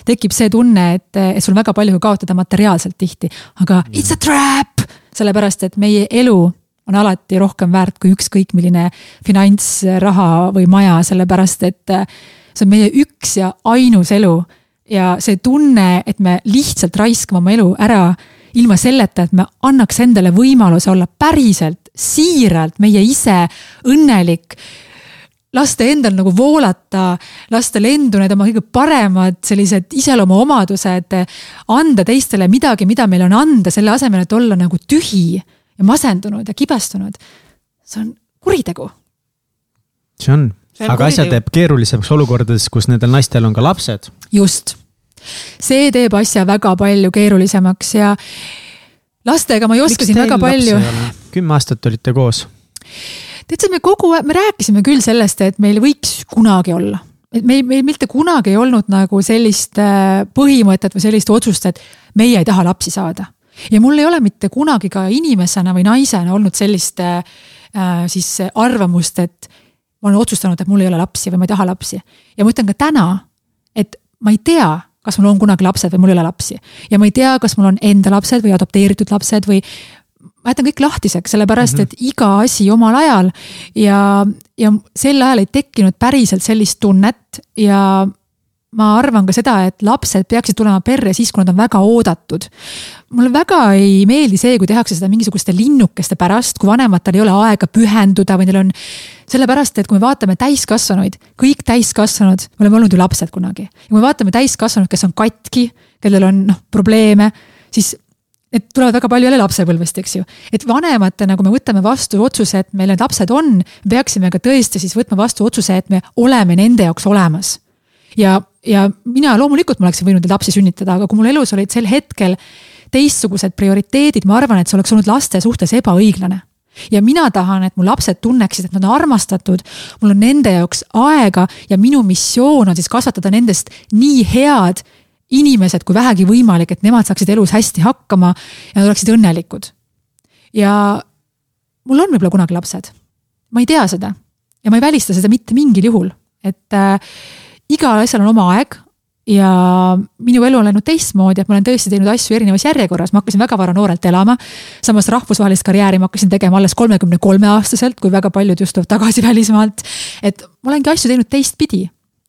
tekib see tunne, et, et sul väga palju kaotada materiaalselt tihti, aga it's a trap, sellepärast et meie elu on alati rohkem väärt kui ükskõik milline finants, raha või maja, sellepärast et see on meie üks ja ainus elu. ja see tunne, et me lihtsalt raiskame oma elu ära ilma selleta, et me annaks endale võimaluse olla päriselt, siiralt meie ise õnnelik lasta endal nagu voolata, lasta lendu need oma kõige paremad sellised iseloomuomadused, anda teistele midagi, mida meil on anda, selle asemel, et olla nagu tühi ja masendunud ja kibestunud. see on kuritegu. see on aga asja teeb keerulisemaks olukordades, kus nendel naistel on ka lapsed. just, see teeb asja väga palju keerulisemaks ja lastega ma ei oska siin väga palju. kümme aastat olite koos. tead, me kogu aeg, me rääkisime küll sellest, et meil võiks kunagi olla et meil, meil mitte kunagi ei olnud nagu sellist äh, põhimõtet või sellist otsust, et meie ei taha lapsi saada. ja mul ei ole mitte kunagi ka inimesena või naisena olnud sellist äh, äh siis arvamust, et ma olen otsustanud, et mul ei ole lapsi või ma ei taha lapsi. ja ma ütlen ka täna, et ma ei tea, kas mul on kunagi lapsed või mul ei ole lapsi. ja ma ei tea, kas mul on enda lapsed või adopteeritud lapsed või ma jätan kõik lahtiseks, sellepärast mm -hmm. et iga asi omal ajal ja, ja sel ajal ei tekkinud päriselt sellist tunnet ja ma arvan ka seda, et lapsed peaksid tulema perre siis, kui nad on väga oodatud. mulle väga ei meeldi see, kui tehakse seda mingisuguste linnukeste pärast, kui vanematel ei ole aega pühenduda või neil on. sellepärast, et kui me vaatame täiskasvanuid, kõik täiskasvanud, me oleme olnud ju lapsed kunagi. ja kui me vaatame täiskasvanuid, kes on katki, kellel on noh probleeme, siis need tulevad väga palju jälle lapsepõlvest, eks ju. et vanematena, kui me võtame vastu otsuse, et meil need lapsed on, peaksime ka tõesti siis võtma vastu otsuse, et me oleme nende jaoks olemas. Ja, ja mina loomulikult ma oleksin võinud lapsi sünnitada, aga kui mul elus olid sel hetkel teistsugused prioriteedid, ma arvan, et see oleks olnud laste suhtes ebaõiglane. Ja mina tahan, et mu lapsed tunneksid, et nad on armastatud, mul on nende jaoks aega ja minu missioon on siis kasvatada nendest nii head inimesed kui vähegi võimalik, et nemad saaksid elus hästi hakkama ja nad oleksid õnnelikud. ja mul on võib-olla kunagi lapsed, ma ei tea seda ja ma ei välista seda mitte mingil juhul, et äh, igal asjal on oma aeg ja minu elu on läinud teistmoodi, et ma olen tõesti teinud asju erinevas järjekorras, ma hakkasin väga vara noorelt elama. samas rahvusvahelist karjääri ma hakkasin tegema alles kolmekümne kolme aastaselt, kui väga paljud just tulevad tagasi <laughs> välismaalt. et ma olengi asju teinud teistpidi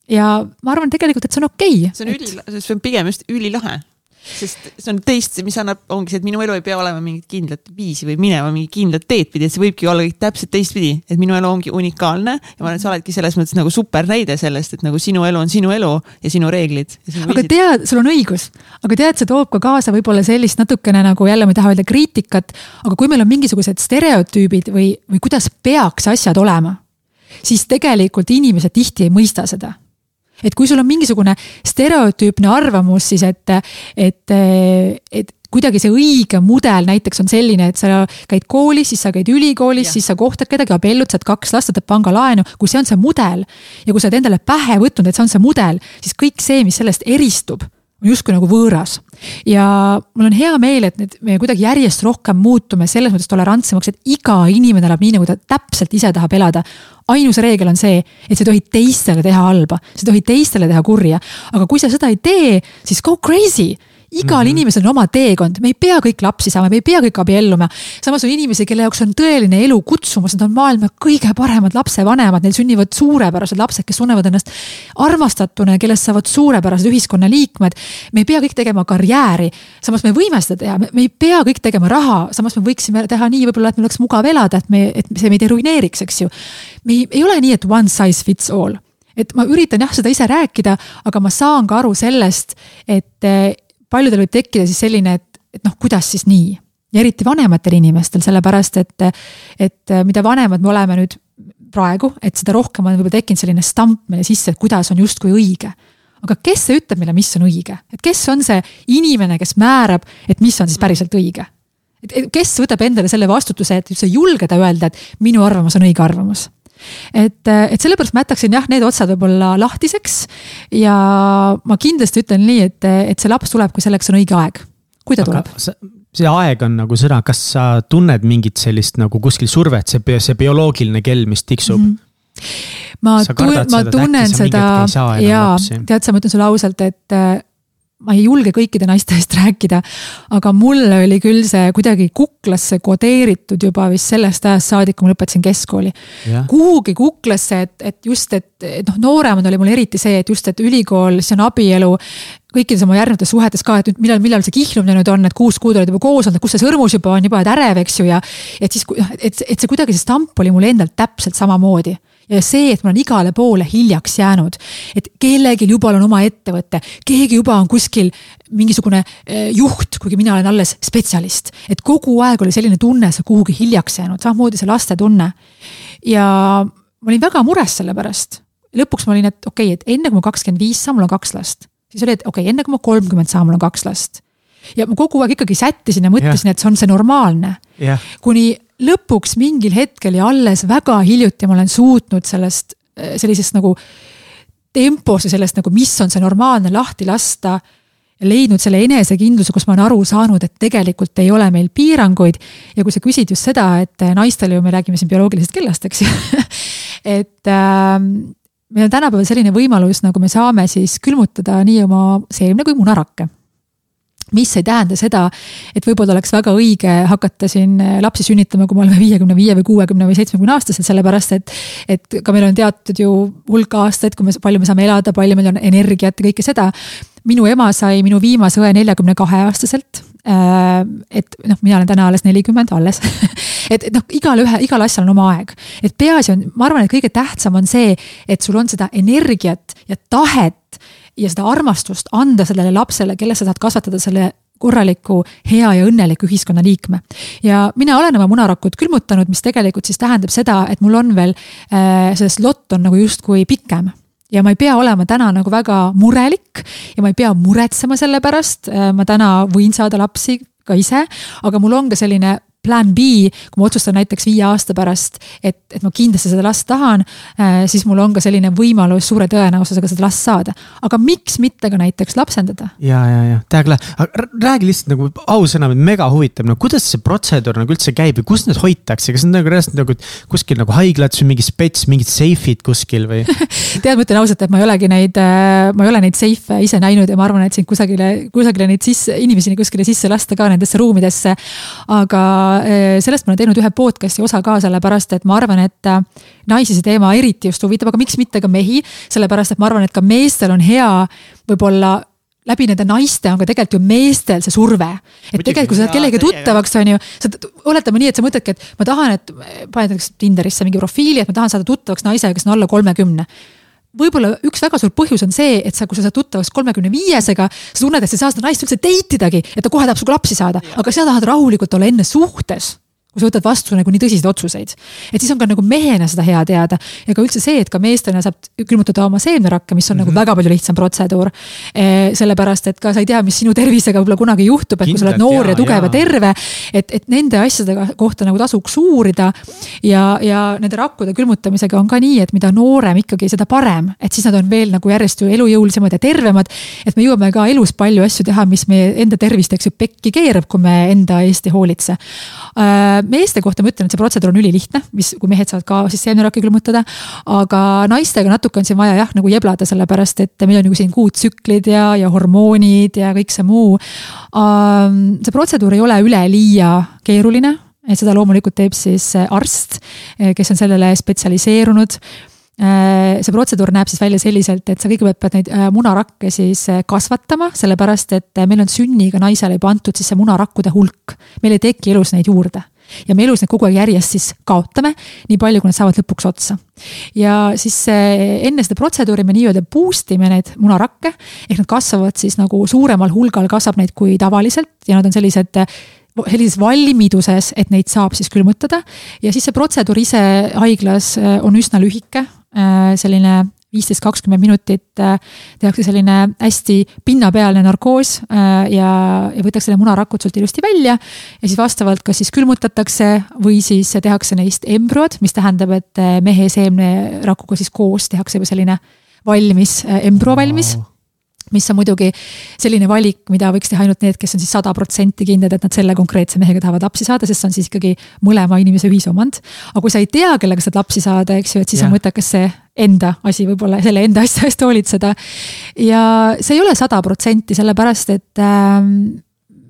ja ma arvan tegelikult, et see on okei okay,. see on et... üli, see on pigem just ülilahe sest see on teist, mis annab, ongi see, et minu elu ei pea olema mingit kindlat viisi või minema mingit kindlat teed pidi, et see võibki olla kõik täpselt teistpidi, et minu elu ongi unikaalne ja ma arvan, et sa oledki selles mõttes nagu super näide sellest, et nagu sinu elu on sinu elu ja sinu reeglid. aga viisid. tead, sul on õigus, aga tead, see toob ka kaasa võib-olla sellist natukene nagu jälle ma ei taha öelda kriitikat, aga kui meil on mingisugused stereotüübid või, või kuidas peaks asjad olema, siis tegelikult inimesed tihti ei mõista seda et kui sul on mingisugune stereotüüpne arvamus, siis et, et, et kuidagi see õige mudel näiteks on selline, et sa käid koolis, siis sa käid ülikoolis, siis sa kohtad kedagi, abiellud, saad kaks last, võtad pangalaenu. kui see on see mudel ja kui sa oled endale pähe võtnud, et see on see mudel, siis kõik see, mis sellest eristub, on justkui nagu võõras. Ja mul on hea meel, et need, me kuidagi järjest rohkem muutume selles mõttes tolerantsemaks, et iga inimene elab nii, nagu ta täpselt ise tahab elada. ainus reegel on see, et sa ei tohi teistele teha halba, sa ei tohi teistele teha kurja, aga kui sa seda ei tee, siis go crazy igal mm -hmm. inimesel on oma teekond, me ei pea kõik lapsi saama, me ei pea kõik abielluma. samas on inimesi, kelle jaoks on tõeline elu kutsumus, nad on maailma kõige paremad lapsevanemad, neil sünnivad suurepärased lapsed, kes tunnevad ennast armastatuna ja kellest saavad suurepärased ühiskonnaliikmed. me ei pea kõik tegema karjääri, samas me võime seda teha, me ei pea kõik tegema raha, samas me võiksime teha nii võib-olla, et meil oleks mugav elada, et me, et see meid ei ruineeriks, eks ju. me ei, ei ole nii, et one size fits all et ma üritan jah, seda ise rääkida, aga ma saan ka aru sellest, et paljudel võib tekkida siis selline, et, et noh, kuidas siis nii. ja eriti vanematel inimestel, sellepärast et, et mida vanemad me oleme nüüd praegu, et seda rohkem on võib-olla tekkinud selline stamp meile sisse, et kuidas on justkui õige. aga kes see ütleb meile, mis on õige, et kes on see inimene, kes määrab, et mis on siis päriselt õige? et kes võtab endale selle vastutuse, et üldse julgeda öelda, et minu arvamus on õige arvamus et, et sellepärast ma jätaksin jah, need otsad võib-olla lahtiseks. ja ma kindlasti ütlen nii, et, et see laps tuleb, kui selleks on õige aeg, kui ta Aga tuleb see aeg on nagu seda, kas sa tunned mingit sellist nagu kuskil survet, see, see bioloogiline kell, mis tiksub mm? -hmm. ma, ma tunnen seda ja tead sa, ma ütlen sulle ausalt, et ma ei julge kõikide naiste eest rääkida, aga mulle oli küll see kuidagi kuklasse kodeeritud juba vist sellest ajast saadik, kui ma lõpetasin keskkooli. kuhugi kuklasse, et, et just, et, et noh, nooremana oli mul eriti see, et just, et ülikool, see on abielu kõikides oma järgnevates suhetes ka, et nüüd millal, millal see kihlumine nüüd on, et kuus kuud olid juba koos olnud, kus see sõrmus juba on, juba oled ärev, eks ju, ja. et siis, et, et see kuidagi see stamp oli mul endal täpselt samamoodi ja see, et ma olen igale poole hiljaks jäänud, et kellelgi juba on oma ettevõte, keegi juba on kuskil mingisugune eh, juht, kuigi mina olen alles spetsialist. et kogu aeg oli selline tunne, sa kuhugi hiljaks jäänud, samamoodi see laste tunne. ja ma olin väga mures selle pärast. lõpuks ma olin, et okei okay,, et enne kui ma kakskümmend viis saan, mul on kaks last. siis oli, et okei okay,, enne kui ma kolmkümmend saan, mul on kaks last ja ma kogu aeg ikkagi sättisin ja mõtlesin, et see on see normaalne yeah.. kuni lõpuks mingil hetkel ja alles väga hiljuti ma olen suutnud sellest, äh, sellisest nagu tempost ja sellest nagu, mis on see normaalne lahti lasta. leidnud selle enesekindluse, kus ma olen aru saanud, et tegelikult ei ole meil piiranguid. ja kui sa küsid just seda, et äh, naistel ju me räägime siin bioloogilisest kellast, eks ju <laughs> et äh, meil on tänapäeval selline võimalus, nagu me saame siis külmutada nii oma seemne kui munarakke mis ei tähenda seda, et võib-olla oleks väga õige hakata siin äh, lapsi sünnitama, kui me oleme viiekümne viie või kuuekümne või seitsmekümne aastased, sellepärast et. et ka meil on teatud ju hulk aastaid, kui me, palju me saame elada, palju meil on energiat ja kõike seda. minu ema sai minu viimase õe neljakümne kahe aastaselt äh, et noh, mina olen täna alles nelikümmend, alles <laughs> et, et noh, igalühe, igal asjal on oma aeg. et peaasi on, ma arvan, et kõige tähtsam on see, et sul on seda energiat ja tahet ja seda armastust anda sellele lapsele, kelle sa tahad kasvatada selle korraliku, hea ja õnneliku ühiskonnaliikme. ja mina olen oma munarakut külmutanud, mis tegelikult siis tähendab seda, et mul on veel äh,, see slot on nagu justkui pikem ja ma ei pea olema täna nagu väga murelik ja ma ei pea muretsema selle pärast, äh, ma täna võin saada lapsi ka ise, aga mul on ka selline plaan B, kui ma otsustan näiteks viie aasta pärast, et, et ma kindlasti seda last tahan, äh, siis mul on ka selline võimalus suure tõenäosusega seda last saada. aga miks mitte ka näiteks lapsendada? ja, ja, ja täiega lahe, aga räägi lihtsalt nagu ausõna, mega huvitav, no kuidas see protseduur nagu üldse käib ja kus need hoitakse, kas need nagu reaalselt nagu kuskil nagu haiglates või mingi spets, mingid seifid kuskil või <laughs> tead, ma ütlen ausalt, et ma ei olegi neid, äh, ma ei ole neid seife ise näinud ja ma arvan, et siin kusagile, kusagile neid sisse, inimesi kuskile sisse lasta ka nendesse ruumidesse. aga sellest ma olen teinud ühe podcast'i osa ka, sellepärast et ma arvan, et äh, naisi see teema eriti just huvitab, aga miks mitte ka mehi. sellepärast et ma arvan, et ka meestel on hea võib-olla läbi nende naiste on ka tegelikult ju meestel see surve. et tegelikult, kui sa saad kellegi tuttavaks, on ju, sa oletame nii, et sa mõtledki, et ma tahan, et paned näiteks Tinderisse mingi profiili, et ma tahan saada tuttavaks naisega, kes on alla kolmekümne võib-olla üks väga suur põhjus on see, et sa, kui sa saad tuttavaks kolmekümne viiesega, sa tunned, et sa ei saa seda naist üldse date idagi, et ta kohe tahab sinuga lapsi saada, aga sa tahad rahulikult olla enne suhtes kui sa võtad vastu nagu nii tõsiseid otsuseid. et siis on ka nagu mehena seda hea teada ja ka üldse see, et ka meestena saab külmutada oma seemnerakke, mis on mm -hmm. nagu mhm. väga palju lihtsam protseduur e,. sellepärast, et ka sa ei tea, mis sinu tervisega võib-olla kunagi juhtub, et Kindlalt, kui sa oled noor ja, ja tugev ja terve. et, et nende asjade kohta nagu tasuks uurida. ja, ja nende rakkude külmutamisega on ka nii, et mida noorem ikkagi, seda parem, et siis nad on veel nagu järjest ju elujõulisemad ja tervemad. et me jõuame ka elus palju asju teha, mis meie enda tervist, eks ju, pekki keerab, kui me enda eest ei hoolitse äh, meeste kohta ma ütlen, et see protseduur on ülilihtne, mis, kui mehed saavad ka siis seemnerakke külmutada. aga naistega natuke on siin vaja jah, nagu jeblada, sellepärast et meil on ju siin kuutsüklid ja, ja hormoonid ja kõik see muu. see protseduur ei ole üleliia keeruline, et seda loomulikult teeb siis arst, kes on sellele spetsialiseerunud Äh, see protseduur näeb siis välja selliselt, et sa kõigepealt pead neid munarakke siis kasvatama, sellepärast et meil on sünniga naisele juba antud siis see munarakkude hulk. meil ei teki elus neid juurde ja me elus neid kogu aeg järjest siis kaotame, nii palju, kui nad saavad lõpuks otsa. ja siis enne seda protseduuri me nii-öelda boost ime neid munarakke, ehk nad kasvavad siis nagu suuremal hulgal kasvab neid kui tavaliselt ja nad on sellised sellises valmiduses, et neid saab siis külmutada ja siis see protseduur ise haiglas on üsna lühike, selline viisteist, kakskümmend minutit äh, tehakse selline hästi pinnapealne narkoos äh, ja, ja võetakse need munarakud sult ilusti välja. ja siis vastavalt, kas siis külmutatakse või siis tehakse neist embrüod, mis tähendab, et mehe seemnerakuga siis koos tehakse juba selline valmis, embrüo valmis wow mis on muidugi selline valik, mida võiks teha ainult need, kes on siis sada protsenti kindlad, et nad selle konkreetse mehega tahavad lapsi saada, sest see on siis ikkagi mõlema inimese ühisomand. aga kui sa ei tea, kellega saad lapsi saada, eks ju, et siis ja. on mõttekas see enda asi võib-olla selle enda asja eest hoolitseda. ja see ei ole sada protsenti, sellepärast et ähm,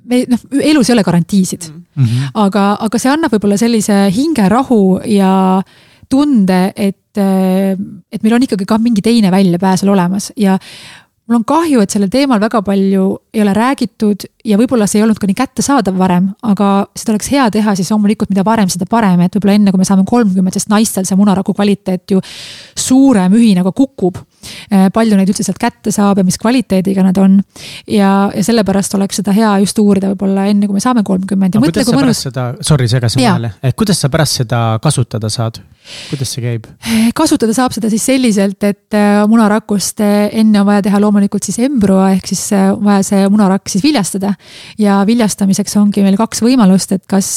me noh, elus ei ole garantiisid mm. -hmm. aga, aga see annab võib-olla sellise hingerahu ja tunde, et, äh, et meil on ikkagi ka mingi teine väljapääs olemas ja mul on kahju, et sellel teemal väga palju ei ole räägitud ja võib-olla see ei olnud ka nii kättesaadav varem, aga seda oleks hea teha siis loomulikult, mida varem, seda parem, et võib-olla enne, kui me saame kolmkümmend, sest naistel see munaraku kvaliteet ju suurem ühinaga kukub. Eh, palju neid üldse sealt kätte saab ja mis kvaliteediga nad on. ja, ja sellepärast oleks seda hea just uurida võib-olla enne, kui me saame kolmkümmend ja mõtle, kui mõnus. seda, sorry, segasin vahele, et kuidas sa pärast seda kasutada saad, kuidas see käib? Eh, kasutada saab seda siis selliselt, et eh, munarakust enne on vaja teha loomulikult siis embrüo ehk siis vaja see munarakk siis viljastada ja viljastamiseks ongi meil kaks võimalust, et kas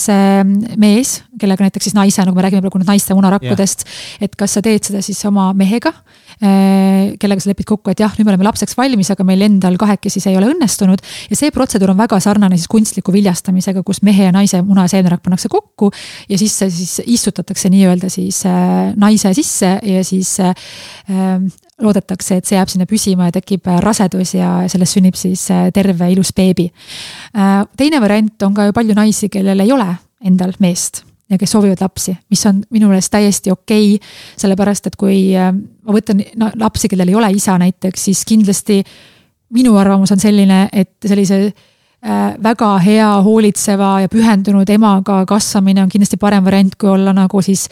mees, kellega näiteks siis naise, nagu me räägime praegu naiste munarakkudest, et kas sa teed seda siis oma mehega Äh, kellega sa lepid kokku, et jah, nüüd me oleme lapseks valmis, aga meil endal kahekesi see ei ole õnnestunud. ja see protseduur on väga sarnane siis kunstliku viljastamisega, kus mehe ja naise muna ja seenerakk pannakse kokku. ja siis see siis istutatakse nii-öelda siis äh, naise sisse ja siis äh, loodetakse, et see jääb sinna püsima ja tekib rasedus ja sellest sünnib siis terve ilus beebi. teine variant on ka ju palju naisi, kellel ei ole endal meest ja kes soovivad lapsi, mis on minu meelest täiesti okei okay,. sellepärast, et kui ma võtan no, lapsi, kellel ei ole isa näiteks, siis kindlasti minu arvamus on selline, et sellise Äh, väga hea, hoolitseva ja pühendunud emaga kasvamine on kindlasti parem variant, kui olla nagu siis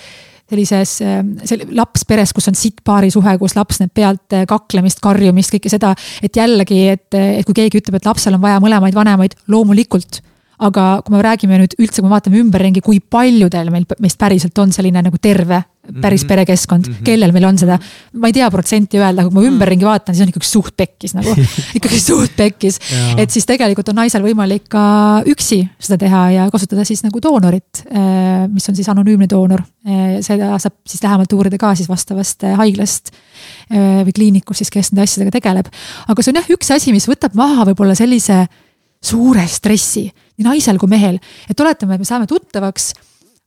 sellises, äh, sel-, laps peres, kus on sitt paarisuhe, kus laps näeb pealt äh, kaklemist, karjumist, kõike seda. et jällegi, et, et kui keegi ütleb, et lapsel on vaja mõlemaid vanemaid, loomulikult aga kui me räägime nüüd üldse, kui me vaatame ümberringi, kui paljudel meil, meist päriselt on selline nagu terve päris -hmm. perekeskkond mm, -hmm. kellel meil on seda. ma ei tea protsenti öelda, aga kui ma mhm. ümberringi vaatan, siis on ikkagi suht pekkis nagu <laughs> ikkagi suht pekkis. et siis tegelikult on naisel võimalik ka üksi seda teha ja kasutada siis nagu doonorit, äh, mis on siis anonüümne doonor. Äh, seda saab siis lähemalt uurida ka siis vastavast äh, haiglast või kliinikust siis, kes nende asjadega tegeleb. aga see on jah, üks asi, mis võtab maha võib-olla sellise suure stressi nii naisel kui mehel. et oletame, et me saame tuttavaks.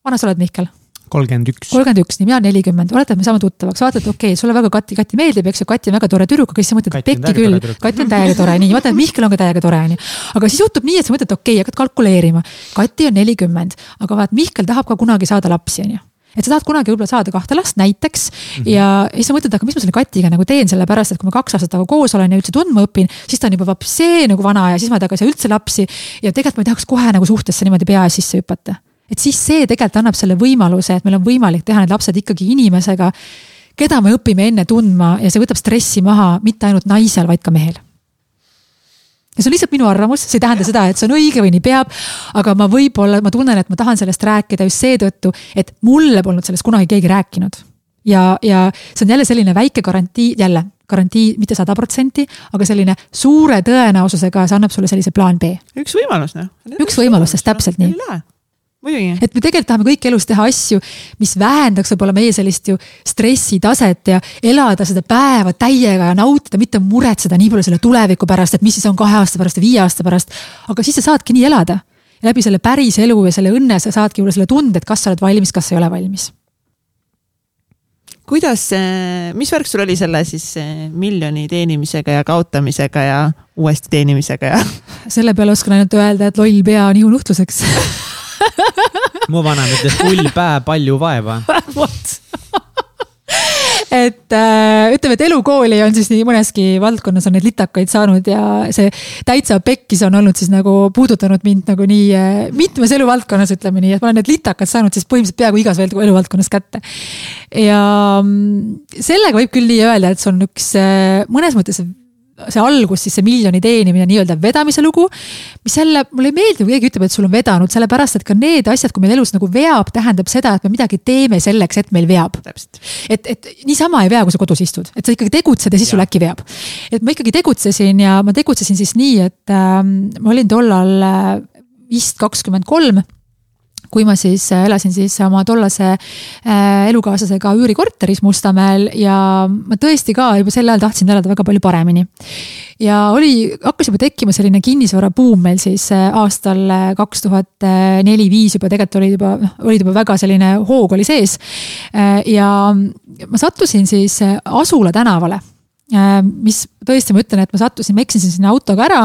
vana sa oled, Mihkel? kolmkümmend üks. kolmkümmend üks, nii mina nelikümmend, oletame, me saame tuttavaks, vaatad, okei okay,, sulle väga Kati, Kati meeldib, eks ju, Kati on väga tore tüdruk, aga siis sa mõtled, et pekki küll, Kati on täiega tore, nii, vaata, Mihkel on ka täiega tore, on ju. aga siis juhtub nii, et sa mõtled, okei okay,, hakkad kalkuleerima. Kati on nelikümmend, aga vaat Mihkel tahab ka kunagi saada lapsi, on ju et sa tahad kunagi võib-olla saada kahte last näiteks mm -hmm. ja siis sa mõtled, aga mis ma selle Katiga nagu teen, sellepärast et kui ma kaks aastat temaga koos olen ja üldse tundma õpin, siis ta on juba vapsee nagu vana ja siis ma temaga ei saa üldse lapsi. ja tegelikult ma ei tahaks kohe nagu suhtesse niimoodi pea ees sisse hüpata. et siis see tegelikult annab selle võimaluse, et meil on võimalik teha need lapsed ikkagi inimesega, keda me õpime enne tundma ja see võtab stressi maha mitte ainult naisel, vaid ka mehel ja see on lihtsalt minu arvamus, see ei tähenda seda, et see on õige või nii peab. aga ma võib-olla, ma tunnen, et ma tahan sellest rääkida just seetõttu, et mulle polnud sellest kunagi keegi rääkinud. ja, ja see on jälle selline väike garantii, jälle garantii mitte sada protsenti, aga selline suure tõenäosusega, see annab sulle sellise plaan B. üks võimalus noh. üks võimalus, sest täpselt nii et me tegelikult tahame kõik elus teha asju, mis vähendaks võib-olla meie sellist ju stressitaset ja elada seda päeva täiega ja nautida, mitte muretseda nii palju selle tuleviku pärast, et mis siis on kahe aasta pärast ja viie aasta pärast. aga siis sa saadki nii elada. läbi selle päris elu ja selle õnne sa saadki võib-olla selle tunde, et kas sa oled valmis, kas sa ei ole valmis kuidas, mis värk sul oli selle siis miljoni teenimisega ja kaotamisega ja uuesti teenimisega ja? selle peale oskan ainult öelda, et loll pea on ihunuhtluseks <laughs> mu vanem ütles pull päev, palju vaeva <laughs> et äh, ütleme, et elukooli on siis nii mõneski valdkonnas on neid litakaid saanud ja see täitsa pekkis on olnud siis nagu puudutanud mind nagu nii äh, mitmes eluvaldkonnas, ütleme nii, et ma olen need litakad saanud siis põhimõtteliselt peaaegu igas eluvaldkonnas kätte. ja mm, sellega võib küll nii öelda, et see on üks äh, mõnes mõttes see algus, siis see miljoni teenimine, nii-öelda vedamise lugu. mis jälle, mulle ei meeldi, kui keegi ütleb, et sul on vedanud, sellepärast et ka need asjad, kui meil elus nagu veab, tähendab seda, et me midagi teeme selleks, et meil veab. et, et niisama ei vea, kui sa kodus istud, et sa ikkagi tegutsed ja siis sul äkki veab. et ma ikkagi tegutsesin ja ma tegutsesin siis nii, et äh, ma olin tollal äh, vist kakskümmend kolm kui ma siis äh, elasin siis oma tollase äh, elukaaslasega üürikorteris Mustamäel ja ma tõesti ka juba sel ajal tahtsin elada väga palju paremini. ja oli, hakkas juba tekkima selline kinnisvarabuum meil siis äh, aastal kaks tuhat neli-viis juba tegelikult olid juba, noh, olid juba väga selline hoog oli sees. ja ma sattusin siis Asula tänavale mis tõesti, ma ütlen, et ma sattusin, ma eksisin sinna autoga ära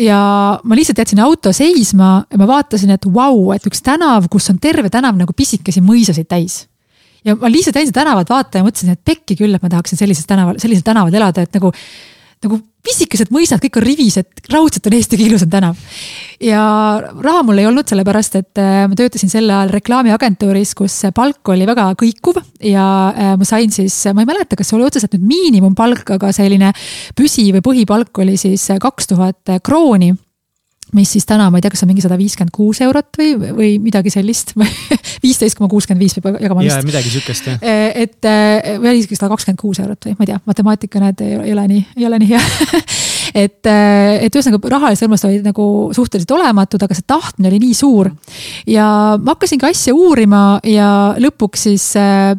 ja ma lihtsalt jätsin auto seisma ja ma vaatasin, et vau wow,, et üks tänav, kus on terve tänav nagu pisikesi mõisasid täis. ja ma lihtsalt jäin seda tänavat vaatama ja mõtlesin, et pekki küll, et ma tahaksin sellises tänaval, sellisel tänaval elada, et nagu nagu pisikesed mõisad, kõik on rivis, et raudselt on Eesti kõige ilusam tänav. ja raha mul ei olnud, sellepärast et äh, ma töötasin sel ajal reklaamiagentuuris, kus palk oli väga kõikuv ja äh, ma sain siis, ma ei mäleta, kas see oli otseselt nüüd miinimumpalk, aga selline püsi- või põhipalk oli siis kaks tuhat krooni mis siis täna, ma ei tea, kas on mingi sada viiskümmend kuus eurot või, või midagi sellist <laughs> viisteist koma kuuskümmend viis peab jagama vist. midagi sihukest jah. Eh, et eh, või isegi sada kakskümmend kuus eurot või ma ei tea, matemaatika näed, ei ole nii, ei ole nii hea <laughs> et, eh, et ühesõnaga rahalised hõlmastused olid nagu suhteliselt olematud, aga see tahtmine oli nii suur. ja ma hakkasingi asja uurima ja lõpuks siis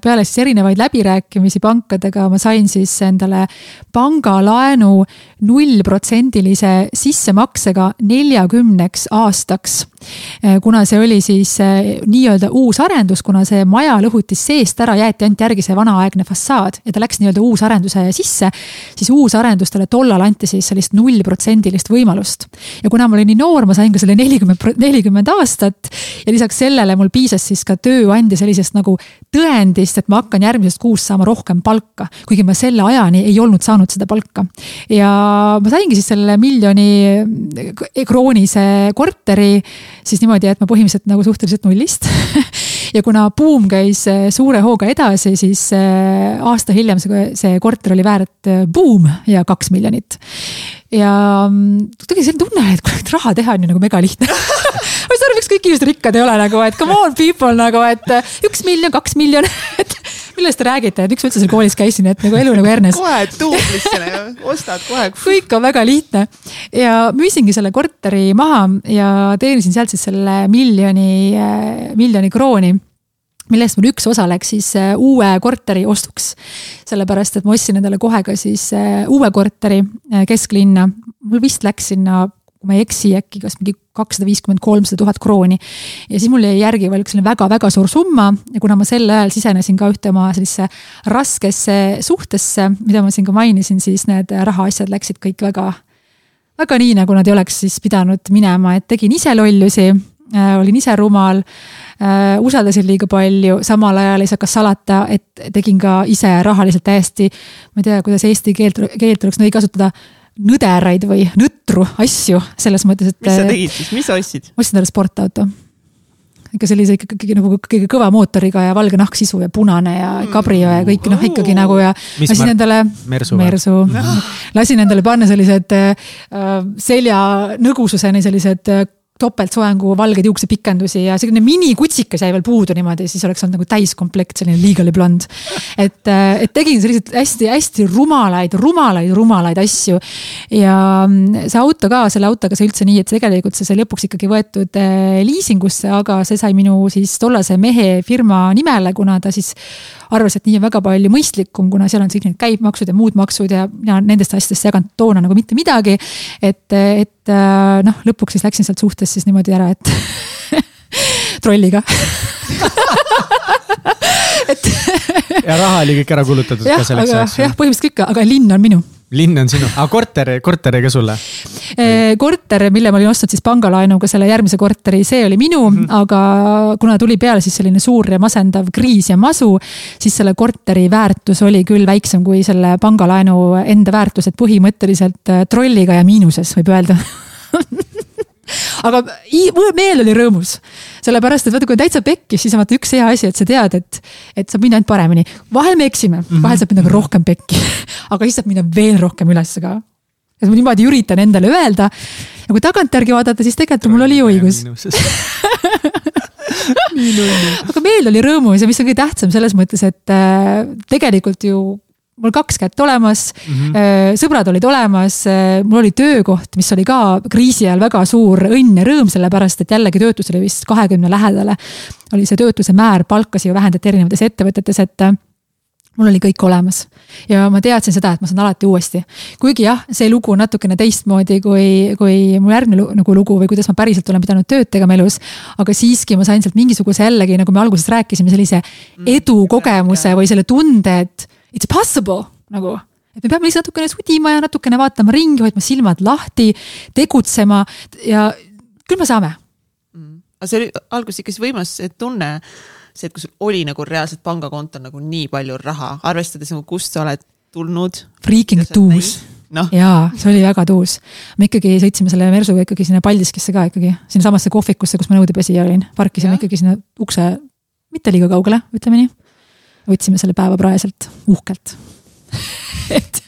peale siis erinevaid läbirääkimisi pankadega ma sain siis endale pangalaenu nullprotsendilise sissemaksega nelja neljakümneks aastaks. kuna see oli siis nii-öelda uus arendus, kuna see maja lõhutis seest ära, jäeti ainult järgi see vanaaegne fassaad ja ta läks nii-öelda uusarenduse sisse. siis uusarendustele tollal anti siis sellist nullprotsendilist võimalust. ja kuna ma olin nii noor, ma sain ka selle nelikümmend, nelikümmend aastat ja lisaks sellele mul piisas siis ka tööandja sellisest nagu tõendist, et ma hakkan järgmisest kuust saama rohkem palka. kuigi ma selle ajani ei olnud saanud seda palka. ja ma saingi siis selle miljoni kroonise korteri siis niimoodi, et ma põhimõtteliselt nagu suhteliselt nullist. <laughs> Ja kuna buum käis äh, suure hooga edasi, siis äh, aasta hiljem see, see korter oli väärt äh, buum ja kaks miljonit. ja mm, tuli selline tunne, et kurat, raha teha on ju nagu megalihtne. <laughs> Ma ei saa aru, miks kõik inimesed rikkad ei ole nagu, et come on people nagu, et üks miljon, kaks miljon et <laughs> millest te räägite, et miks ma üldse seal koolis käisin, et nagu elu nagu Ernest. kohe tuumlisse ostad kohe. <laughs> kõik on väga lihtne ja müüsingi selle korteri maha ja teenisin sealt siis selle miljoni, miljoni krooni millest mul üks osa läks siis äh, uue korteri ostuks. sellepärast, et ma ostsin endale kohe ka siis äh, uue korteri kesklinna. mul vist läks sinna kui ma ei eksi, äkki kas mingi kakssada viiskümmend, kolmsada tuhat krooni. ja siis mul jäi järgi veel üks selline väga-väga suur summa ja kuna ma sel ajal sisenesin ka ühte oma sellisesse raskesse suhtesse, mida ma siin ka mainisin, siis need rahaasjad läksid kõik väga, väga nii, nagu nad ei oleks siis pidanud minema, et tegin ise lollusi äh,, olin ise rumal äh,, usaldasin liiga palju, samal ajal ei saa ka salata, et tegin ka ise rahaliselt täiesti, ma ei tea, kuidas eesti keelt, keelt oleks õige kasutada nõderaid või nõtru asju selles mõttes, et. mis sa tegid siis, mis sa ostsid? ostsin talle sportauto. ikka sellise ikkagi nagu kõige kõva mootoriga ja valge nahksisu ja punane ja kabrio ja kõik noh, ikkagi nagu ja. lasin endale. Mersu, Mersu. lasin endale panna sellised äh, selja nõgususeni sellised äh, topeltsoengu valgeid juuksepikendusi ja selline minikutsikas jäi veel puudu niimoodi, siis oleks olnud nagu täiskomplekt, selline legally blond. et, äh, et tegin selliseid hästi-hästi rumalaid, rumalaid, rumalaid asju. ja mm, see auto ka, selle autoga sai üldse nii, et tegelikult see sai lõpuks ikkagi võetud äh, liisingusse, aga see sai minu siis tollase mehe firma nimele, kuna ta siis arvas, et nii on väga palju mõistlikum, kuna seal on kõik need käibemaksud ja muud maksud ja mina nendest asjadest ei jaganud toona nagu mitte midagi. et, et äh, noh, lõpuks siis läksin sealt suhtest siis niimoodi ära, et <laughs> trolliga <laughs> et ja raha oli kõik ära kulutatud ka selleks ajaks? jah, põhimõtteliselt kõik, aga linn on minu linn on sinu, aga korter, korter jäi ka sulle? korter, mille ma olin ostnud siis pangalaenuga, selle järgmise korteri, see oli minu mm, -hmm. aga kuna tuli peale siis selline suur ja masendav kriis ja masu, siis selle korteri väärtus oli küll väiksem kui selle pangalaenu enda väärtus, et põhimõtteliselt äh, trolliga ja miinuses, võib öelda <laughs> aga meel oli rõõmus, sellepärast et vaata, kui on täitsa pekkis, siis on vaata üks hea asi, et sa tead, et, et saab minna ainult paremini. vahel me eksime, mhm. vahel saab minna ka rohkem pekki, <laughs> aga siis saab minna veel rohkem üles ka. ja ma niimoodi üritan endale öelda. Ja kui tagantjärgi vaadata, siis tegelikult mul oli õigus. <laughs> Aga meel oli rõõmus ja mis on kõige tähtsam selles mõttes, et äh, tegelikult ju mul kaks kätt olemas mm, -hmm. sõbrad olid olemas, äh, mul oli töökoht, mis oli ka kriisi ajal väga suur õnn ja rõõm, sellepärast et jällegi töötus oli vist kahekümne lähedale. oli see töötuse määr, palkasid ju vähendati erinevates ettevõtetes, et äh, mul oli kõik olemas ja ma teadsin seda, et ma saan alati uuesti. kuigi jah, see lugu on natukene teistmoodi kui, kui mu järgmine nagu lugu või kuidas ma päriselt olen pidanud tööd tegema elus. aga siiski ma sain sealt mingisuguse jällegi, nagu me alguses rääkisime, sellise mm. edukogemuse või selle tunde, et it's possible. Nagu et me peame lihtsalt natukene sudima ja natukene vaatama ringi, hoidma silmad lahti, tegutsema ja küll me saame. Mm.. aga see oli alguses ikka siis võimas tunne, see, et kui sul oli nagu reaalselt pangakontol nagu nii palju raha, arvestades nagu kust sa oled tulnud. Freaking tuus. no.. jaa, see oli väga tuus. me ikkagi sõitsime selle Mersuga ikkagi sinna Paldiskisse ka ikkagi, sinnasamasse kohvikusse, kus ma nõudepesija olin, parkisime ja. ikkagi sinna ukse mitte liiga kaugele, ütleme nii võtsime selle päeva praeselt, uhkelt <laughs> et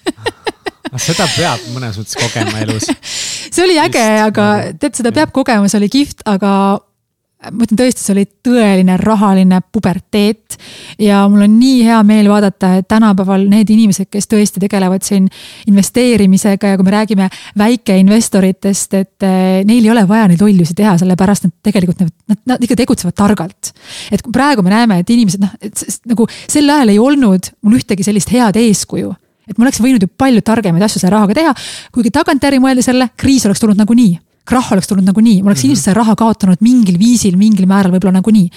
seda peab mõnes mõttes kogema elus. <laughs> see oli äge, aga tead, seda peab kogema, see oli kihvt, aga ma ütlen tõesti, see oli tõeline rahaline puberteet. ja mul on nii hea meel vaadata, et tänapäeval need inimesed, kes tõesti tegelevad siin investeerimisega ja kui me räägime väikeinvestoritest, et eh, neil ei ole vaja neid lollusi teha, sellepärast nad tegelikult nad, nad, ikka tegutsevad targalt. et praegu me näeme, et inimesed noh, et nagu sel ajal ei olnud mul ühtegi sellist head eeskuju et ma oleks võinud ju palju targemaid asju selle rahaga teha, kuigi tagantjärgi mõeldes jälle kriis oleks tulnud nagunii krahh oleks tulnud nagunii, ma oleks mm -hmm. ilmselt selle raha kaotanud mingil viisil, mingil määral võib-olla nagunii.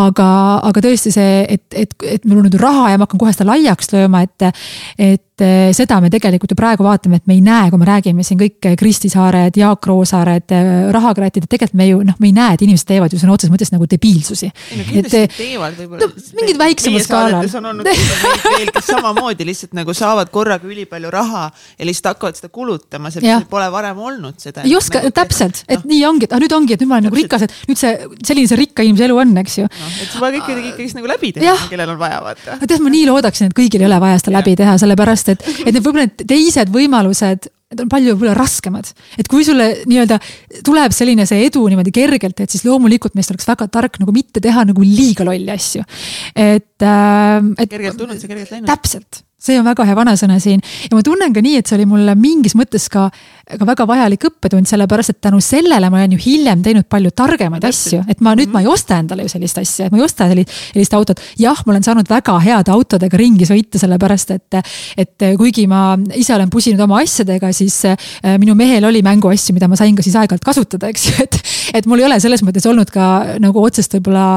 aga, aga tõesti see, et, et, et mul on nüüd raha ja ma hakkan kohe seda laiaks lööma, et, et et eh, seda me tegelikult ju praegu vaatame, et me ei näe, kui me räägime siin kõik eh, Kristi Saared, Jaak Roosaared, eh, rahakratid, et tegelikult me ju noh, me ei näe, et inimesed teevad ju sõna otseses mõttes nagu debiilsusi. No, et teevad võib-olla no,. mingid väiksemal skaalal. on olnud <laughs> veel, kes samamoodi lihtsalt nagu saavad korraga ülipalju raha ja lihtsalt hakkavad seda kulutama, sest pole varem olnud seda. ei oska nagu,, täpselt, et no. nii ongi, et ah, nüüd ongi, et nüüd ma olen nagu rikas, et nüüd see, selline see rikka inimese elu on, eks ju no,. et sa pead ikkagi, ikkagi nagu läbi teha, kellel on vaja vaata. tead, ma nii loodaksin, et kõigil ei ole vaja seda läbi teha, sellepärast et, et need võib-olla need teised võimalused need on palju võib-olla raskemad. et kui sulle nii-öelda tuleb selline see edu niimoodi kergelt, et siis loomulikult meist oleks väga tark nagu mitte teha nagu liiga lolli asju. et äh,, et. kergelt tulnud, see kergelt läinud. täpselt see on väga hea vanasõna siin. Ja ma tunnen ka nii, et see oli mulle mingis mõttes ka, ka väga vajalik õppetund, sellepärast et tänu sellele ma olen ju hiljem teinud palju targemaid asju, et ma nüüd ma ei osta endale ju sellist asja, et ma ei osta sellist, sellist autot. jah, ma olen saanud väga heade autodega ringi sõita, sellepärast et, et kuigi ma ise olen pusinud oma asjadega, siis äh, minu mehel oli mänguasju, mida ma sain ka siis aeg-ajalt kasutada, eks ju, <laughs> et, et mul ei ole selles mõttes olnud ka nagu otsest võib-olla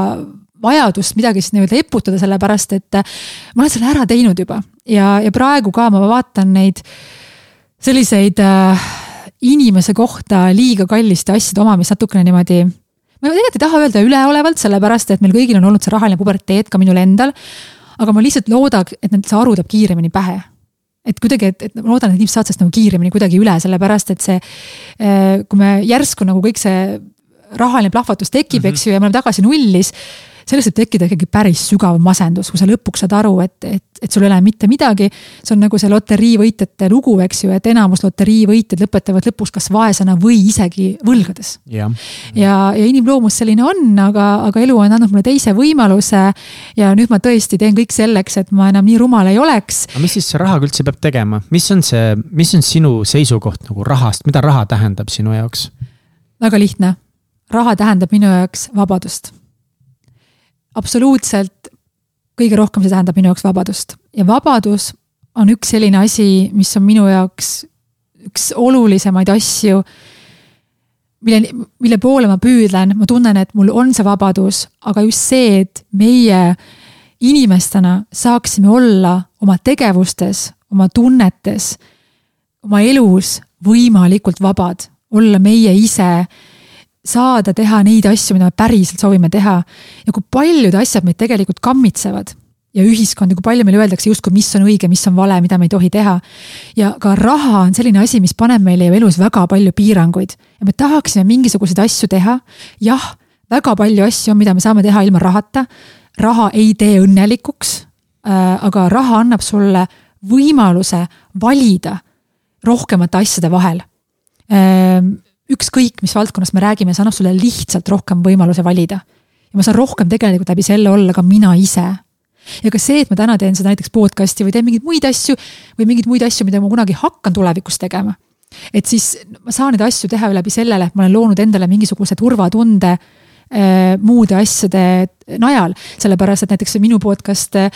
vajadust midagi siis nii-öelda eputada, sellepärast et äh, ma olen selle ära teinud juba ja, ja praegu ka ma vaatan neid selliseid äh, inimese kohta liiga kalliste asjade omamist natukene niimoodi ma tegelikult ei taha öelda üleolevalt, sellepärast et meil kõigil on olnud see rahaline puberteet, ka minul endal. aga ma lihtsalt loodan, et need, see aru tuleb kiiremini pähe. et kuidagi, et, et ma loodan, et inimesed saavad sellest nagu kiiremini kuidagi üle, sellepärast et see, äh, kui me järsku nagu kõik see rahaline plahvatus tekib mm, -hmm. eks ju, ja me oleme tagasi nullis sellest võib tekkida ikkagi päris sügav masendus, kui sa lõpuks saad aru, et, et, et sul ei ole mitte midagi. see on nagu see loteriivõitjate lugu, eks ju, et enamus loteriivõitjad lõpetavad lõpuks kas vaesena või isegi võlgades. ja, ja, ja inimloomus selline on, aga, aga elu on andnud mulle teise võimaluse. ja nüüd ma tõesti teen kõik selleks, et ma enam nii rumal ei oleks. aga mis siis rahaga üldse peab tegema, mis on see, mis on sinu seisukoht nagu rahast, mida raha tähendab sinu jaoks? väga lihtne raha tähendab minu jaoks vabadust absoluutselt kõige rohkem see tähendab minu jaoks vabadust. Ja vabadus on üks selline asi, mis on minu jaoks üks olulisemaid asju, mille, mille poole ma püüdlen, ma tunnen, et mul on see vabadus, aga just see, et meie inimestena saaksime olla oma tegevustes, oma tunnetes, oma elus võimalikult vabad, olla meie ise saada teha neid asju, mida me päriselt soovime teha. ja kui paljud asjad meid tegelikult kammitsevad ja ühiskond ja kui palju meile öeldakse justkui, mis on õige, mis on vale, mida me ei tohi teha. ja ka raha on selline asi, mis paneb meile ju elus väga palju piiranguid ja me tahaksime mingisuguseid asju teha. jah, väga palju asju on, mida me saame teha ilma rahata. raha ei tee õnnelikuks äh,. aga raha annab sulle võimaluse valida rohkemate asjade vahel äh, ükskõik, mis valdkonnas me räägime, see annab sulle lihtsalt rohkem võimaluse valida. ja ma saan rohkem tegelikult läbi selle olla ka mina ise. ja ka see, et ma täna teen seda näiteks podcast'i või teen mingeid muid asju või mingeid muid asju, mida ma kunagi hakkan tulevikus tegema. et siis ma saan neid asju teha läbi sellele, et ma olen loonud endale mingisuguse turvatunde muude asjade najal. sellepärast, et näiteks minu podcast äh,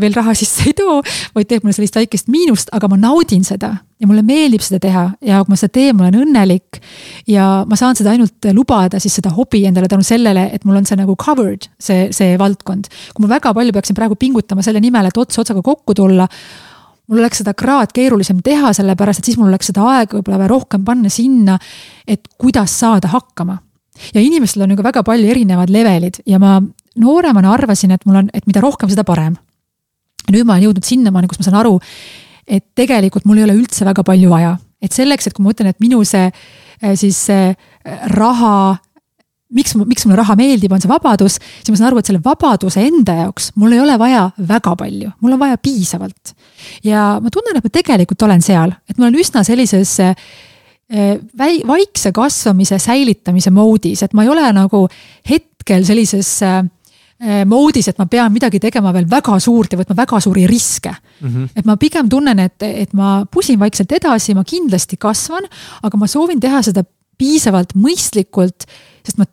veel raha sisse ei too, vaid teeb mulle sellist väikest miinust, aga ma naudin seda ja mulle meeldib seda teha ja kui ma seda teen, ma olen õnnelik. ja ma saan seda ainult lubada siis seda hobi endale tänu sellele, et mul on see nagu covered, see, see valdkond. kui ma väga palju peaksin praegu pingutama selle nimel, et ots otsaga kokku tulla mul oleks seda kraad keerulisem teha, sellepärast et siis mul oleks seda aega võib-olla rohkem panna sinna, et kuidas saada hakkama ja inimestel on ka väga palju erinevad levelid ja ma nooremana arvasin, et mul on, et mida rohkem, seda parem. nüüd ma olen jõudnud sinnamaani, kus ma saan aru, et tegelikult mul ei ole üldse väga palju vaja, et selleks, et kui ma ütlen, et minu see äh, siis see äh, raha miks, miks mulle raha meeldib, on see vabadus, siis ma saan aru, et selle vabaduse enda jaoks mul ei ole vaja väga palju, mul on vaja piisavalt. ja ma tunnen, et ma tegelikult olen seal, et ma olen üsna sellises Äh, väi-, vaikse kasvamise säilitamise moodis, et ma ei ole nagu hetkel sellises äh, äh, moodis, et ma pean midagi tegema veel väga suurt ja võtma väga suuri riske mm. -hmm. et ma pigem tunnen, et, et ma pusin vaikselt edasi, ma kindlasti kasvan, aga ma soovin teha seda piisavalt mõistlikult, sest ma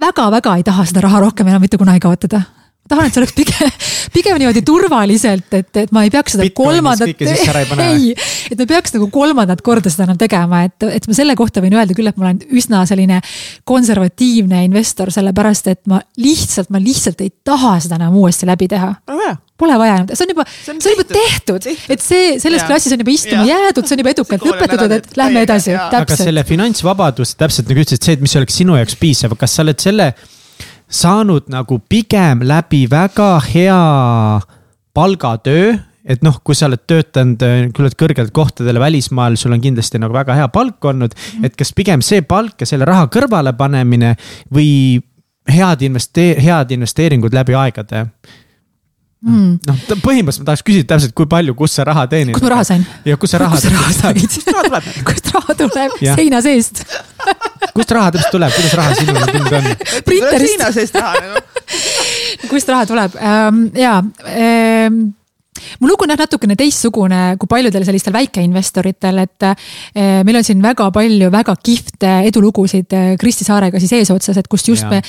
väga-väga ei taha seda raha rohkem enam mitte kunagi kaotada tahan, et see oleks pigem, <laughs> pigem niimoodi turvaliselt, et, et ma ei peaks seda Bitcoinis kolmandat. <laughs> ei et ma peaks nagu kolmandat korda seda enam tegema, et, et ma selle kohta võin öelda küll, et ma olen üsna selline konservatiivne investor, sellepärast et ma lihtsalt, ma lihtsalt ei taha seda enam uuesti läbi teha hea Pole vaja enam, see on juba, See on see on juba tehtud. tehtud, et see, selles Jaa. klassis on juba istuma Jaa. jäädud, see on juba edukalt lõpetatud, et lähme edasi, jaa. aga täpselt. selle finantsvabadus, täpselt nagu ütlesid, see, et mis oleks sinu jaoks piisav, kas sa oled selle saanud nagu pigem läbi väga hea palgatöö et noh, kui sa oled töötanud äh, küllalt kõrgelt kohtadele välismaal, sul on kindlasti nagu väga hea palk olnud. -hmm. et kas pigem see palk ja selle raha kõrvale panemine või head investee-, head investeeringud läbi aegade Mm. noh, põhimõtteliselt ma tahaks küsida täpselt, kui palju, kust sa raha teenid. kust ma raha sain? ja kust sa raha kust sa raha said? kust raha tuleb? <laughs> Seina seest. <laughs> kust raha täpselt tuleb, kuidas raha sinuni <laughs> tulnud on? Printerist. seina seest raha nagu. kust raha tuleb ähm, ja ähm, mu lugu on jah natukene teistsugune kui paljudel sellistel väikeinvestoritel, et eh, meil on siin väga palju väga kihvte edulugusid eh, Kristi Saarega siis eesotsas, et kust just Jaa. me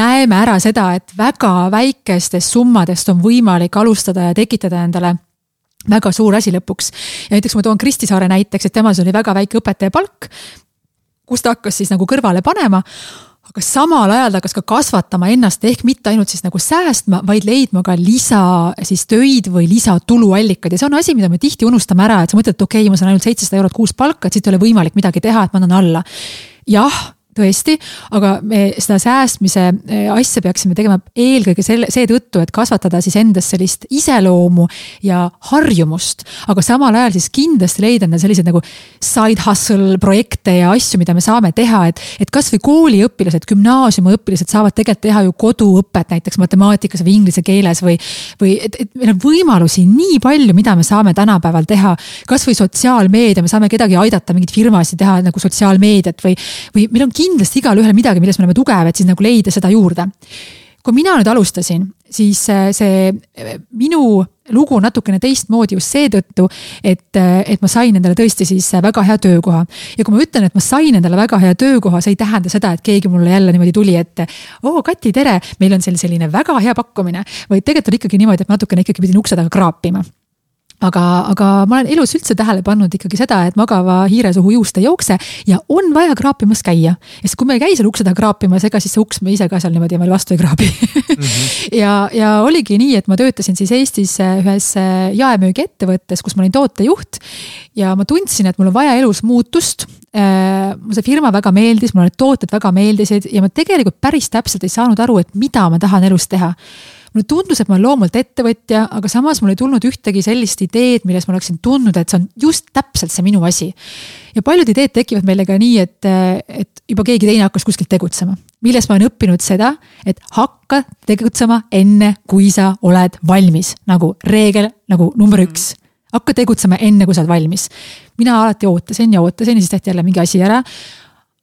näeme ära seda, et väga väikestest summadest on võimalik alustada ja tekitada endale väga suur asi lõpuks. ja näiteks ma toon Kristi Saare näiteks, et temal oli väga väike õpetaja palk, kus ta hakkas siis nagu kõrvale panema aga samal ajal ta hakkas ka kasvatama ennast ehk mitte ainult siis nagu säästma, vaid leidma ka lisa siis töid või lisatuluallikaid ja see on asi, mida me tihti unustame ära, et sa mõtled, et okei okay,, ma saan ainult seitsesada eurot kuus palka, et siit ei ole võimalik midagi teha, et ma annan alla. jah tõesti, aga me seda säästmise eh, asja peaksime tegema eelkõige selle, seetõttu, et kasvatada siis endas sellist iseloomu ja harjumust. aga samal ajal siis kindlasti leida endale selliseid nagu side hustle projekte ja asju, mida me saame teha, et, et kasvõi kooliõpilased, gümnaasiumiõpilased saavad tegelikult teha ju koduõpet näiteks matemaatikas või inglise keeles või. või et, et meil on võimalusi nii palju, mida me saame tänapäeval teha. kasvõi sotsiaalmeedia, me saame kedagi aidata, mingeid firmasid teha nagu sotsiaalmeediat või, või meil on kindlasti igalühel midagi, milles me oleme tugevad, siis nagu leida seda juurde kui mina nüüd alustasin, siis äh, see äh, minu lugu on natukene teistmoodi just seetõttu, et, äh, et ma sain endale tõesti siis väga hea töökoha. ja kui ma ütlen, et ma sain endale väga hea töökoha, see ei tähenda seda, et keegi mulle jälle niimoodi tuli, et. oo, Kati, tere, meil on seal selline väga hea pakkumine, vaid tegelikult oli ikkagi niimoodi, et ma natukene ikkagi pidin ukse taga kraapima aga, aga ma olen elus üldse tähele pannud ikkagi seda, et magava hiire suhu juust ei jookse ja on vaja kraapimas käia. ja siis, kui me ei käi seal ukse taga kraapimas, ega siis see uks me ise ka seal niimoodi veel vastu ei kraabi mm. -hmm. <laughs> ja, ja oligi nii, et ma töötasin siis Eestis ühes jaemüügiettevõttes, kus ma olin tootejuht. ja ma tundsin, et mul on vaja elus muutust. mulle see firma väga meeldis, mulle need tooted väga meeldisid ja ma tegelikult päris täpselt ei saanud aru, et mida ma tahan elus teha mulle tundus, et ma olen loomult ettevõtja, aga samas mul ei tulnud ühtegi sellist ideed, milles ma oleksin tundnud, et see on just täpselt see minu asi. ja paljud ideed tekivad meile ka nii, et, et juba keegi teine hakkas kuskilt tegutsema. milles ma olen õppinud seda, et hakka tegutsema enne, kui sa oled valmis, nagu reegel nagu number üks hakka tegutsema enne, kui sa oled valmis. mina alati ootasin ja ootasin ja siis tehti jälle mingi asi ära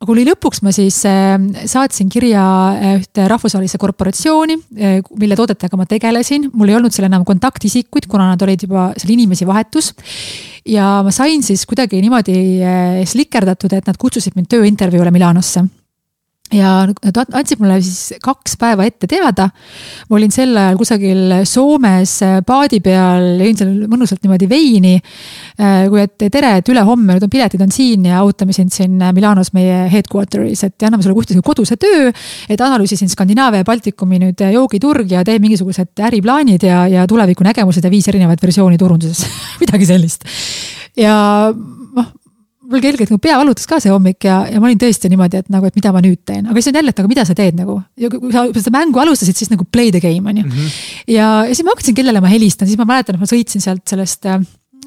aga kui lõpuks ma siis saatsin kirja ühte rahvusvahelisse korporatsiooni, mille toodetega ma tegelesin, mul ei olnud seal enam kontaktisikuid, kuna nad olid juba seal inimesi vahetus. ja ma sain siis kuidagi niimoodi slikerdatud, et nad kutsusid mind tööintervjuule Milanosse ja nad andsid mulle siis kaks päeva ette teada. ma olin sel ajal kusagil Soomes paadi peal, jõin seal mõnusalt niimoodi veini. kui et tere, et ülehomme, nüüd on piletid on siin ja ootame sind siin Milanos meie headquarter'is, et anname sulle kuskil koduse töö. et analüüsisin Skandinaavia ja Baltikumi nüüd joogiturg ja teen mingisugused äriplaanid ja, ja tulevikunägemused ja viis erinevat versiooni turunduses <laughs> midagi sellist. ja mul kergelt nagu pea valutas ka see hommik ja, ja ma olin tõesti niimoodi, et nagu, et mida ma nüüd teen, aga siis on jälle, et aga mida sa teed nagu. ja kui sa seda mängu alustasid, siis nagu play the game on ju mm. -hmm. ja, ja siis ma hakkasin, kellele ma helistan, siis ma mäletan, et ma sõitsin sealt sellest äh,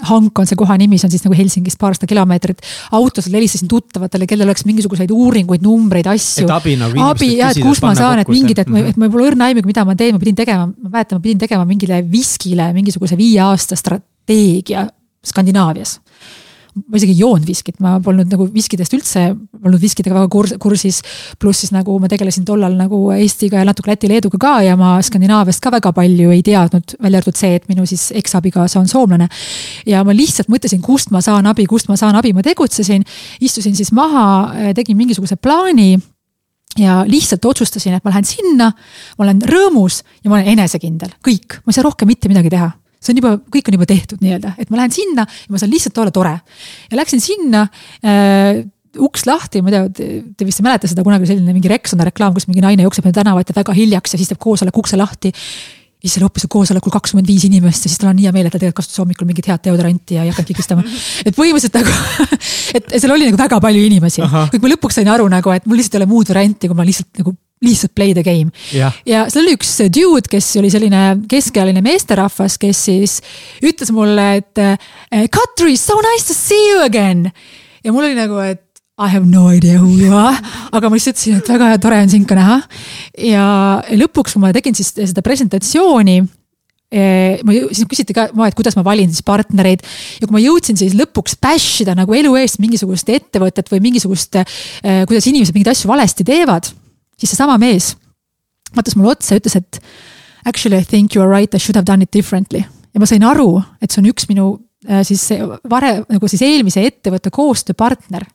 Hank on see koha nimi, see on siis nagu Helsingist paarsada kilomeetrit. autos helistasin tuttavatele, kellel oleks mingisuguseid uuringuid, numbreid, asju. abi nagu abi ja, et kust ma saan, et mingid, et ma, et mul pole õrna aimugi, mida ma teen, ma pidin tegema, ma mäletan, ma pidin tegema mingile viskile mingisuguse viie aasta strateegia Skandinaavias ma isegi ei joonud viskit, ma polnud nagu viskidest üldse olnud viskidega väga kurs, kursis. pluss siis nagu ma tegelesin tollal nagu Eestiga ja natuke Läti-Leeduga ka ja ma Skandinaaviast ka väga palju ei teadnud, välja arvatud see, et minu siis eksabikaasa on soomlane. ja ma lihtsalt mõtlesin, kust ma saan abi, kust ma saan abi, ma tegutsesin, istusin siis maha, tegin mingisuguse plaani ja lihtsalt otsustasin, et ma lähen sinna, ma olen rõõmus ja ma olen enesekindel, kõik, ma ei saa rohkem mitte midagi teha see on juba, kõik on juba tehtud nii-öelda, et ma lähen sinna ja ma saan lihtsalt olla tore. ja läksin sinna äh, uks lahti, ma ei tea, te vist ei mäleta seda, kunagi selline mingi Rexona reklaam, kus mingi naine jookseb tänavat ja väga hiljaks ja siis teeb koosoleku ukse lahti siis seal hoopis koosolekul kakskümmend viis inimest ja siis tal on nii hea meel, et ta tegelikult kasutas hommikul mingit head deodoranti ja ei hakanud kigistama. <laughs> et põhimõtteliselt nagu, et seal oli nagu väga palju inimesi, kuid ma lõpuks sain aru nagu, et mul lihtsalt ei ole muud varianti, kui ma lihtsalt nagu lihtsalt play the game. ja seal oli üks dude, kes oli selline keskealine meesterahvas, kes siis ütles mulle, et eh, Katri, so nice to see you again. ja mul oli nagu, et I have no idea who you are, aga ma lihtsalt ütlesin, et väga tore on sind ka näha. ja lõpuks, kui ma tegin siis seda presentatsiooni eh, ma siis küsiti ka, et kuidas ma valin siis partnereid ja kui ma jõudsin siis lõpuks bash ida nagu elu eest mingisugust ettevõtet või mingisugust, eh, kuidas inimesed mingeid asju valesti teevad, siis seesama mees vaatas mulle otsa ja ütles, et actually I think you are right, I should have done it differently. ja ma sain aru, et see on üks minu eh, siis varem nagu siis eelmise ettevõtte koostööpartner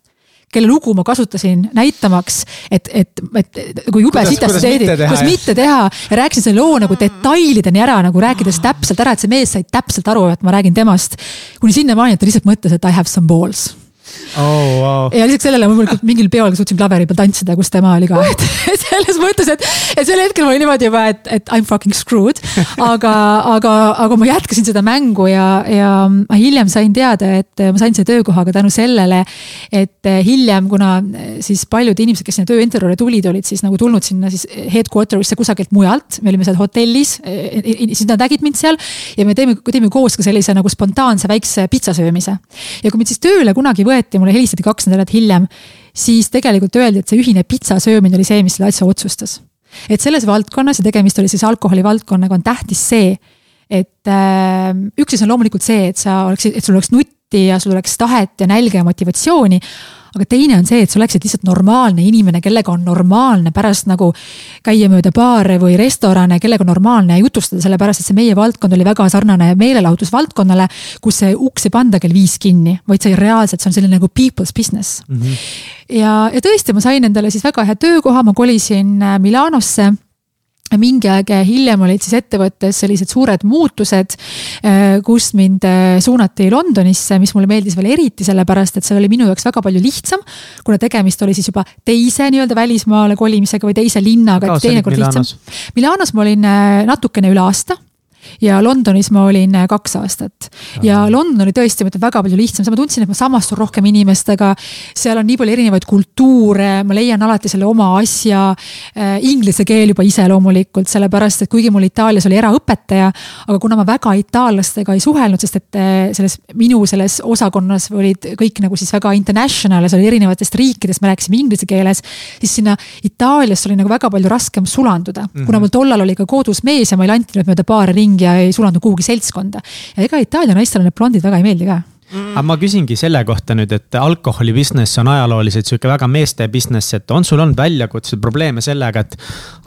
kelle lugu ma kasutasin näitamaks, et, et, et kui jube sitasti teed, kuidas mitte teha ja rääkisin selle loo nagu detailideni ära nagu rääkides täpselt ära, et see mees sai täpselt aru, et ma räägin temast. kuni sinnamaani, et ta lihtsalt mõtles, et I have some balls oh,. Wow. ja lisaks sellele loomulikult mingil peol suutsin klaveri peal tantsida, kus tema oli ka, <laughs> et selles mõttes, et, et sel hetkel ma olin niimoodi juba, et, et I m fucking screwed. aga, aga, aga ma jätkasin seda mängu ja, ja ma hiljem sain teada, et ma sain selle töökoha ka tänu sellele, et hiljem, kuna siis paljud inimesed, kes sinna tööintervjuule tulid, olid siis nagu tulnud sinna siis headquarter'isse kusagilt mujalt, me olime seal hotellis, siis nad nägid mind seal ja me teeme, teeme koos ka sellise nagu spontaanse väikse pitsasöömise. ja kui mind siis tööle kunagi võeti, mulle helistati kaks nädalat hiljem, siis tegelikult öeldi, et see ühine pitsa söömine oli see, mis selle asja otsustas. et selles valdkonnas ja tegemist oli siis alkoholi valdkonnaga, on tähtis see, et äh, üks asi on loomulikult see, et sa oleksid, et sul oleks nutti ja sul oleks tahet ja nälge ja motivatsiooni aga teine on see, et sa oleksid lihtsalt normaalne inimene, kellega on normaalne pärast nagu käia mööda baare või restorane, kellega on normaalne jutustada, sellepärast et see meie valdkond oli väga sarnane meelelahutusvaldkonnale, kus see uks ei panda kell viis kinni, vaid see reaalselt, see on selline nagu people's business mm. -hmm. ja, ja tõesti, ma sain endale siis väga hea töökoha, ma kolisin äh, Milanosse mingi aeg hiljem olid siis ettevõttes sellised suured muutused, äh, kust mind äh, suunati Londonisse, mis mulle meeldis veel eriti sellepärast, et see oli minu jaoks väga palju lihtsam. kuna tegemist oli siis juba teise nii-öelda välismaale kolimisega või teise linnaga, et teinekord lihtsam. Milanos ma olin äh, natukene üle aasta ja Londonis ma olin äh, kaks aastat. ja London oli tõesti, ma ütlen, väga palju lihtsam, ma tundsin, et ma samastun rohkem inimestega. seal on nii palju erinevaid kultuure, ma leian alati selle oma asja äh,. Inglise keel juba ise loomulikult, sellepärast et kuigi mul Itaalias oli eraõpetaja, aga kuna ma väga itaallastega ei suhelnud, sest et äh, selles minu selles osakonnas olid kõik nagu siis väga international ja seal oli erinevatest riikidest, me rääkisime inglise keeles. siis sinna Itaaliasse oli nagu väga palju raskem sulanduda mm, -hmm. kuna mul tollal oli ka kodus mees ja ma ei lantinud mööda paari ringi ringi ja ei sulanud kuhugi seltskonda. ja ega Itaalia naistele need blondid väga ei meeldi ka mm.. aga ma küsingi selle kohta nüüd, et alkoholi business on ajalooliselt sihuke väga meeste business, et on sul olnud väljakutseid, probleeme sellega, et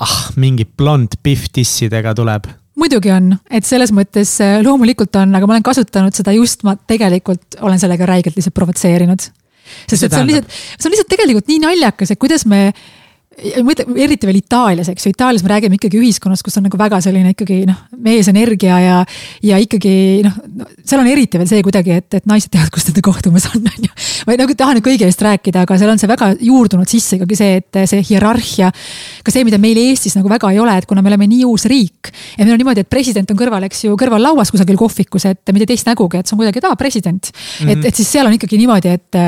ah, mingi blond Biff dissidega tuleb? muidugi on, et selles mõttes äh, loomulikult on, aga ma olen kasutanud seda just, ma tegelikult olen sellega räigelt lihtsalt provotseerinud. sest et see on lihtsalt, see on lihtsalt tegelikult nii naljakas, et kuidas me ma ütlen, eriti veel Itaalias, eks ju, Itaalias me räägime ikkagi ühiskonnast, kus on nagu väga selline ikkagi noh, meesenergia ja. ja ikkagi noh, seal on eriti veel see kuidagi, et, et naised teavad, kus nende kohtumas on, on ju. ma ei nagu taha nüüd kõige eest rääkida, aga seal on see väga juurdunud sisse ikkagi see, et see hierarhia. ka see, mida meil Eestis nagu väga ei ole, et kuna me oleme nii uus riik. ja meil on niimoodi, et president on kõrval, eks ju, kõrval lauas kusagil kohvikus, et mitte teist nägugi, et see on kuidagi, et aa, president mm. -hmm. et, et siis seal on ikkagi niimoodi, et,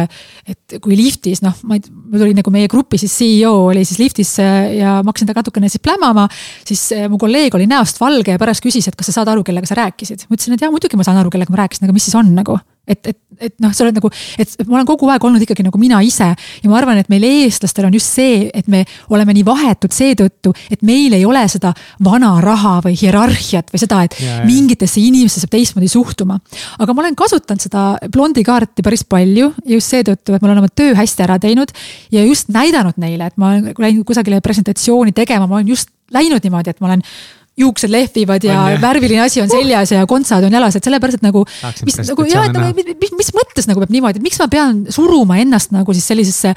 et kui liftis noh, ma ei, mul oli nagu meie grupi siis CEO oli siis liftisse ja ma hakkasin temaga natukene siis plämama. siis eh, mu kolleeg oli näost valge ja pärast küsis, et kas sa saad aru, kellega sa rääkisid. ma ütlesin, et jaa, muidugi ma saan aru, kellega ma rääkisin, aga mis siis on nagu et, et, et noh, sa oled nagu, et ma olen kogu aeg olnud ikkagi nagu mina ise ja ma arvan, et meil, eestlastel on just see, et me oleme nii vahetud seetõttu, et meil ei ole seda vana raha või hierarhiat või seda, et ja, ja. mingitesse inimestesse peab teistmoodi suhtuma. aga ma olen kasutanud seda blondi kaarti päris palju just seetõttu, et ma olen oma töö hästi ära teinud ja just näidanud neile, et ma olen läinud kusagile presentatsiooni tegema, ma olen just läinud niimoodi, et ma olen juuksed lehvivad ja on, värviline asi on seljas ja kontsad on jalas, et sellepärast et nagu. mis nagu jah, et nagu, mis, mis mõttes nagu peab niimoodi, et miks ma pean suruma ennast nagu siis sellisesse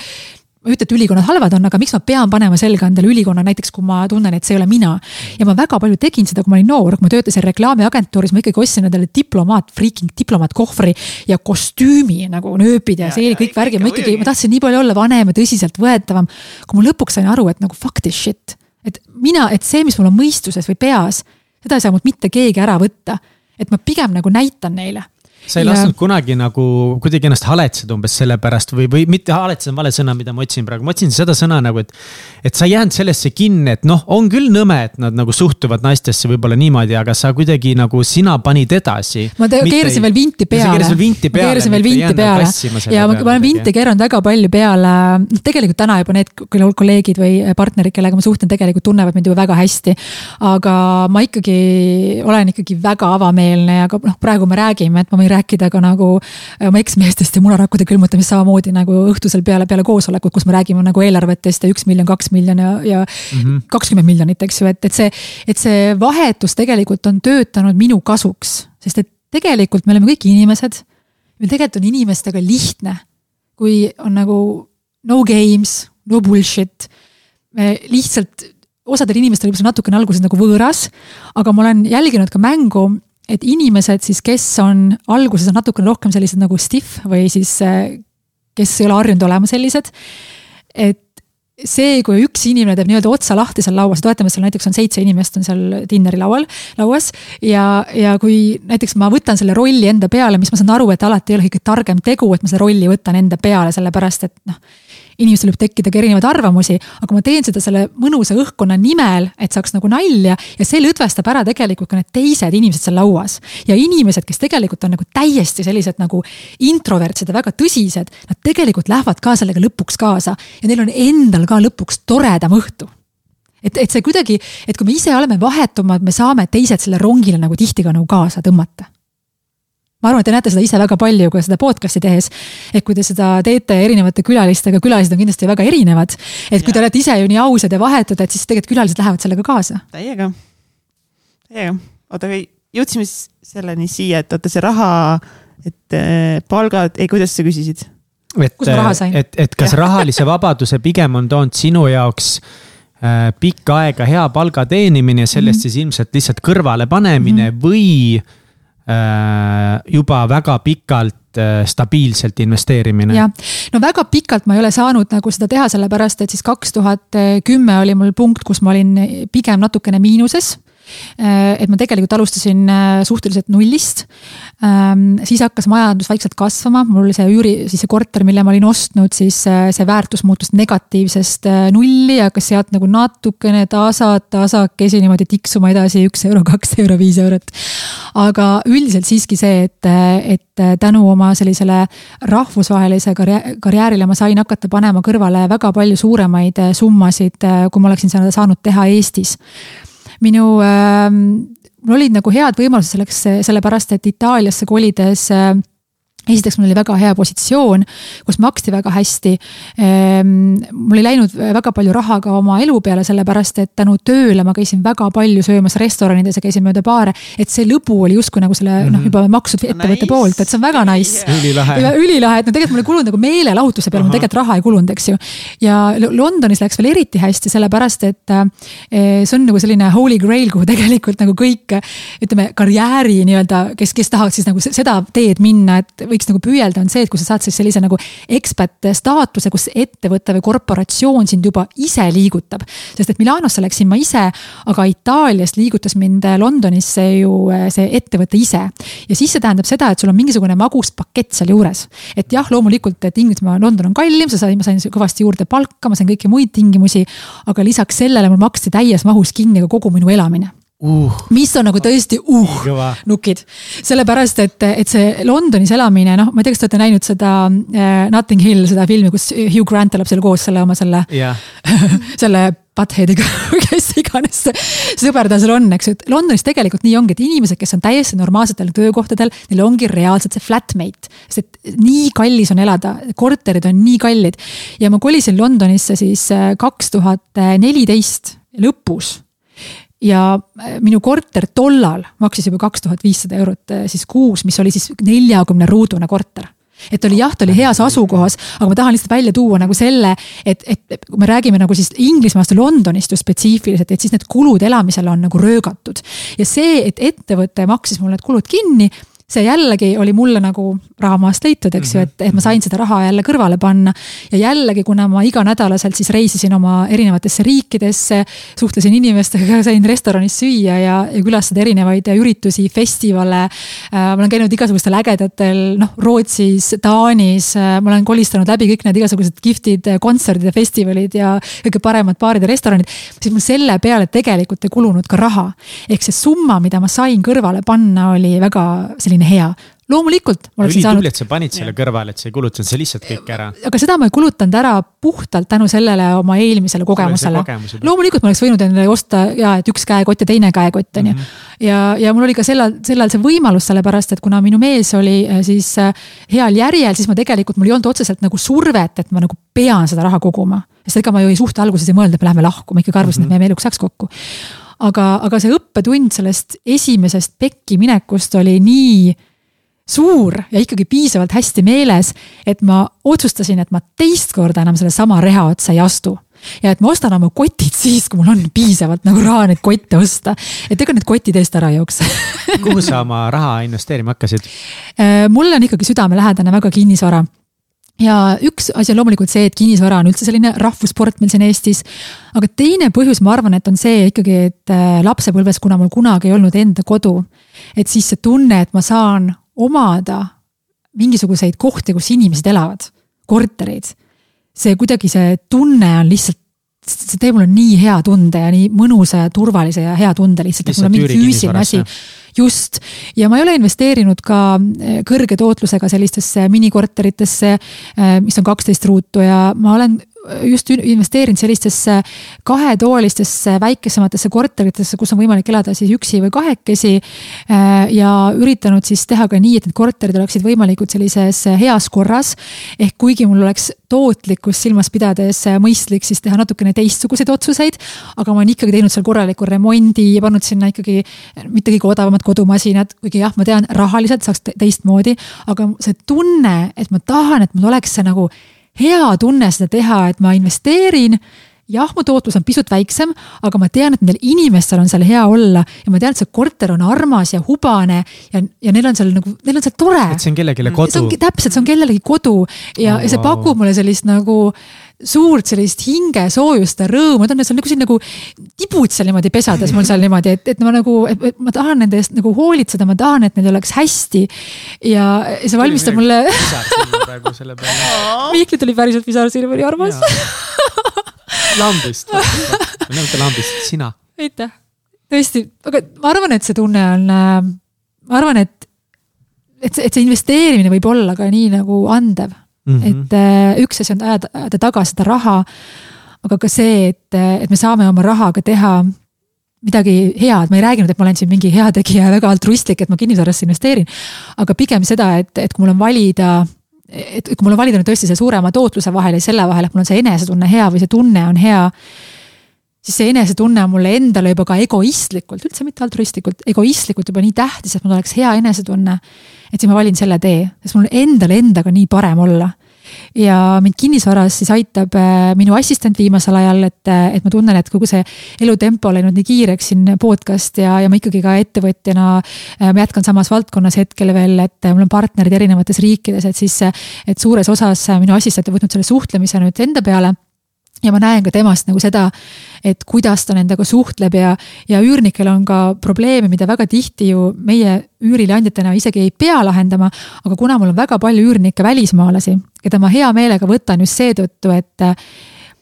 ma ei ütle, et ülikonnad halvad on, aga miks ma pean panema selga endale ülikonna, näiteks kui ma tunnen, et see ei ole mina. ja ma väga palju tegin seda, kui ma olin noor, kui ma töötasin reklaamiagentuuris, ma ikkagi ostsin endale diplomaat, freaking diplomaatkohvri ja kostüümi nagu nööpid ja, ja seeli kõik värgid, ma ikkagi, ma tahtsin nii palju olla vanem ja tõsiseltvõetavam. kui ma lõpuks sain aru, et nagu fuck this shit, et mina, et see, mis mul on mõistuses või peas, seda ei saa mult mitte keegi ära võtta. et ma pigem nagu näitan neile sa ei ja... lasknud kunagi nagu kuidagi ennast haletseda umbes selle pärast või, või mitte haletseda on vale sõna, mida ma otsin praegu, ma otsin seda sõna nagu, et. et sa ei jäänud sellesse kinni, et noh, on küll nõme, et nad nagu suhtuvad naistesse võib-olla niimoodi, aga sa kuidagi nagu sina panid edasi. ma keerasin veel vinti peale. keerasin vinti peale. keerasin veel vinti peale ja ma, ma olen vinti keeranud väga palju peale, noh tegelikult täna juba need kolleegid või partnerid, kellega ma suhtlen, tegelikult tunnevad mind juba väga hästi. aga ma ikkagi olen ikkagi väga avameelne ja ka noh, praegu me räägime, et ma võin rääkida ka nagu äh, oma eksmeestest ja munarakkude külmutamist samamoodi nagu õhtusel peale, peale koosolekut, kus me räägime nagu eelarvetest ja üks miljon, kaks miljon ja, ja mhm. kakskümmend mm -hmm. miljonit, eks ju, et, et see, et see vahetus tegelikult on töötanud minu kasuks, sest et tegelikult me oleme kõik inimesed. meil tegelikult on inimestega lihtne, kui on nagu no games, no bullshit. me lihtsalt osadel inimestel võib see natukene alguses nagu võõras, aga ma olen jälginud ka mängu et inimesed siis, kes on alguses on natukene rohkem sellised nagu stiff või siis äh, kes ei ole harjunud olema sellised. et see, kui üks inimene teeb nii-öelda otsa lahti seal lauas, toetame, seal näiteks on seitse inimest on seal dinneri laual, lauas. ja, ja kui näiteks ma võtan selle rolli enda peale, mis ma saan aru, et alati ei ole kõige targem tegu, et ma selle rolli võtan enda peale, sellepärast et noh inimestel võib tekkida ka erinevaid arvamusi, aga ma teen seda selle mõnusa õhkkonna nimel, et saaks nagu nalja ja see lõdvestab ära tegelikult ka need teised inimesed seal lauas. ja inimesed, kes tegelikult on nagu täiesti sellised nagu introvertsed ja väga tõsised, nad tegelikult lähevad ka sellega lõpuks kaasa ja neil on endal ka lõpuks toredam õhtu et, et see kuidagi, et kui me ise oleme vahetumad, me saame teised selle rongile nagu tihti ka nagu kaasa tõmmata ma arvan, et te näete seda ise väga palju ka seda podcast'i tehes. et kui te seda teete erinevate külalistega, külalised on kindlasti väga erinevad. et kui ja. te olete ise ju nii ausad ja vahetud, et siis tegelikult külalised lähevad sellega kaasa. täiega, täiega, oota, aga jõudsime siis selleni siia, et oota see raha, et äh, palgad, ei, kuidas sa küsisid? et, et, et kas ja. rahalise vabaduse pigem on toonud sinu jaoks äh, pikka aega hea palga teenimine ja sellest mm -hmm. siis ilmselt lihtsalt kõrvale panemine mm -hmm. või juba väga pikalt äh, stabiilselt investeerimine. jah, no väga pikalt ma ei ole saanud nagu seda teha, sellepärast et siis kaks tuhat kümme oli mul punkt, kus ma olin pigem natukene miinuses Äh, et ma tegelikult alustasin äh, suhteliselt nullist. Ähm, siis hakkas majandus vaikselt kasvama, mul oli see üüri, siis see korter, mille ma olin ostnud, siis äh, see väärtus muutus negatiivsest nulli ja hakkas sealt nagu natukene tasa, tasakesi niimoodi tiksuma edasi, üks euro, kaks euro, viis eurot. aga üldiselt siiski see, et, et tänu oma sellisele rahvusvahelise karjäärile ma sain hakata panema kõrvale väga palju suuremaid summasid, kui ma oleksin seda saanud teha Eestis minu äh,, mul olid nagu head võimalused selleks, sellepärast et Itaaliasse kolides äh, esiteks mul oli väga hea positsioon, kus maksti väga hästi. Ehm, mul ei läinud väga palju raha ka oma elu peale, sellepärast et tänu tööle ma käisin väga palju söömas restoranides ja käisin mööda baare. et see lõbu oli justkui nagu selle mm -hmm. noh, juba maksud ettevõtte nice. poolt, et see on väga nice. ülilahe. ülilahe, et no tegelikult mul ei kulunud nagu meelelahutuse peale, mul tegelikult raha ei kulunud, eks ju. ja Londonis läks veel eriti hästi, sellepärast et eh, see on nagu selline holy grail, kuhu tegelikult nagu kõik ütleme, karjääri nii-öelda, kes, kes tahaks siis nagu seda teed minna, et võiks nagu püüelda, on see, et kui sa saad siis sellise nagu ekspat staatuse, kus ettevõte või korporatsioon sind juba ise liigutab. sest et Milanosse läksin ma ise, aga Itaaliast liigutas mind Londonisse ju eh, see ettevõte ise. ja siis see tähendab seda, et sul on mingisugune magus pakett sealjuures. et jah, loomulikult, Inglismaa, London on kallim, sa said, ma sain kõvasti juurde palka, ma sain kõiki muid tingimusi. aga lisaks sellele mul maksti täies mahus kinni ka kogu minu elamine uh.. mis on nagu tõesti uh, nukid. sellepärast, et, et see Londonis elamine, noh, ma ei tea, kas te olete näinud seda äh, Notting Hill, seda filmi, kus Hugh Grant elab seal koos selle oma selle yeah. <laughs> selle Buttheadiga <laughs> kes iganes sõber tal seal on, eks ju, et Londonis tegelikult nii ongi, et inimesed, kes on täiesti normaalsetel töökohtadel, neil ongi reaalselt see flatmate. sest et nii kallis on elada, korterid on nii kallid ja ma kolisin Londonisse siis äh, kaks tuhat neliteist lõpus ja äh, minu korter tollal maksis juba kaks tuhat viissada eurot äh, siis kuus, mis oli siis neljakümne ruudune korter et oli jah, ta oli heas asukohas, aga ma tahan lihtsalt välja tuua nagu selle, et, et kui me räägime nagu siis Inglismaast ja Londonist ju spetsiifiliselt, et siis need kulud elamisel on nagu röögatud. ja see, et ettevõte maksis mul need kulud kinni see jällegi oli mulle nagu raha maast leitud, eks ju, et, et ma sain seda raha jälle kõrvale panna. ja jällegi, kuna ma iganädalaselt siis reisisin oma erinevatesse riikidesse, suhtlesin inimestega, <laughs> sain restoranis süüa ja, ja külastada erinevaid üritusi, festivale äh,. ma olen käinud igasugustel ägedatel, noh, Rootsis, Taanis äh,, ma olen kolistanud läbi kõik need igasugused kihvtid kontserdid ja festivalid ja kõige paremad baarid ja restoranid. siis mul selle peale tegelikult ei kulunud ka raha. ehk see summa, mida ma sain kõrvale panna, oli väga selline selline hea loomulikult saanud. et sa panid selle kõrvale, et sa ei kulutanud see lihtsalt kõik ära. aga seda ma ei kulutanud ära puhtalt tänu sellele oma eelmisele kogemusele. loomulikult ma oleks võinud endale osta ja et üks käekott ja teine käekott on ju. Mhm. ja, ja mul oli ka sellal, sellal see võimalus, sellepärast et kuna minu mees oli äh, siis äh, heal järjel, siis ma tegelikult, mul ei olnud otseselt nagu survet, et ma nagu pean seda raha koguma. sest ega ma ju ei suhte alguses ei mõelnud, et me läheme lahku, ma ikkagi arvasin mm, -hmm. et mhm. meie eluks saaks kokku aga, aga see õppetund sellest esimesest pekki minekust oli nii suur ja ikkagi piisavalt hästi meeles, et ma otsustasin, et ma teist korda enam sellesama reha otsa ei astu ja et ma ostan oma kotid siis, kui mul on piisavalt nagu raha neid kotte osta. et ega need kotid eest ära ei jookse kuhu sa oma raha investeerima hakkasid? Äh, mulle on ikkagi südamelähedane väga kinnisvara ja üks asi on loomulikult see, et kinnisvara on üldse selline rahvussport meil siin Eestis. aga teine põhjus, ma arvan, et on see ikkagi, et äh, lapsepõlves, kuna mul kunagi ei olnud enda kodu, et siis see tunne, et ma saan omada mingisuguseid kohti, kus inimesed elavad, kortereid. see kuidagi, see tunne on lihtsalt see teeb mulle nii hea tunde ja nii mõnusa ja turvalise ja hea tunde lihtsalt, et mul on mingi füüsiline asi. just, ja ma ei ole investeerinud ka eh, kõrge tootlusega sellistesse minikorteritesse, eh, mis on kaksteist ruutu ja ma olen just investeerinud sellistesse kahetoalistesse väikesematesse korteritesse, kus on võimalik elada siis üksi või kahekesi. Äh, ja üritanud siis teha ka nii, et need korterid oleksid võimalikult sellises heas korras. ehk kuigi mul oleks tootlikkust silmas pidades mõistlik siis teha natukene teistsuguseid otsuseid. aga ma olen ikkagi teinud seal korraliku remondi ja pannud sinna ikkagi mitte kõige odavamad kodumasinad, kuigi jah, ma tean, rahaliselt saaks teistmoodi. aga see tunne, et ma tahan, et mul oleks see nagu hea tunne seda teha, et ma investeerin jah, mu tootlus on pisut väiksem, aga ma tean, et nendel inimestel on seal hea olla ja ma tean, et see korter on armas ja hubane ja, ja neil on seal nagu, neil on seal tore. et see on kellelegi kodu. täpselt, see on kellelegi kodu ja oh,, ja see pakub mulle sellist nagu suurt sellist hingesoojust ja rõõmu, ta on seal nagu siin nagu tibud seal niimoodi pesades mul seal niimoodi, et, et ma nagu, et ma tahan nende eest nagu hoolitseda, ma tahan, et neil oleks hästi. ja see valmistab mulle. Mihkli tuli päriselt pisar silma, oli armas. lambist, näete lambist, sina. aitäh, tõesti, aga ma arvan, et see tunne on, äh, ma arvan, et, et see, et see investeerimine võib olla ka nii nagu andev mm. -hmm. et äh, üks asi on ajada, ajada taga seda raha, aga ka see, et, et me saame oma rahaga teha midagi head, ma ei rääkinud, et ma olen siin mingi heategija ja väga altruistlik, et ma kinnisvarasse investeerin. aga pigem seda, et, et kui mul on valida, et kui mul on valida nüüd tõesti see suurema tootluse vahel ja selle vahel, et mul on see enesetunne hea või see tunne on hea. Siis see enesetunne on mulle endale juba ka egoistlikult, üldse mitte altruistlikult, egoistlikult juba nii tähtis, et mul oleks hea enesetunne et siis ma valin selle tee, sest mul endal endaga nii parem olla ja mind kinnisvaras siis aitab äh, minu assistent viimasel ajal, et, äh, et ma tunnen, et kogu see elutempo on läinud nii kiireks siin podcast ja, ja ma ikkagi ka ettevõtjana. Äh, ma jätkan samas valdkonnas hetkel veel, et mul on partnerid erinevates riikides, et siis, et suures osas minu assistent on võtnud selle suhtlemise nüüd enda peale ja ma näen ka temast nagu seda, et kuidas ta nendega suhtleb ja, ja üürnikel on ka probleeme, mida väga tihti ju meie üürileandjatena isegi ei pea lahendama. aga kuna mul on väga palju üürnikke välismaalasi, keda ma hea meelega võtan just seetõttu, et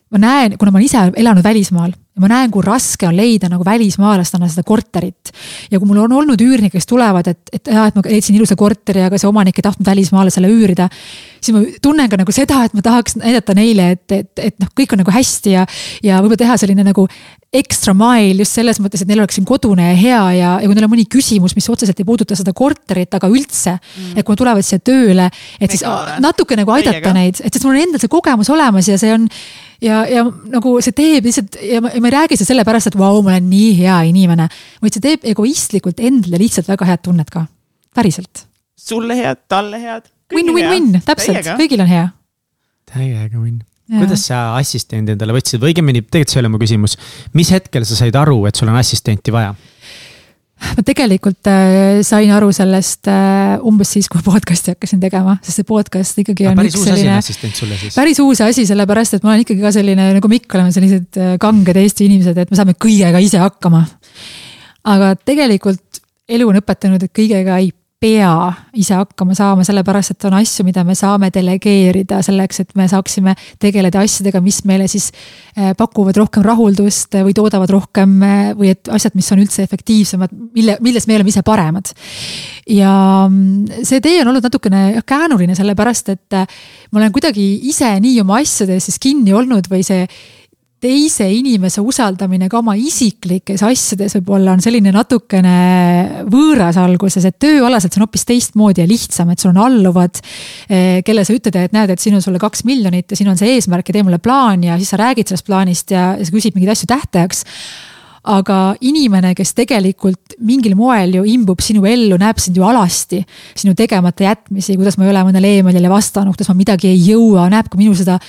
ma näen, kuna ma olen ise elanud välismaal ja ma näen, kui raske on leida nagu välismaalastena seda korterit. ja kui mul on olnud üürnikke, kes tulevad, et, et jaa, et ma leidsin ilusa korteri, aga see omanik ei tahtnud välismaalasele üürida. siis ma tunnen ka nagu seda, et ma tahaks näidata neile, et, et, et noh, kõik on nagu hästi ja, ja võib-olla teha selline nagu extra mile just selles mõttes, et neil oleks siin kodune ja hea ja, ja kui neil on mõni küsimus, mis otseselt ei puuduta seda korterit, aga üldse mm.. et kui nad tulevad siia tööle, et siis natuke nagu aidata Meiega. neid, et sest mul on endal see kogemus olemas ja see on ja, ja nagu see teeb lihtsalt ja ma, ja ma ei räägi seda sellepärast, et vau, ma olen nii hea inimene. vaid see teeb egoistlikult endale lihtsalt väga head tunnet ka, päriselt. sulle head, talle head win-win-win, täpselt, kõigil on hea. täiega win. kuidas sa assistendi endale võtsid või õigemini, tegelikult see ei ole mu küsimus. mis hetkel sa said aru, et sul on assistenti vaja? Ma tegelikult äh, sain aru sellest äh, umbes siis, kui podcast'i hakkasin tegema, sest see podcast ikkagi on päris uus asi on selline. assistent sulle siis? päris uus asi, sellepärast et ma olen ikkagi ka selline nagu Mikk, oleme sellised äh, kanged Eesti inimesed, et me saame kõigega ise hakkama. aga tegelikult elu on õpetanud, et kõigega ei pea ise hakkama saama, sellepärast et on asju, mida me saame delegeerida selleks, et me saaksime tegeleda asjadega, mis meile siis eh, pakuvad rohkem rahuldust või toodavad rohkem eh, või et asjad, mis on üldse efektiivsemad, mille, milles me oleme ise paremad. ja mm, see tee on olnud natukene jah, käänuline, sellepärast et eh, ma olen kuidagi ise nii oma asjades siis kinni olnud või see teise inimese usaldamine ka oma isiklikes asjades võib-olla on selline natukene võõras alguses, et tööalaselt see on hoopis teistmoodi ja lihtsam, et sul on alluvad, eh, kelle sa ütled, et näed, et siin on sulle kaks miljonit ja siin on see eesmärk ja tee mulle plaan ja siis sa räägid sellest plaanist ja, ja sa küsid mingeid asju tähtajaks. Aga inimene, kes tegelikult mingil moel ju imbub sinu ellu, näeb sind ju alasti, sinu tegemata jätmisi, kuidas ma ei ole mõnele emailile vastanud, kuidas ma midagi ei jõua, näeb ka minu seda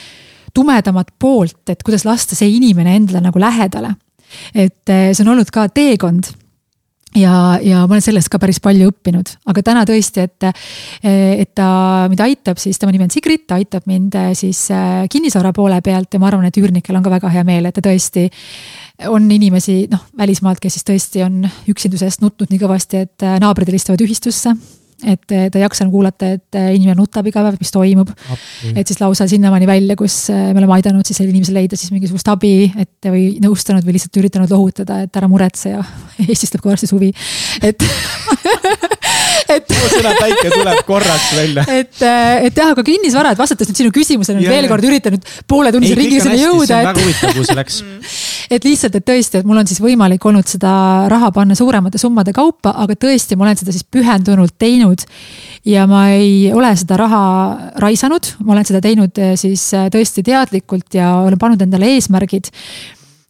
tumedamat poolt, et kuidas lasta see inimene endale nagu lähedale. et eh, see on olnud ka teekond. Ja, ja ma olen sellest ka päris palju õppinud, aga täna tõesti, et, eh, et ta mind aitab, siis tema nimi on Sigrid, ta aitab mind eh, siis kinnisvara poole pealt ja ma arvan, et üürnikel on ka väga hea meel, et ta tõesti on inimesi, noh, välismaalt, kes siis tõesti on üksindusest nutnud nii kõvasti, et naabrid helistavad ühistusse et ta ei jaksa nagu kuulata, et inimene nutab iga päev, mis toimub. et siis lausa sinnamaani välja, kus äh, me oleme aidanud siis inimesel leida siis mingisugust abi, et või nõustanud või lihtsalt üritanud lohutada, et ära muretse ja <laughs> Eestis tuleb varsti suvi, et <laughs> et. sõna päike tuleb korraks välja. et, äh, et jah, aga kinnisvara, et vastates nüüd sinu küsimusele nüüd veel kord üritan nüüd pooletunnise ringi sinna jõuda. väga huvitav, kuhu see läks <laughs> et lihtsalt, et tõesti, et mul on siis võimalik olnud seda raha panna suuremate summade kaupa, aga tõesti, ma olen seda siis pühendunult teinud. Ja ma ei ole seda raha raisanud, ma olen seda teinud eh, siis eh, tõesti teadlikult ja olen pannud endale eesmärgid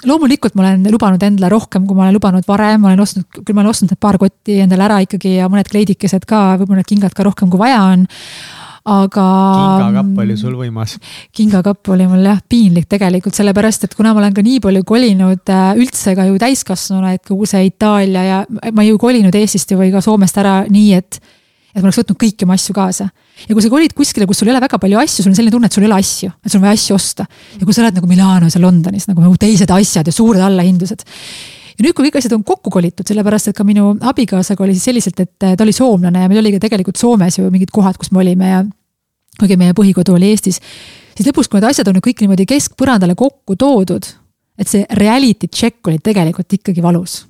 loomulikult ma olen lubanud endale rohkem, kui ma olen lubanud varem, ma olen ostnud, küll ma olen ostnud need paar kotti endale ära ikkagi ja mõned kleidikesed ka, võib-olla need kingad ka rohkem kui vaja on aga. kingakapp oli sul võimas. kingakapp oli mul jah piinlik tegelikult, sellepärast et kuna ma olen ka nii palju kolinud äh, üldse ka ju täiskasvanuna, et kogu see Itaalia ja ma ju kolinud Eestist ju või ka Soomest ära nii, et. Et ma oleks võtnud kõiki oma asju kaasa. ja kui sa kolid kuskile, kus sul ei ole väga palju asju, sul on selline tunne, et sul ei ole asju, et sul on vaja asju osta. ja kui sa oled nagu Milanos ja Londonis nagu, nagu teised asjad ja suured allahindlused ja nüüd, kui kõik asjad on kokku kolitud, sellepärast et ka minu abikaasaga oli siis selliselt, et ta oli soomlane ja meil oli ka tegelikult Soomes ju mingid kohad, kus me olime ja kuigi meie põhikodu oli Eestis, siis lõpuks, kui need asjad on nüüd kõik niimoodi keskpõrandale kokku toodud, et see reality check oli tegelikult ikkagi valus.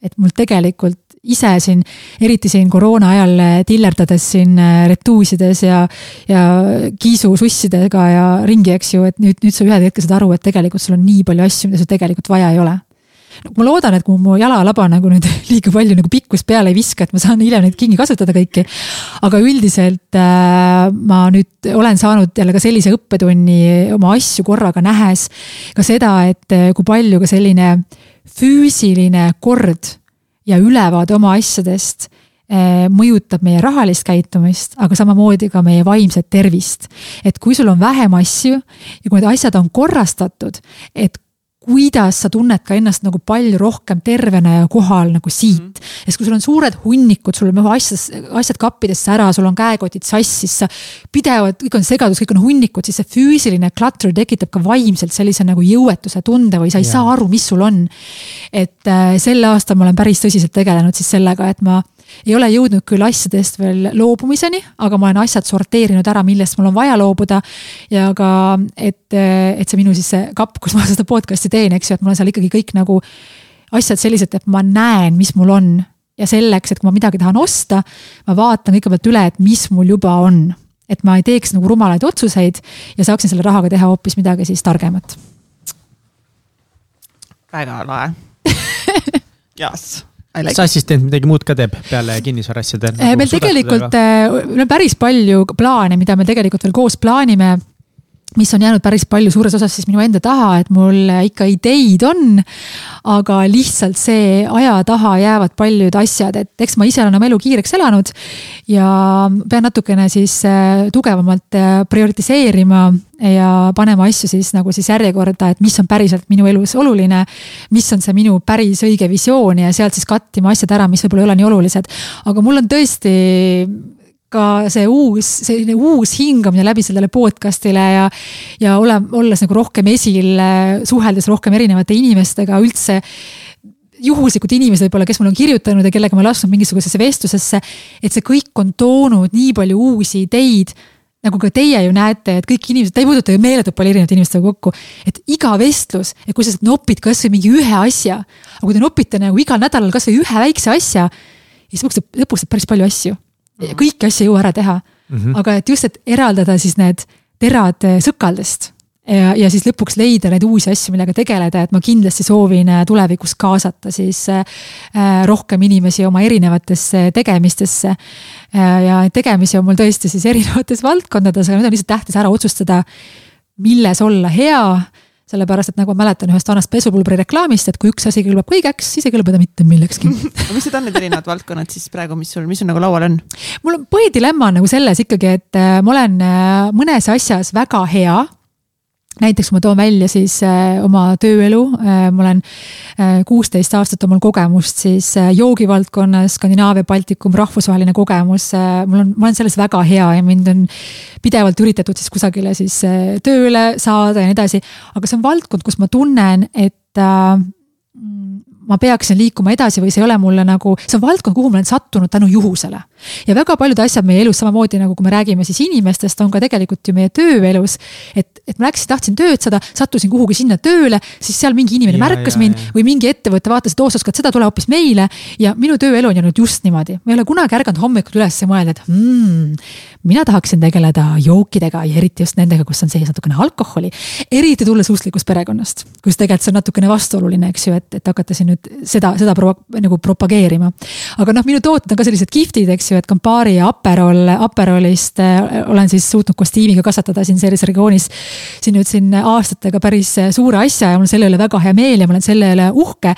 et mul tegelikult ise siin, eriti siin koroona ajal tillerdades siin retuusides ja, ja kiisusussidega ja ringi, eks ju, et nüüd, nüüd sa ühel hetkel saad aru, et tegelikult sul on nii palju asju, mida sul tegelikult vaja ei ole ma loodan, et kui mu jalalaba nagu nüüd <laughs> liiga palju nagu pikkust peale ei viska, et ma saan hiljem neid kingi kasutada kõiki. aga üldiselt äh, ma nüüd olen saanud jälle ka sellise õppetunni oma asju korraga nähes. ka seda, et kui palju ka selline füüsiline kord ja ülevaade oma asjadest äh, mõjutab meie rahalist käitumist, aga samamoodi ka meie vaimset tervist. et kui sul on vähem asju ja kui need asjad on korrastatud, et kuidas sa tunned ka ennast nagu palju rohkem tervena ja kohal nagu siit mm. sest kui sul on suured hunnikud, sul on asjad, asjad kappidesse ära, sul on käekotid sassis, sa pidevalt, kõik on segadus, kõik on hunnikud, siis see füüsiline clutter tekitab ka vaimselt sellise nagu jõuetuse tunde või sa ei yeah. saa aru, mis sul on. et äh, sel aastal ma olen päris tõsiselt tegelenud siis sellega, et ma ei ole jõudnud küll asjadest veel loobumiseni, aga ma olen asjad sorteerinud ära, millest mul on vaja loobuda. ja ka, et, et see minu siis see kapp, kus ma <laughs> seda podcast'i teen, eks ju, et mul on seal ikkagi kõik nagu asjad sellised, et ma näen, mis mul on. ja selleks, et kui ma midagi tahan osta, ma vaatan kõigepealt üle, et mis mul juba on. et ma ei teeks nagu rumalaid otsuseid ja saaksin selle rahaga teha hoopis midagi siis targemat. väga lahe <laughs> Yes Like kas assistent midagi muud ka teeb peale kinnisvaraasjade nagu? meil tegelikult, meil on päris palju plaane, mida me tegelikult veel koos plaanime mis on jäänud päris palju suures osas siis minu enda taha, et mul ikka ideid on. aga lihtsalt see aja taha jäävad paljud asjad, et eks ma ise olen oma elu kiireks elanud. ja pean natukene siis äh, tugevamalt äh, prioritiseerima ja panema asju siis nagu siis järjekorda, et mis on päriselt minu elus oluline. mis on see minu päris õige visioon ja sealt siis kattima asjad ära, mis võib-olla ei ole nii olulised. aga mul on tõesti ka see uus, selline uus hingamine läbi sellele podcast'ile ja. ja ole, olles nagu rohkem esil, suheldes rohkem erinevate inimestega üldse juhuslikud inimesed võib-olla, kes mulle on kirjutanud ja kellega ma lasknud mingisugusesse vestlusesse. et see kõik on toonud nii palju uusi ideid. nagu ka teie ju näete, et kõik inimesed, ta ei puuduta ju meeletult palju erinevate inimestega kokku. et iga vestlus, et kui sa nopid kasvõi mingi ühe asja. aga kui te nopite nagu igal nädalal kasvõi ühe väikse asja. siis lõpuks, lõpuks saab päris palju asju kõiki asju ei jõua ära teha mm. -hmm. aga et just, et eraldada siis need terad eh, sõkaldest ja, ja siis lõpuks leida neid uusi asju, millega tegeleda, et ma kindlasti soovin eh, tulevikus kaasata siis äh, rohkem inimesi oma erinevatesse tegemistesse ja tegemisi on mul tõesti siis <laughs> erinevates valdkondades, aga nüüd on lihtsalt tähtis ära otsustada, milles olla hea sellepärast, et nagu ma mäletan ühest vanast pesupulbri reklaamist, et kui üks asi kõlbab kõigeks, siis ei kõlba ta mitte millekski <laughs> aga mis need on need erinevad valdkonnad siis praegu, mis sul, mis sul nagu laual on? mul on põhidilemma on nagu selles ikkagi, et äh, ma olen äh, mõnes asjas väga hea näiteks ma toon välja siis äh, oma tööelu äh,, ma olen äh, kuusteist aastat on mul kogemust siis joogivaldkonnas, Skandinaavia, Baltikum, rahvusvaheline kogemus mul on, ma olen selles väga hea ja mind on pidevalt üritatud siis kusagile siis tööle saada ja nii edasi. aga see on valdkond, kus ma tunnen, et äh, ma peaksin liikuma edasi või see ei ole mulle nagu, see on valdkond, kuhu ma olen sattunud tänu juhusele. Ja väga paljud asjad meie elus samamoodi nagu, kui me räägime siis inimestest, on ka tegelikult ju meie tööelus. et, et ma läksin, tahtsin tööd saada, sattusin kuhugi sinna tööle, siis seal mingi inimene ja, märkas ja, mind ja. või mingi ettevõte vaatas, et oo, sa oskad seda, tule hoopis meile. ja minu tööelu on jäänud just niimoodi, ma ei ole kunagi ärganud hommikul üles ja mõelda, et hmm, mina tahaksin tegeleda jookidega ja eriti just nendega, kus on sees natukene alkoholi. eriti tulles usklikust perekonnast, kus tegelikult see on natukene vastuoluline, eks ju, et, et hakata siin nüüd seda, seda pro, nagu propageerima. aga noh, minu tooted on ka sellised kihvtid, eks ju, et Campari ja Aperol, Aperolist äh, olen siis suutnud kostiimiga kasvatada siin selles regioonis. siin nüüd siin aastatega päris suure asja ja mul on selle üle väga hea meel ja ma olen selle üle uhke.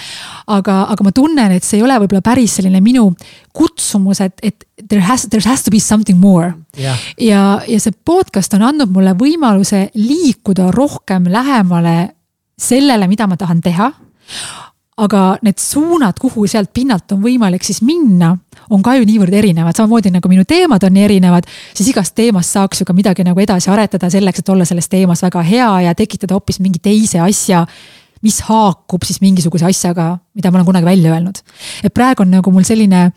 aga, aga ma tunnen, et see ei ole võib-olla päris selline minu kutsumus, et, et there has, there has to be something more yeah.. ja, ja see podcast on andnud mulle võimaluse liikuda rohkem lähemale sellele, mida ma tahan teha aga need suunad, kuhu sealt pinnalt on võimalik siis minna, on ka ju niivõrd erinevad, samamoodi nagu minu teemad on nii erinevad. siis igast teemast saaks ju ka midagi nagu edasi aretada selleks, et olla selles teemas väga hea ja tekitada hoopis mingi teise asja. mis haakub siis mingisuguse asjaga, mida ma olen kunagi välja öelnud. et praegu on nagu mul selline,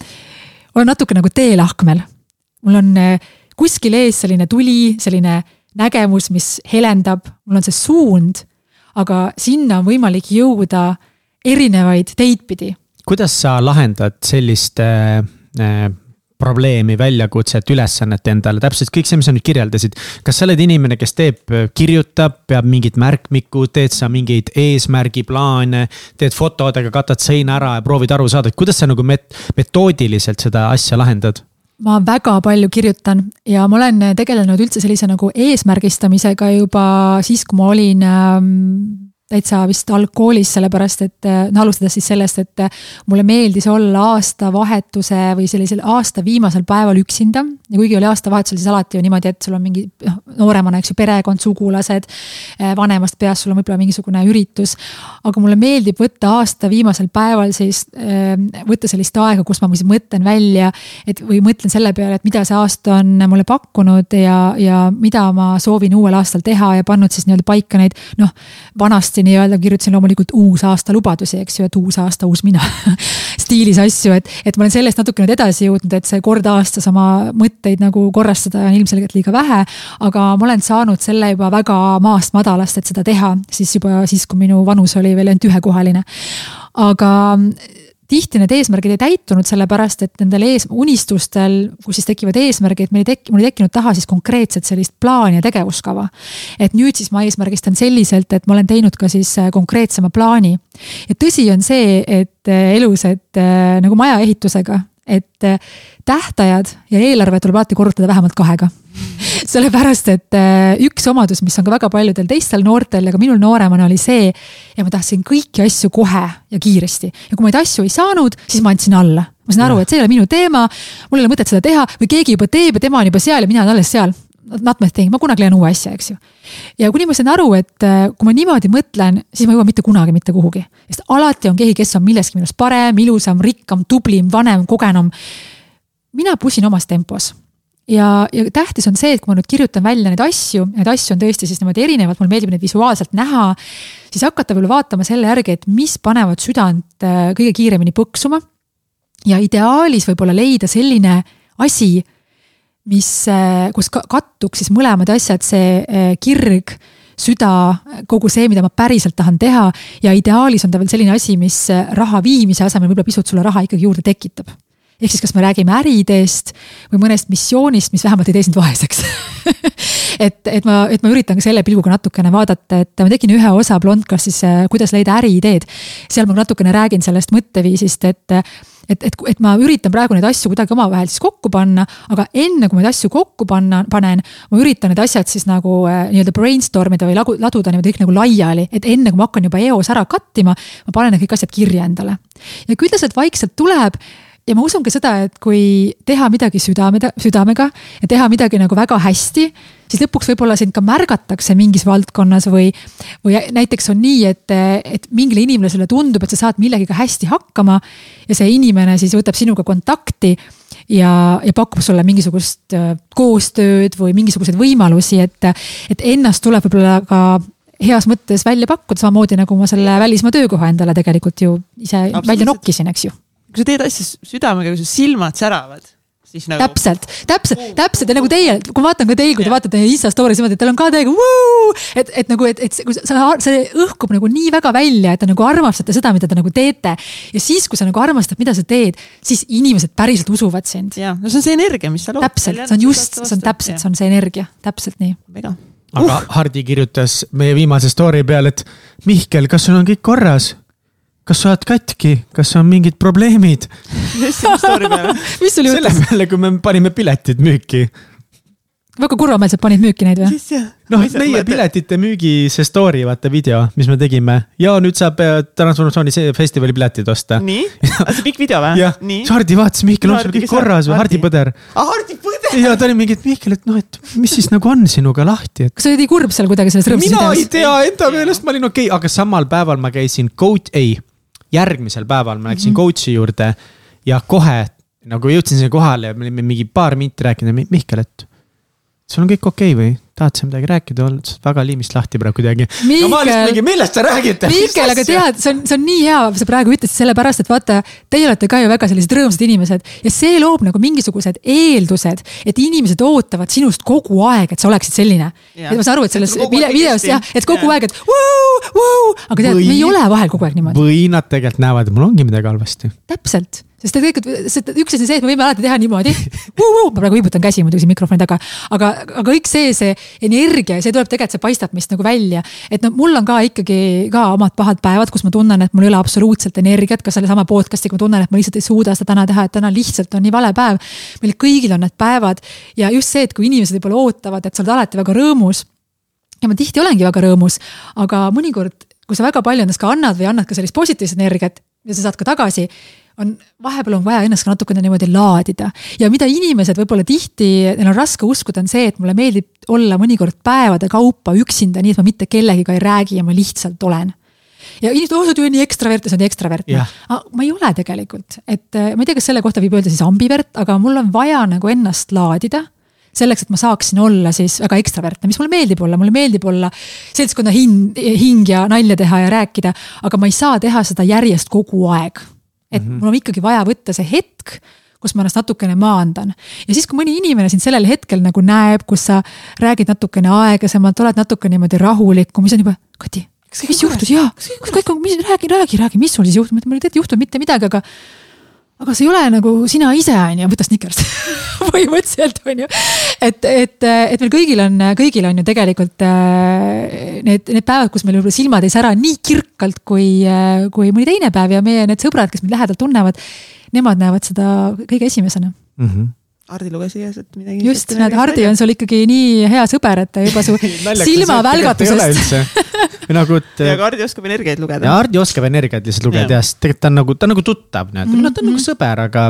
olen natuke nagu teelahkmel. mul on eh, kuskil ees selline tuli, selline nägemus, mis helendab, mul on see suund. aga sinna on võimalik jõuda erinevaid teid pidi. kuidas sa lahendad sellist äh, äh, probleemi, väljakutset, ülesannet endale, täpselt kõik see, mis sa nüüd kirjeldasid. kas sa oled inimene, kes teeb, kirjutab, peab mingit märkmikku, teed sa mingeid eesmärgiplaane, teed fotodega, katad seina ära ja proovid aru saada, et kuidas sa nagu met-, metoodiliselt seda asja lahendad? ma väga palju kirjutan ja ma olen tegelenud üldse sellise nagu eesmärgistamisega juba siis, kui ma olin ähm, täitsa vist algkoolis, sellepärast et noh, alustades siis sellest, et äh, mulle meeldis olla aastavahetuse või sellisel aasta viimasel päeval üksinda. ja kuigi oli aastavahetusel, siis alati ju niimoodi, et sul on mingi noh, nooremana, eks ju, perekond, sugulased. Äh, vanemast peast sul on võib-olla mingisugune üritus. aga mulle meeldib võtta aasta viimasel päeval siis, võtta sellist aega, kus ma siis mõtlen välja, et või mõtlen selle peale, et mida see aasta on mulle pakkunud ja, ja mida ma soovin uuel aastal teha ja pannud siis nii-öelda paika neid noh, vanast hästi nii-öelda kirjutasin loomulikult uus aasta lubadusi, eks ju, et uus aasta, uus mina <laughs> stiilis asju, et, et ma olen sellest natuke nüüd edasi jõudnud, et see kord aastas oma mõtteid nagu korrastada on ilmselgelt liiga vähe. aga ma olen saanud selle juba väga maast madalast, et seda teha, siis juba siis, kui minu vanus oli veel ainult ühekohaline. aga tihti need eesmärgid ei täitunud, sellepärast et nendel ees, unistustel, kus siis tekivad eesmärgid, meil ei tekki, mul ei tekkinud taha siis konkreetset sellist plaani ja tegevuskava. et nüüd siis ma eesmärgistan selliselt, et ma olen teinud ka siis äh, konkreetsema plaani. ja tõsi on see, et äh, elus, et äh, nagu maja ehitusega, et äh, tähtajad ja eelarve tuleb alati korrutada vähemalt kahega <laughs> sellepärast, et äh, üks omadus, mis on ka väga paljudel teistel noortel ja ka minul nooremana oli see. ja ma tahtsin kõiki asju kohe ja kiiresti ja kui ma neid asju ei saanud, siis ma andsin alla. ma sain aru, et see ei ole minu teema, mul ei ole mõtet seda teha või keegi juba teeb ja tema on juba seal ja mina olen alles seal not my thing, ma kunagi leian uue asja, eks ju. ja kuni ma sain aru, et äh, kui ma niimoodi mõtlen, siis ma ei jõua mitte kunagi mitte kuhugi. sest alati on keegi, kes on milleski minust parem, ilusam, rikkam, tublim, vanem, kogenum. mina pusin omas tempos ja, ja tähtis on see, et kui ma nüüd kirjutan välja neid asju, neid asju on tõesti siis niimoodi erinevalt, mulle meeldib neid visuaalselt näha. siis hakata võib-olla vaatama selle järgi, et mis panevad südant äh, kõige kiiremini põksuma. ja ideaalis võib-olla leida selline asi mis, äh, kus kattuks siis mõlemad asjad, see äh, kirg süda, kogu see, mida ma päriselt tahan teha ja ideaalis on ta veel selline asi, mis äh, raha viimise asemel võib-olla pisut sulle raha ikkagi juurde tekitab. ehk siis, kas me räägime äriideest või mõnest missioonist, mis vähemalt ei tee sind vaeseks <laughs> et, et ma, et ma üritan ka selle pilguga natukene vaadata, et ma tegin ühe osa Blondcastis, kuidas leida äriideed. seal ma natukene räägin sellest mõtteviisist, et et, et, et ma üritan praegu neid asju kuidagi omavahel siis kokku panna, aga enne kui ma neid asju kokku panna, panen, ma üritan need asjad siis nagu äh, nii-öelda brainstorm ida või lagu, laduda niimoodi kõik nagu laiali, et enne kui ma hakkan juba eos ära cut ima, ma panen need kõik asjad kirja endale. ja küll ta sealt vaikselt tuleb ja ma usun ka seda, et kui teha midagi südame, südamega ja teha midagi nagu väga hästi, siis lõpuks võib-olla sind ka märgatakse mingis valdkonnas või, või näiteks on nii, et, et mingile inimesele tundub, et sa saad millegagi hästi hakkama. ja see inimene siis võtab sinuga kontakti ja, ja pakub sulle mingisugust äh, koostööd või mingisuguseid võimalusi, et, et ennast tuleb võib-olla ka heas mõttes välja pakkuda, samamoodi nagu ma selle välismaa töökoha endale tegelikult ju ise välja nokkisin, eks ju kui sa teed asja südamega, kui su silmad säravad siis nagu. täpselt, täpselt, täpselt ja nagu teie, kui ma vaatan ka teil, kui te vaatate Insta story's niimoodi, et teil on ka täiega et, et nagu, et, et kui sa, see õhkub nagu nii väga välja, et te nagu armastate seda, mida te nagu teete. ja siis, kui sa nagu armastad, mida sa teed, siis inimesed päriselt usuvad sind. ja, no see on see energia, mis sa lood. täpselt, see on just, see on täpselt, see on see energia, täpselt nii. aga uh. Hardi kirjutas meie viimase story peale, et Mihkel, kas sul on kõik korras? Kas sa oled katki, kas on mingid probleemid? <laughs> mis sul juhtus? selle peale, kui me panime piletid müüki. väga kurvameelselt panid müüki neid või? noh, meie piletite müügi see story, vaata video, mis me tegime ja nüüd saab äh, Transformatsiooni festivali piletid osta. nii, <laughs> see pikk video või? jah, Hardi vaatas Mihkel, on sul kõik korras või Hardi Põder? aa, Hardi Põder! ja ta oli mingi, et Mihkel, et noh, et mis siis nagu on sinuga lahti, et. kas sa olid nii kurb seal kuidagi selles rõõmsas videos? mina ei tea, enda meelest ma olin okei okay,, aga samal päeval ma käisin coach, ei järgmisel päeval ma läksin mm -hmm. coach'i juurde ja kohe nagu jõudsin sinna kohale ja me olime mingi paar minti rääkinud, Mihkel, et sul on kõik okei okay või? Tahad sa midagi rääkida, oled väga liimist lahti praegu kuidagi. no ma olin mingi, millest te räägite? Mihkel, aga tead, see on, see on nii hea, sa praegu ütlesid sellepärast, et vaata, teie olete ka ju väga sellised rõõmsad inimesed ja see loob nagu mingisugused eeldused, et inimesed ootavad sinust kogu aeg, et sa oleksid selline. et ma saan aru, et selles videos jah, et kogu ja. aeg, et vau, vau, aga tead, me ei ole vahel kogu aeg niimoodi. või nad tegelikult näevad, et mul ongi midagi halvasti. täpselt sest tegelikult, sest üks asi see, et me võime alati teha niimoodi ma praegu viibutan käsi muidugi siin mikrofoni taga, aga, aga kõik see, see energia, see tuleb tegelikult, see paistab meist nagu välja. et no mul on ka ikkagi ka omad pahad päevad, kus ma tunnen, et mul ei ole absoluutselt energiat, ka sellesama podcast'iga ma tunnen, et ma lihtsalt ei suuda seda täna teha, et täna lihtsalt on nii vale päev. meil kõigil on need päevad ja just see, et kui inimesed võib-olla ootavad, et sa oled alati väga rõõmus. ja ma tihti olengi väga rõõmus, aga mõnikord, kui sa väga palju endast ka annad või annad ka sellist positiivset energiat ja sa saad ka tagasi on, vahepeal on vaja ennast ka natukene niimoodi laadida. ja mida inimesed võib-olla tihti, neil on raske uskuda, on see, et mulle meeldib olla mõnikord päevade kaupa üksinda, nii et ma mitte kellegiga ei räägi ja ma lihtsalt olen. Ja inimesed, oh sa oled nii ekstravert ja sa oled ekstravert. Yeah.. ma ei ole tegelikult, et äh, ma ei tea, kas selle kohta võib öelda siis ambivert, aga mul on vaja nagu ennast laadida selleks, et ma saaksin olla siis väga ekstravertne, mis mulle meeldib olla, mulle meeldib olla seltskonna hing, hing ja nalja teha ja rääkida, aga ma ei saa teha seda järjest kogu aeg et mm -hmm. mul on ikkagi vaja võtta see hetk kus ma ennast natukene maandan. ja siis, kui mõni inimene sind sellel hetkel nagu näeb, kus sa räägid natukene aeglasemalt, oled natuke niimoodi rahulikum, siis on juba, Kati, mis juhtus, jaa, kas kõik on, mis, räägi, räägi, räägi, mis sul siis juhtus, ma ütlen, mul ei juhtunud mitte midagi, aga aga see ei ole nagu sina ise, on ju, võta Snickers <laughs> põhimõtteliselt on ju. et, et, et meil kõigil on, kõigil on ju tegelikult äh, need, need päevad, kus meil võib-olla silmad ei sära nii kirkalt kui, äh, kui mõni teine päev ja meie need sõbrad, kes meid lähedalt tunnevad. nemad näevad seda kõige esimesena mm. -hmm. Hardi luges igasuguseid midagi. just, näed, Hardi on sul ikkagi nii hea sõber, et ta juba su <laughs> silmavälgatusest. nagu, et. <laughs> ja aga Hardi oskab energiaid lugeda. ja Hardi oskab energiaid lihtsalt lugeda ja siis tegelikult ta on nagu, ta on nagu tuttav, näed mm, -hmm. ta on nagu sõber, aga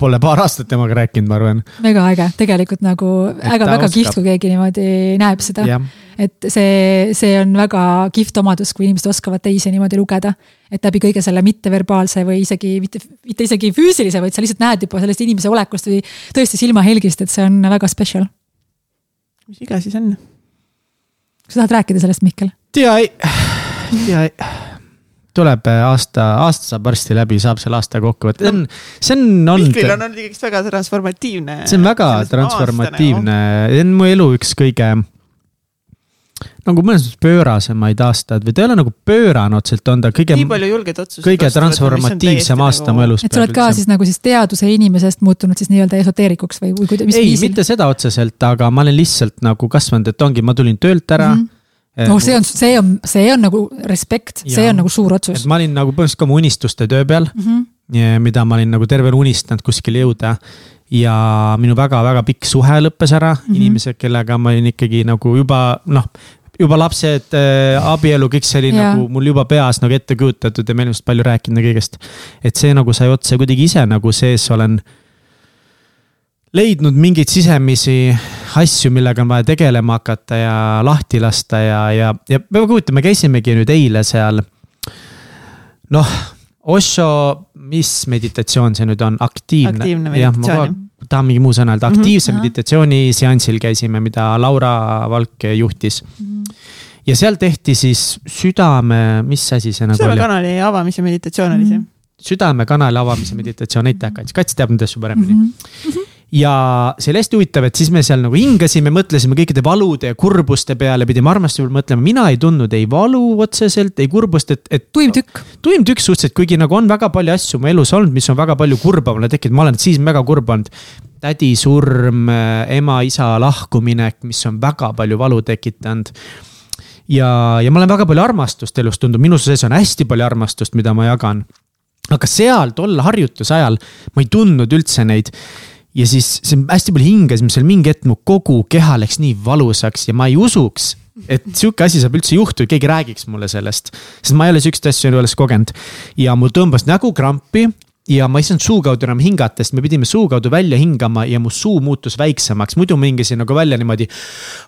Pole paar aastat temaga rääkinud, ma arvan. väga äge, tegelikult nagu väga-väga kihvt, kui keegi niimoodi näeb seda. et see, see on väga kihvt omadus, kui inimesed oskavad teisi niimoodi lugeda. et läbi kõige selle mitteverbaalse või isegi mitte, mitte isegi füüsilise, vaid sa lihtsalt näed juba sellest inimese olekust või tõesti silmahelgist, et see on väga special. mis iga siis on? kas sa tahad rääkida sellest, Mihkel? tea ei, tea ei tuleb äh, aasta, aasta saab varsti läbi, saab selle aasta kokku võtta, see on, see on olnud. Mihklil on olnud ikkagist väga transformatiivne. see on väga transformatiivne, see on mu elu üks kõige nagu mõnes mõttes pöörasemaid aastaid või ta ei ole nagu pöörane otseselt, on ta kõige. nii palju julgeid otsuseid. kõige transformatiivsem aasta nagu... mu elus. et sa oled ka siis nagu siis teaduse inimesest muutunud siis nii-öelda esoteerikuks või, või kuidas? ei, mitte seda otseselt, aga ma olen lihtsalt nagu kasvanud, et ongi, ma tulin töölt ära mm. -hmm no see on, see on, see on nagu respekt, see on nagu suur otsus. ma olin nagu põhimõtteliselt ka oma unistuste töö peal mm, -hmm. mida ma olin nagu terve elu unistanud kuskile jõuda. ja minu väga-väga pikk suhe lõppes ära mm, -hmm. inimesed, kellega ma olin ikkagi nagu juba noh juba lapsed äh,, abielu, kõik see oli ja. nagu mul juba peas nagu ette kujutatud ja me olime palju rääkinud kõigest. et see nagu sai otsa kuidagi ise nagu sees olen leidnud mingeid sisemisi asju, millega on vaja tegelema hakata ja lahti lasta ja, ja, ja me käisimegi nüüd eile seal. noh, Osho, mis meditatsioon see nüüd on, aktiivne? aktiivne meditatsioon. tahan mingi muu sõna öelda, mhm, aktiivse mm -hmm. meditatsiooni seansil käisime, mida Laura Valk juhtis mm. -hmm ja seal tehti siis südame, mis asi see nagu oli? südamekanali avamise meditatsioon oli see. Mhm. südamekanali avamise meditatsioon, aitäh Kats, Kats teab neid asju paremini mm. -hmm ja see oli hästi huvitav, et siis me seal nagu hingasime, mõtlesime kõikide valude ja kurbuste peale, pidime armastuse peale mõtlema, mina ei tundnud ei valu otseselt, ei kurbust, et, et. tuim tükk. tuim tükk suhteliselt, kuigi nagu on väga palju asju mu elus olnud, mis on väga palju kurba mulle tekkinud, ma olen siis väga kurb olnud. tädi surm, ema-isa lahkuminek, mis on väga palju valu tekitanud ja, ja ma olen väga palju armastust elus tundnud, minu sees on hästi palju armastust, mida ma jagan aga seal tol harjutuse ajal ma ei tundnud üldse neid ja siis see hästi palju hingasime seal mingi hetk mu kogu keha läks nii valusaks ja ma ei usuks, et sihuke asi saab üldse juhtuda, keegi räägiks mulle sellest. sest ma ei ole siukseid asju alles kogenud ja mul tõmbas nägu krampi ja ma ei saanud suu kaudu enam hingata, sest me pidime suu kaudu välja hingama ja mu suu muutus väiksemaks, muidu ma hingasin nagu välja niimoodi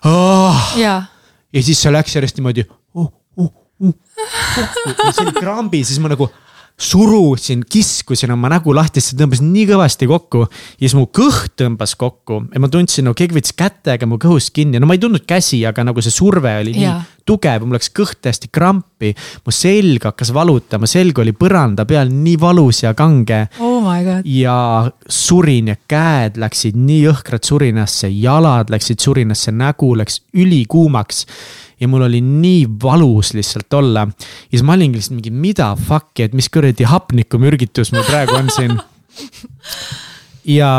oh.. ja siis see läks järjest niimoodi oh,. Oh, oh, oh. ja see oli krambi, siis ma nagu surusin, kiskusin oma nägu lahti, see tõmbas nii kõvasti kokku. ja siis mu kõht tõmbas kokku ja ma tundsin, no keegi võttis kätega mu kõhust kinni, no ma ei tundnud käsi, aga nagu see surve oli nii yeah. tugev, mul läks kõht täiesti krampi. mu selg hakkas valutama, selg oli põranda peal nii valus ja kange oh. ja surin ja käed läksid nii jõhkralt surinasse, jalad läksid surinasse, nägu läks ülikuumaks ja mul oli nii valus lihtsalt olla. ja siis ma olingi lihtsalt mingi, mida fuck'i, et mis kuradi hapnikumürgitus mul praegu on siin. ja,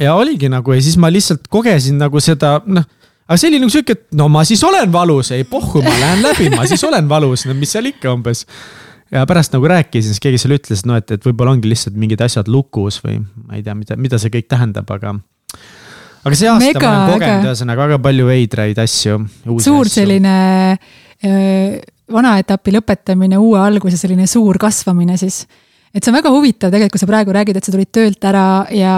ja oligi nagu ja siis ma lihtsalt kogesin nagu seda, noh aga see oli nagu sihuke, et no ma siis olen valus, ei pohhu, ma lähen läbi, ma siis olen valus, no mis seal ikka umbes. ja pärast nagu rääkisin, siis keegi seal ütles, no et, et võib-olla ongi lihtsalt mingid asjad lukus või ma ei tea, mida, mida see kõik tähendab, aga aga see aasta Mega, ma olen kogenud ühesõnaga väga palju veidraid asju. suur asju. selline äh, vana etapi lõpetamine, uue alguse selline suur kasvamine siis et see on väga huvitav tegelikult, kui sa praegu räägid, et sa tulid töölt ära ja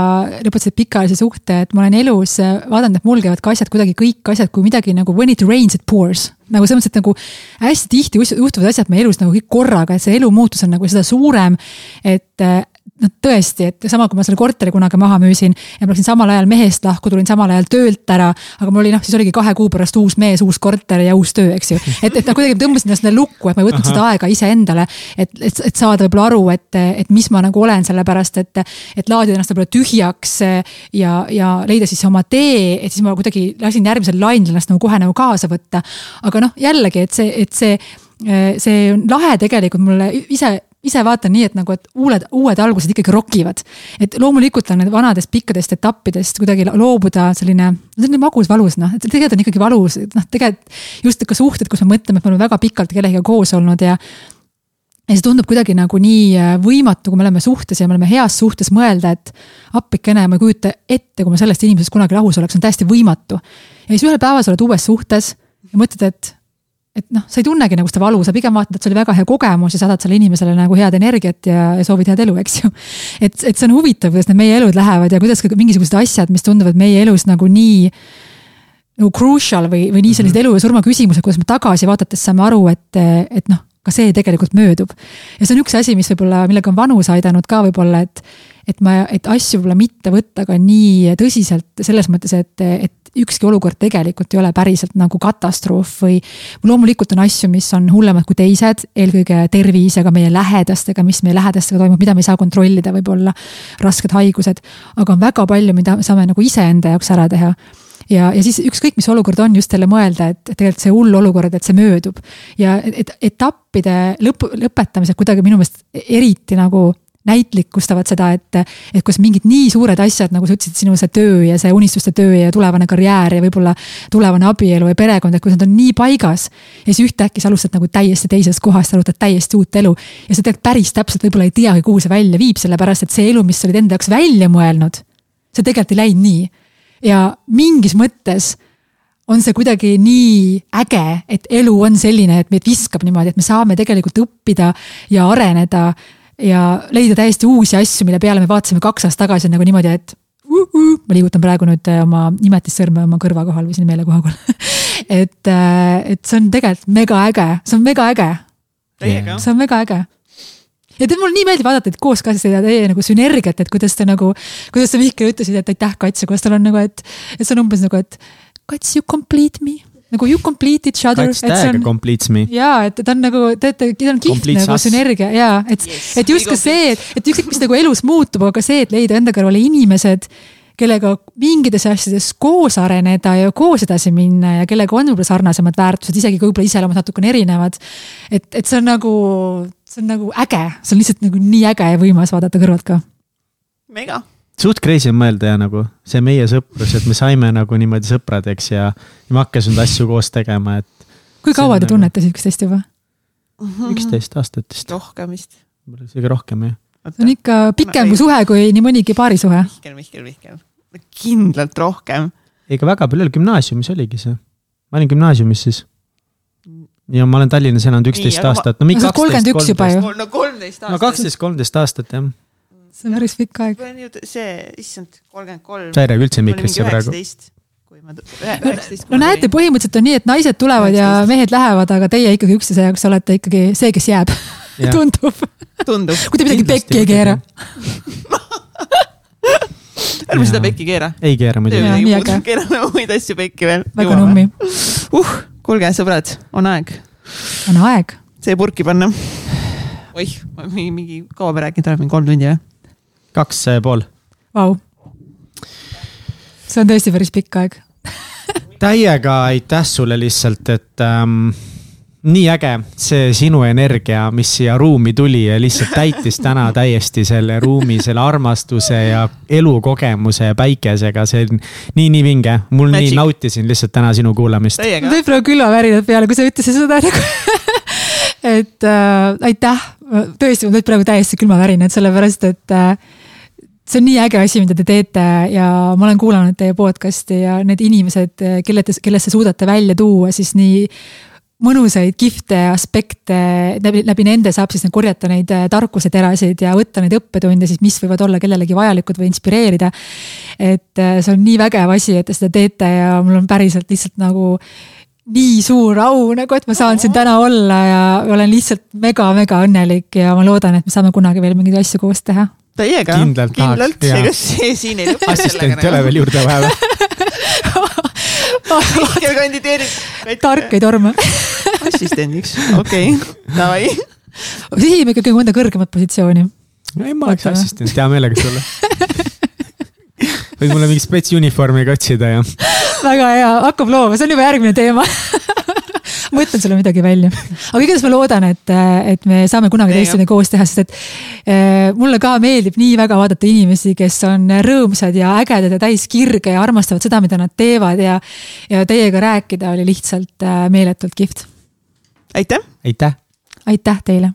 lõpetasid pikaajalise suhte, et ma olen elus vaadanud, et mul käivad ka asjad kuidagi kõik asjad, kui midagi nagu when it rains it pours. nagu selles mõttes, et nagu hästi tihti juhtuvad asjad meie elus nagu kõik korraga, et see elu muutus on nagu seda suurem. et noh, tõesti, et sama, kui ma selle korteri kunagi maha müüsin ja ma läksin samal ajal mehest lahku, tulin samal ajal töölt ära. aga mul oli noh, siis oligi kahe kuu pärast uus mees, uus korter ja uus töö, eks ju. et, et noh, kuidagi tõmbasin ennast lukku, et ma ei võtnud Aha. seda aega iseendale. et, et, et saada võib-olla aru, et, et mis ma nagu olen, sellepärast et, et laadida ennast võib-olla tühjaks ja, ja leida siis oma tee, et siis ma kuidagi lasin järgmisel lainel ennast nagu kohe nagu kaasa võtta. aga noh, jällegi, et see, et see see on lahe tegelikult mulle ise ise vaatan nii, et nagu, et uued, uued algused ikkagi rokivad. et loomulikult on need vanadest pikkadest etappidest kuidagi loobuda selline, selline magus valus, noh, et tegelikult on ikkagi valus, noh, tegelikult just ka suhted, kus me mõtleme, et me oleme väga pikalt kellegagi koos olnud ja ja see tundub kuidagi nagu nii äh, võimatu, kui me oleme suhtes ja me oleme heas suhtes mõelda, et appikene, ma ei kujuta ette, kui ma sellest inimesest kunagi lahus oleks, on täiesti võimatu. ja siis ühel päeval sa oled uues suhtes ja mõtled, et, et noh, sa ei tunnegi nagu seda valu, sa pigem vaatad, et see oli väga hea kogemus ja saadad sellele inimesele nagu head energiat ja, ja soovid head elu, eks ju. et, et see on huvitav, kuidas need meie elud lähevad ja kuidas ka mingisugused asjad, mis tunduvad meie elus nagu nii nagu crucial või, või nii sellised elu ja surma küsimused, kuidas me tagasi vaadates saame aru, et, et noh ka see tegelikult möödub. ja see on üks asi, mis võib-olla, millega on vanus aidanud ka võib-olla, et, et ma, et asju võib-olla mitte võtta ka nii tõsiselt selles mõttes, et, et ükski olukord tegelikult ei ole päriselt nagu katastroof või. loomulikult on asju, mis on hullemad kui teised, eelkõige tervisega, meie lähedastega, mis meie lähedastega toimub, mida me ei saa kontrollida, võib-olla rasked haigused. aga on väga palju, mida me saame nagu iseenda jaoks ära teha ja, ja siis ükskõik, mis olukord on, just jälle mõelda, et tegelikult see hull olukord, et see möödub. ja et etappide lõpu, lõpetamised kuidagi minu meelest eriti nagu näitlikustavad seda, et, et kus mingid nii suured asjad, nagu sa ütlesid, sinu see töö ja see unistuste töö ja tulevane karjäär ja võib-olla tulevane abielu ja perekond, et kui nad on nii paigas. ja siis ühtäkki sa alustad nagu täiesti teisest kohast, sa alustad täiesti uut elu. ja sa tegelikult päris täpselt võib-olla ei teagi, kuhu see välja viib, sellepärast et see elu, mis sa olid enda jaoks välja mõelnud, see tegelikult ei läinud nii ja mingis mõttes on see kuidagi nii äge, et elu on selline, et meid viskab niimoodi, et me saame tegelikult õppida ja areneda ja leida täiesti uusi asju, mille peale me vaatasime kaks aastat tagasi nagu niimoodi, et uh, uh, ma liigutan praegu nüüd äh, oma nimetissõrme oma kõrva kohal või siin meelekoha kohal. <laughs> Et, äh, et see on tegelikult mega äge, see on mega äge. see on mega äge. Ja tead, mulle nii meeldib vaadata, et koos ka seda teie nagu sünergiat, et kuidas te nagu, kuidas sa Mihkel ütlesid, et aitäh, Kats, ja kuidas tal on nagu, et, et see on umbes nagu, et Kats, you complete me nagu you complete each other. kats täiega completes me. ja, et ta on nagu, teate, ta on kihvt nagu sünergia ja et yes,, et just ka see, et, et ükskõik, mis nagu elus muutub, aga see, et leida enda kõrvale inimesed kellega mingites asjades koos areneda ja koos edasi minna ja kellega on võib-olla sarnasemad väärtused, isegi kui võib-olla iseloomud natukene erinevad. et, et see on nagu, see on nagu äge, see on lihtsalt nagu nii äge ja võimas vaadata kõrvalt ka. mega. Suht crazy on mõelda ja nagu see meie sõprus, et me saime nagu niimoodi sõpradeks ja, ja me hakkasime asju koos tegema, et. kui kaua te nagu... tunnete üksteist juba? üksteist aastat vist. rohkem vist. võib-olla isegi rohkem jah see on ikka pikem kui suhe, kui nii mõnigi paarisuhe. Mihkel, Mihkel, Mihkel, kindlalt rohkem. ega väga palju, gümnaasiumis oligi see. ma olin gümnaasiumis siis. ja ma olen Tallinnas elanud üksteist aastat, no mingi kaksteist, kolmteist. no kolmteist aastat. no kaksteist, kolmteist aastat jah. See on päris pikk aeg. see, issand, kolmkümmend kolm. sa ei räägi üldse mikrisse praegu no näete, põhimõtteliselt on nii, et naised tulevad 19. ja mehed lähevad, aga teie ikkagi üksteise jaoks olete ikkagi see, kes jääb <laughs> tundub. tundub. kui te midagi pekki ei keera <laughs> ärme seda pekki keera. ei keera muidugi. keerame muid asju pekki veel. väga nummi. uh, kuulge, sõbrad, on aeg. on aeg. see purki panna. oih, mingi, mingi kaua me rääkinud oleme, mingi kolm tundi või? Kaks pool. Vau. see on tõesti päris pikk aeg <laughs> täiega aitäh sulle lihtsalt, et ähm, nii äge, see sinu energia, mis siia ruumi tuli ja lihtsalt täitis täna täiesti selle ruumi selle armastuse ja elukogemuse ja päikesega, see on nii, nii vinge. mul Magic. nii nautisin lihtsalt täna sinu kuulamist. mul tuli praegu külmavärinad peale, kui sa ütlesid seda nagu <laughs> et äh, aitäh, tõesti, mul tulid praegu täiesti külmavärinad, sellepärast et äh, see on nii äge asi, mida te teete ja ma olen kuulanud teie podcast'i ja need inimesed, kelle te, kellest te suudate välja tuua siis nii mõnusaid kihvte aspekte, läbi, läbi nende saab siis korjata neid äh, tarkuseterasid ja võtta neid õppetunde siis, mis võivad olla kellelegi vajalikud või inspireerida. et äh, see on nii vägev asi, et te seda teete ja mul on päriselt lihtsalt nagu nii suur au nagu, et ma saan siin täna olla ja olen lihtsalt mega-mega õnnelik ja ma loodan, et me saame kunagi veel mingeid asju koos teha. Teiega? kindlalt, kindlalt, ega see siin ei lõpe. assistent ei ole veel juurde vaja <laughs> või? Mihkel kandideerib. tark ei torma assistendiks, okei okay., davai. <laughs> sihime ikkagi mõnda kõrgemat positsiooni. ei, ma oleks assistent hea meelega sulle võid mulle mingi spetsuniformi ka otsida ja. väga hea, hakkab looma, see on juba järgmine teema mõtlen sulle midagi välja. aga igatahes ma loodan, et, et me saame kunagi teistmoodi koos teha, sest et äh, mulle ka meeldib nii väga vaadata inimesi, kes on rõõmsad ja ägedad ja täis kirge ja armastavad seda, mida nad teevad ja, ja teiega rääkida oli lihtsalt äh, meeletult kihvt. aitäh. aitäh. aitäh teile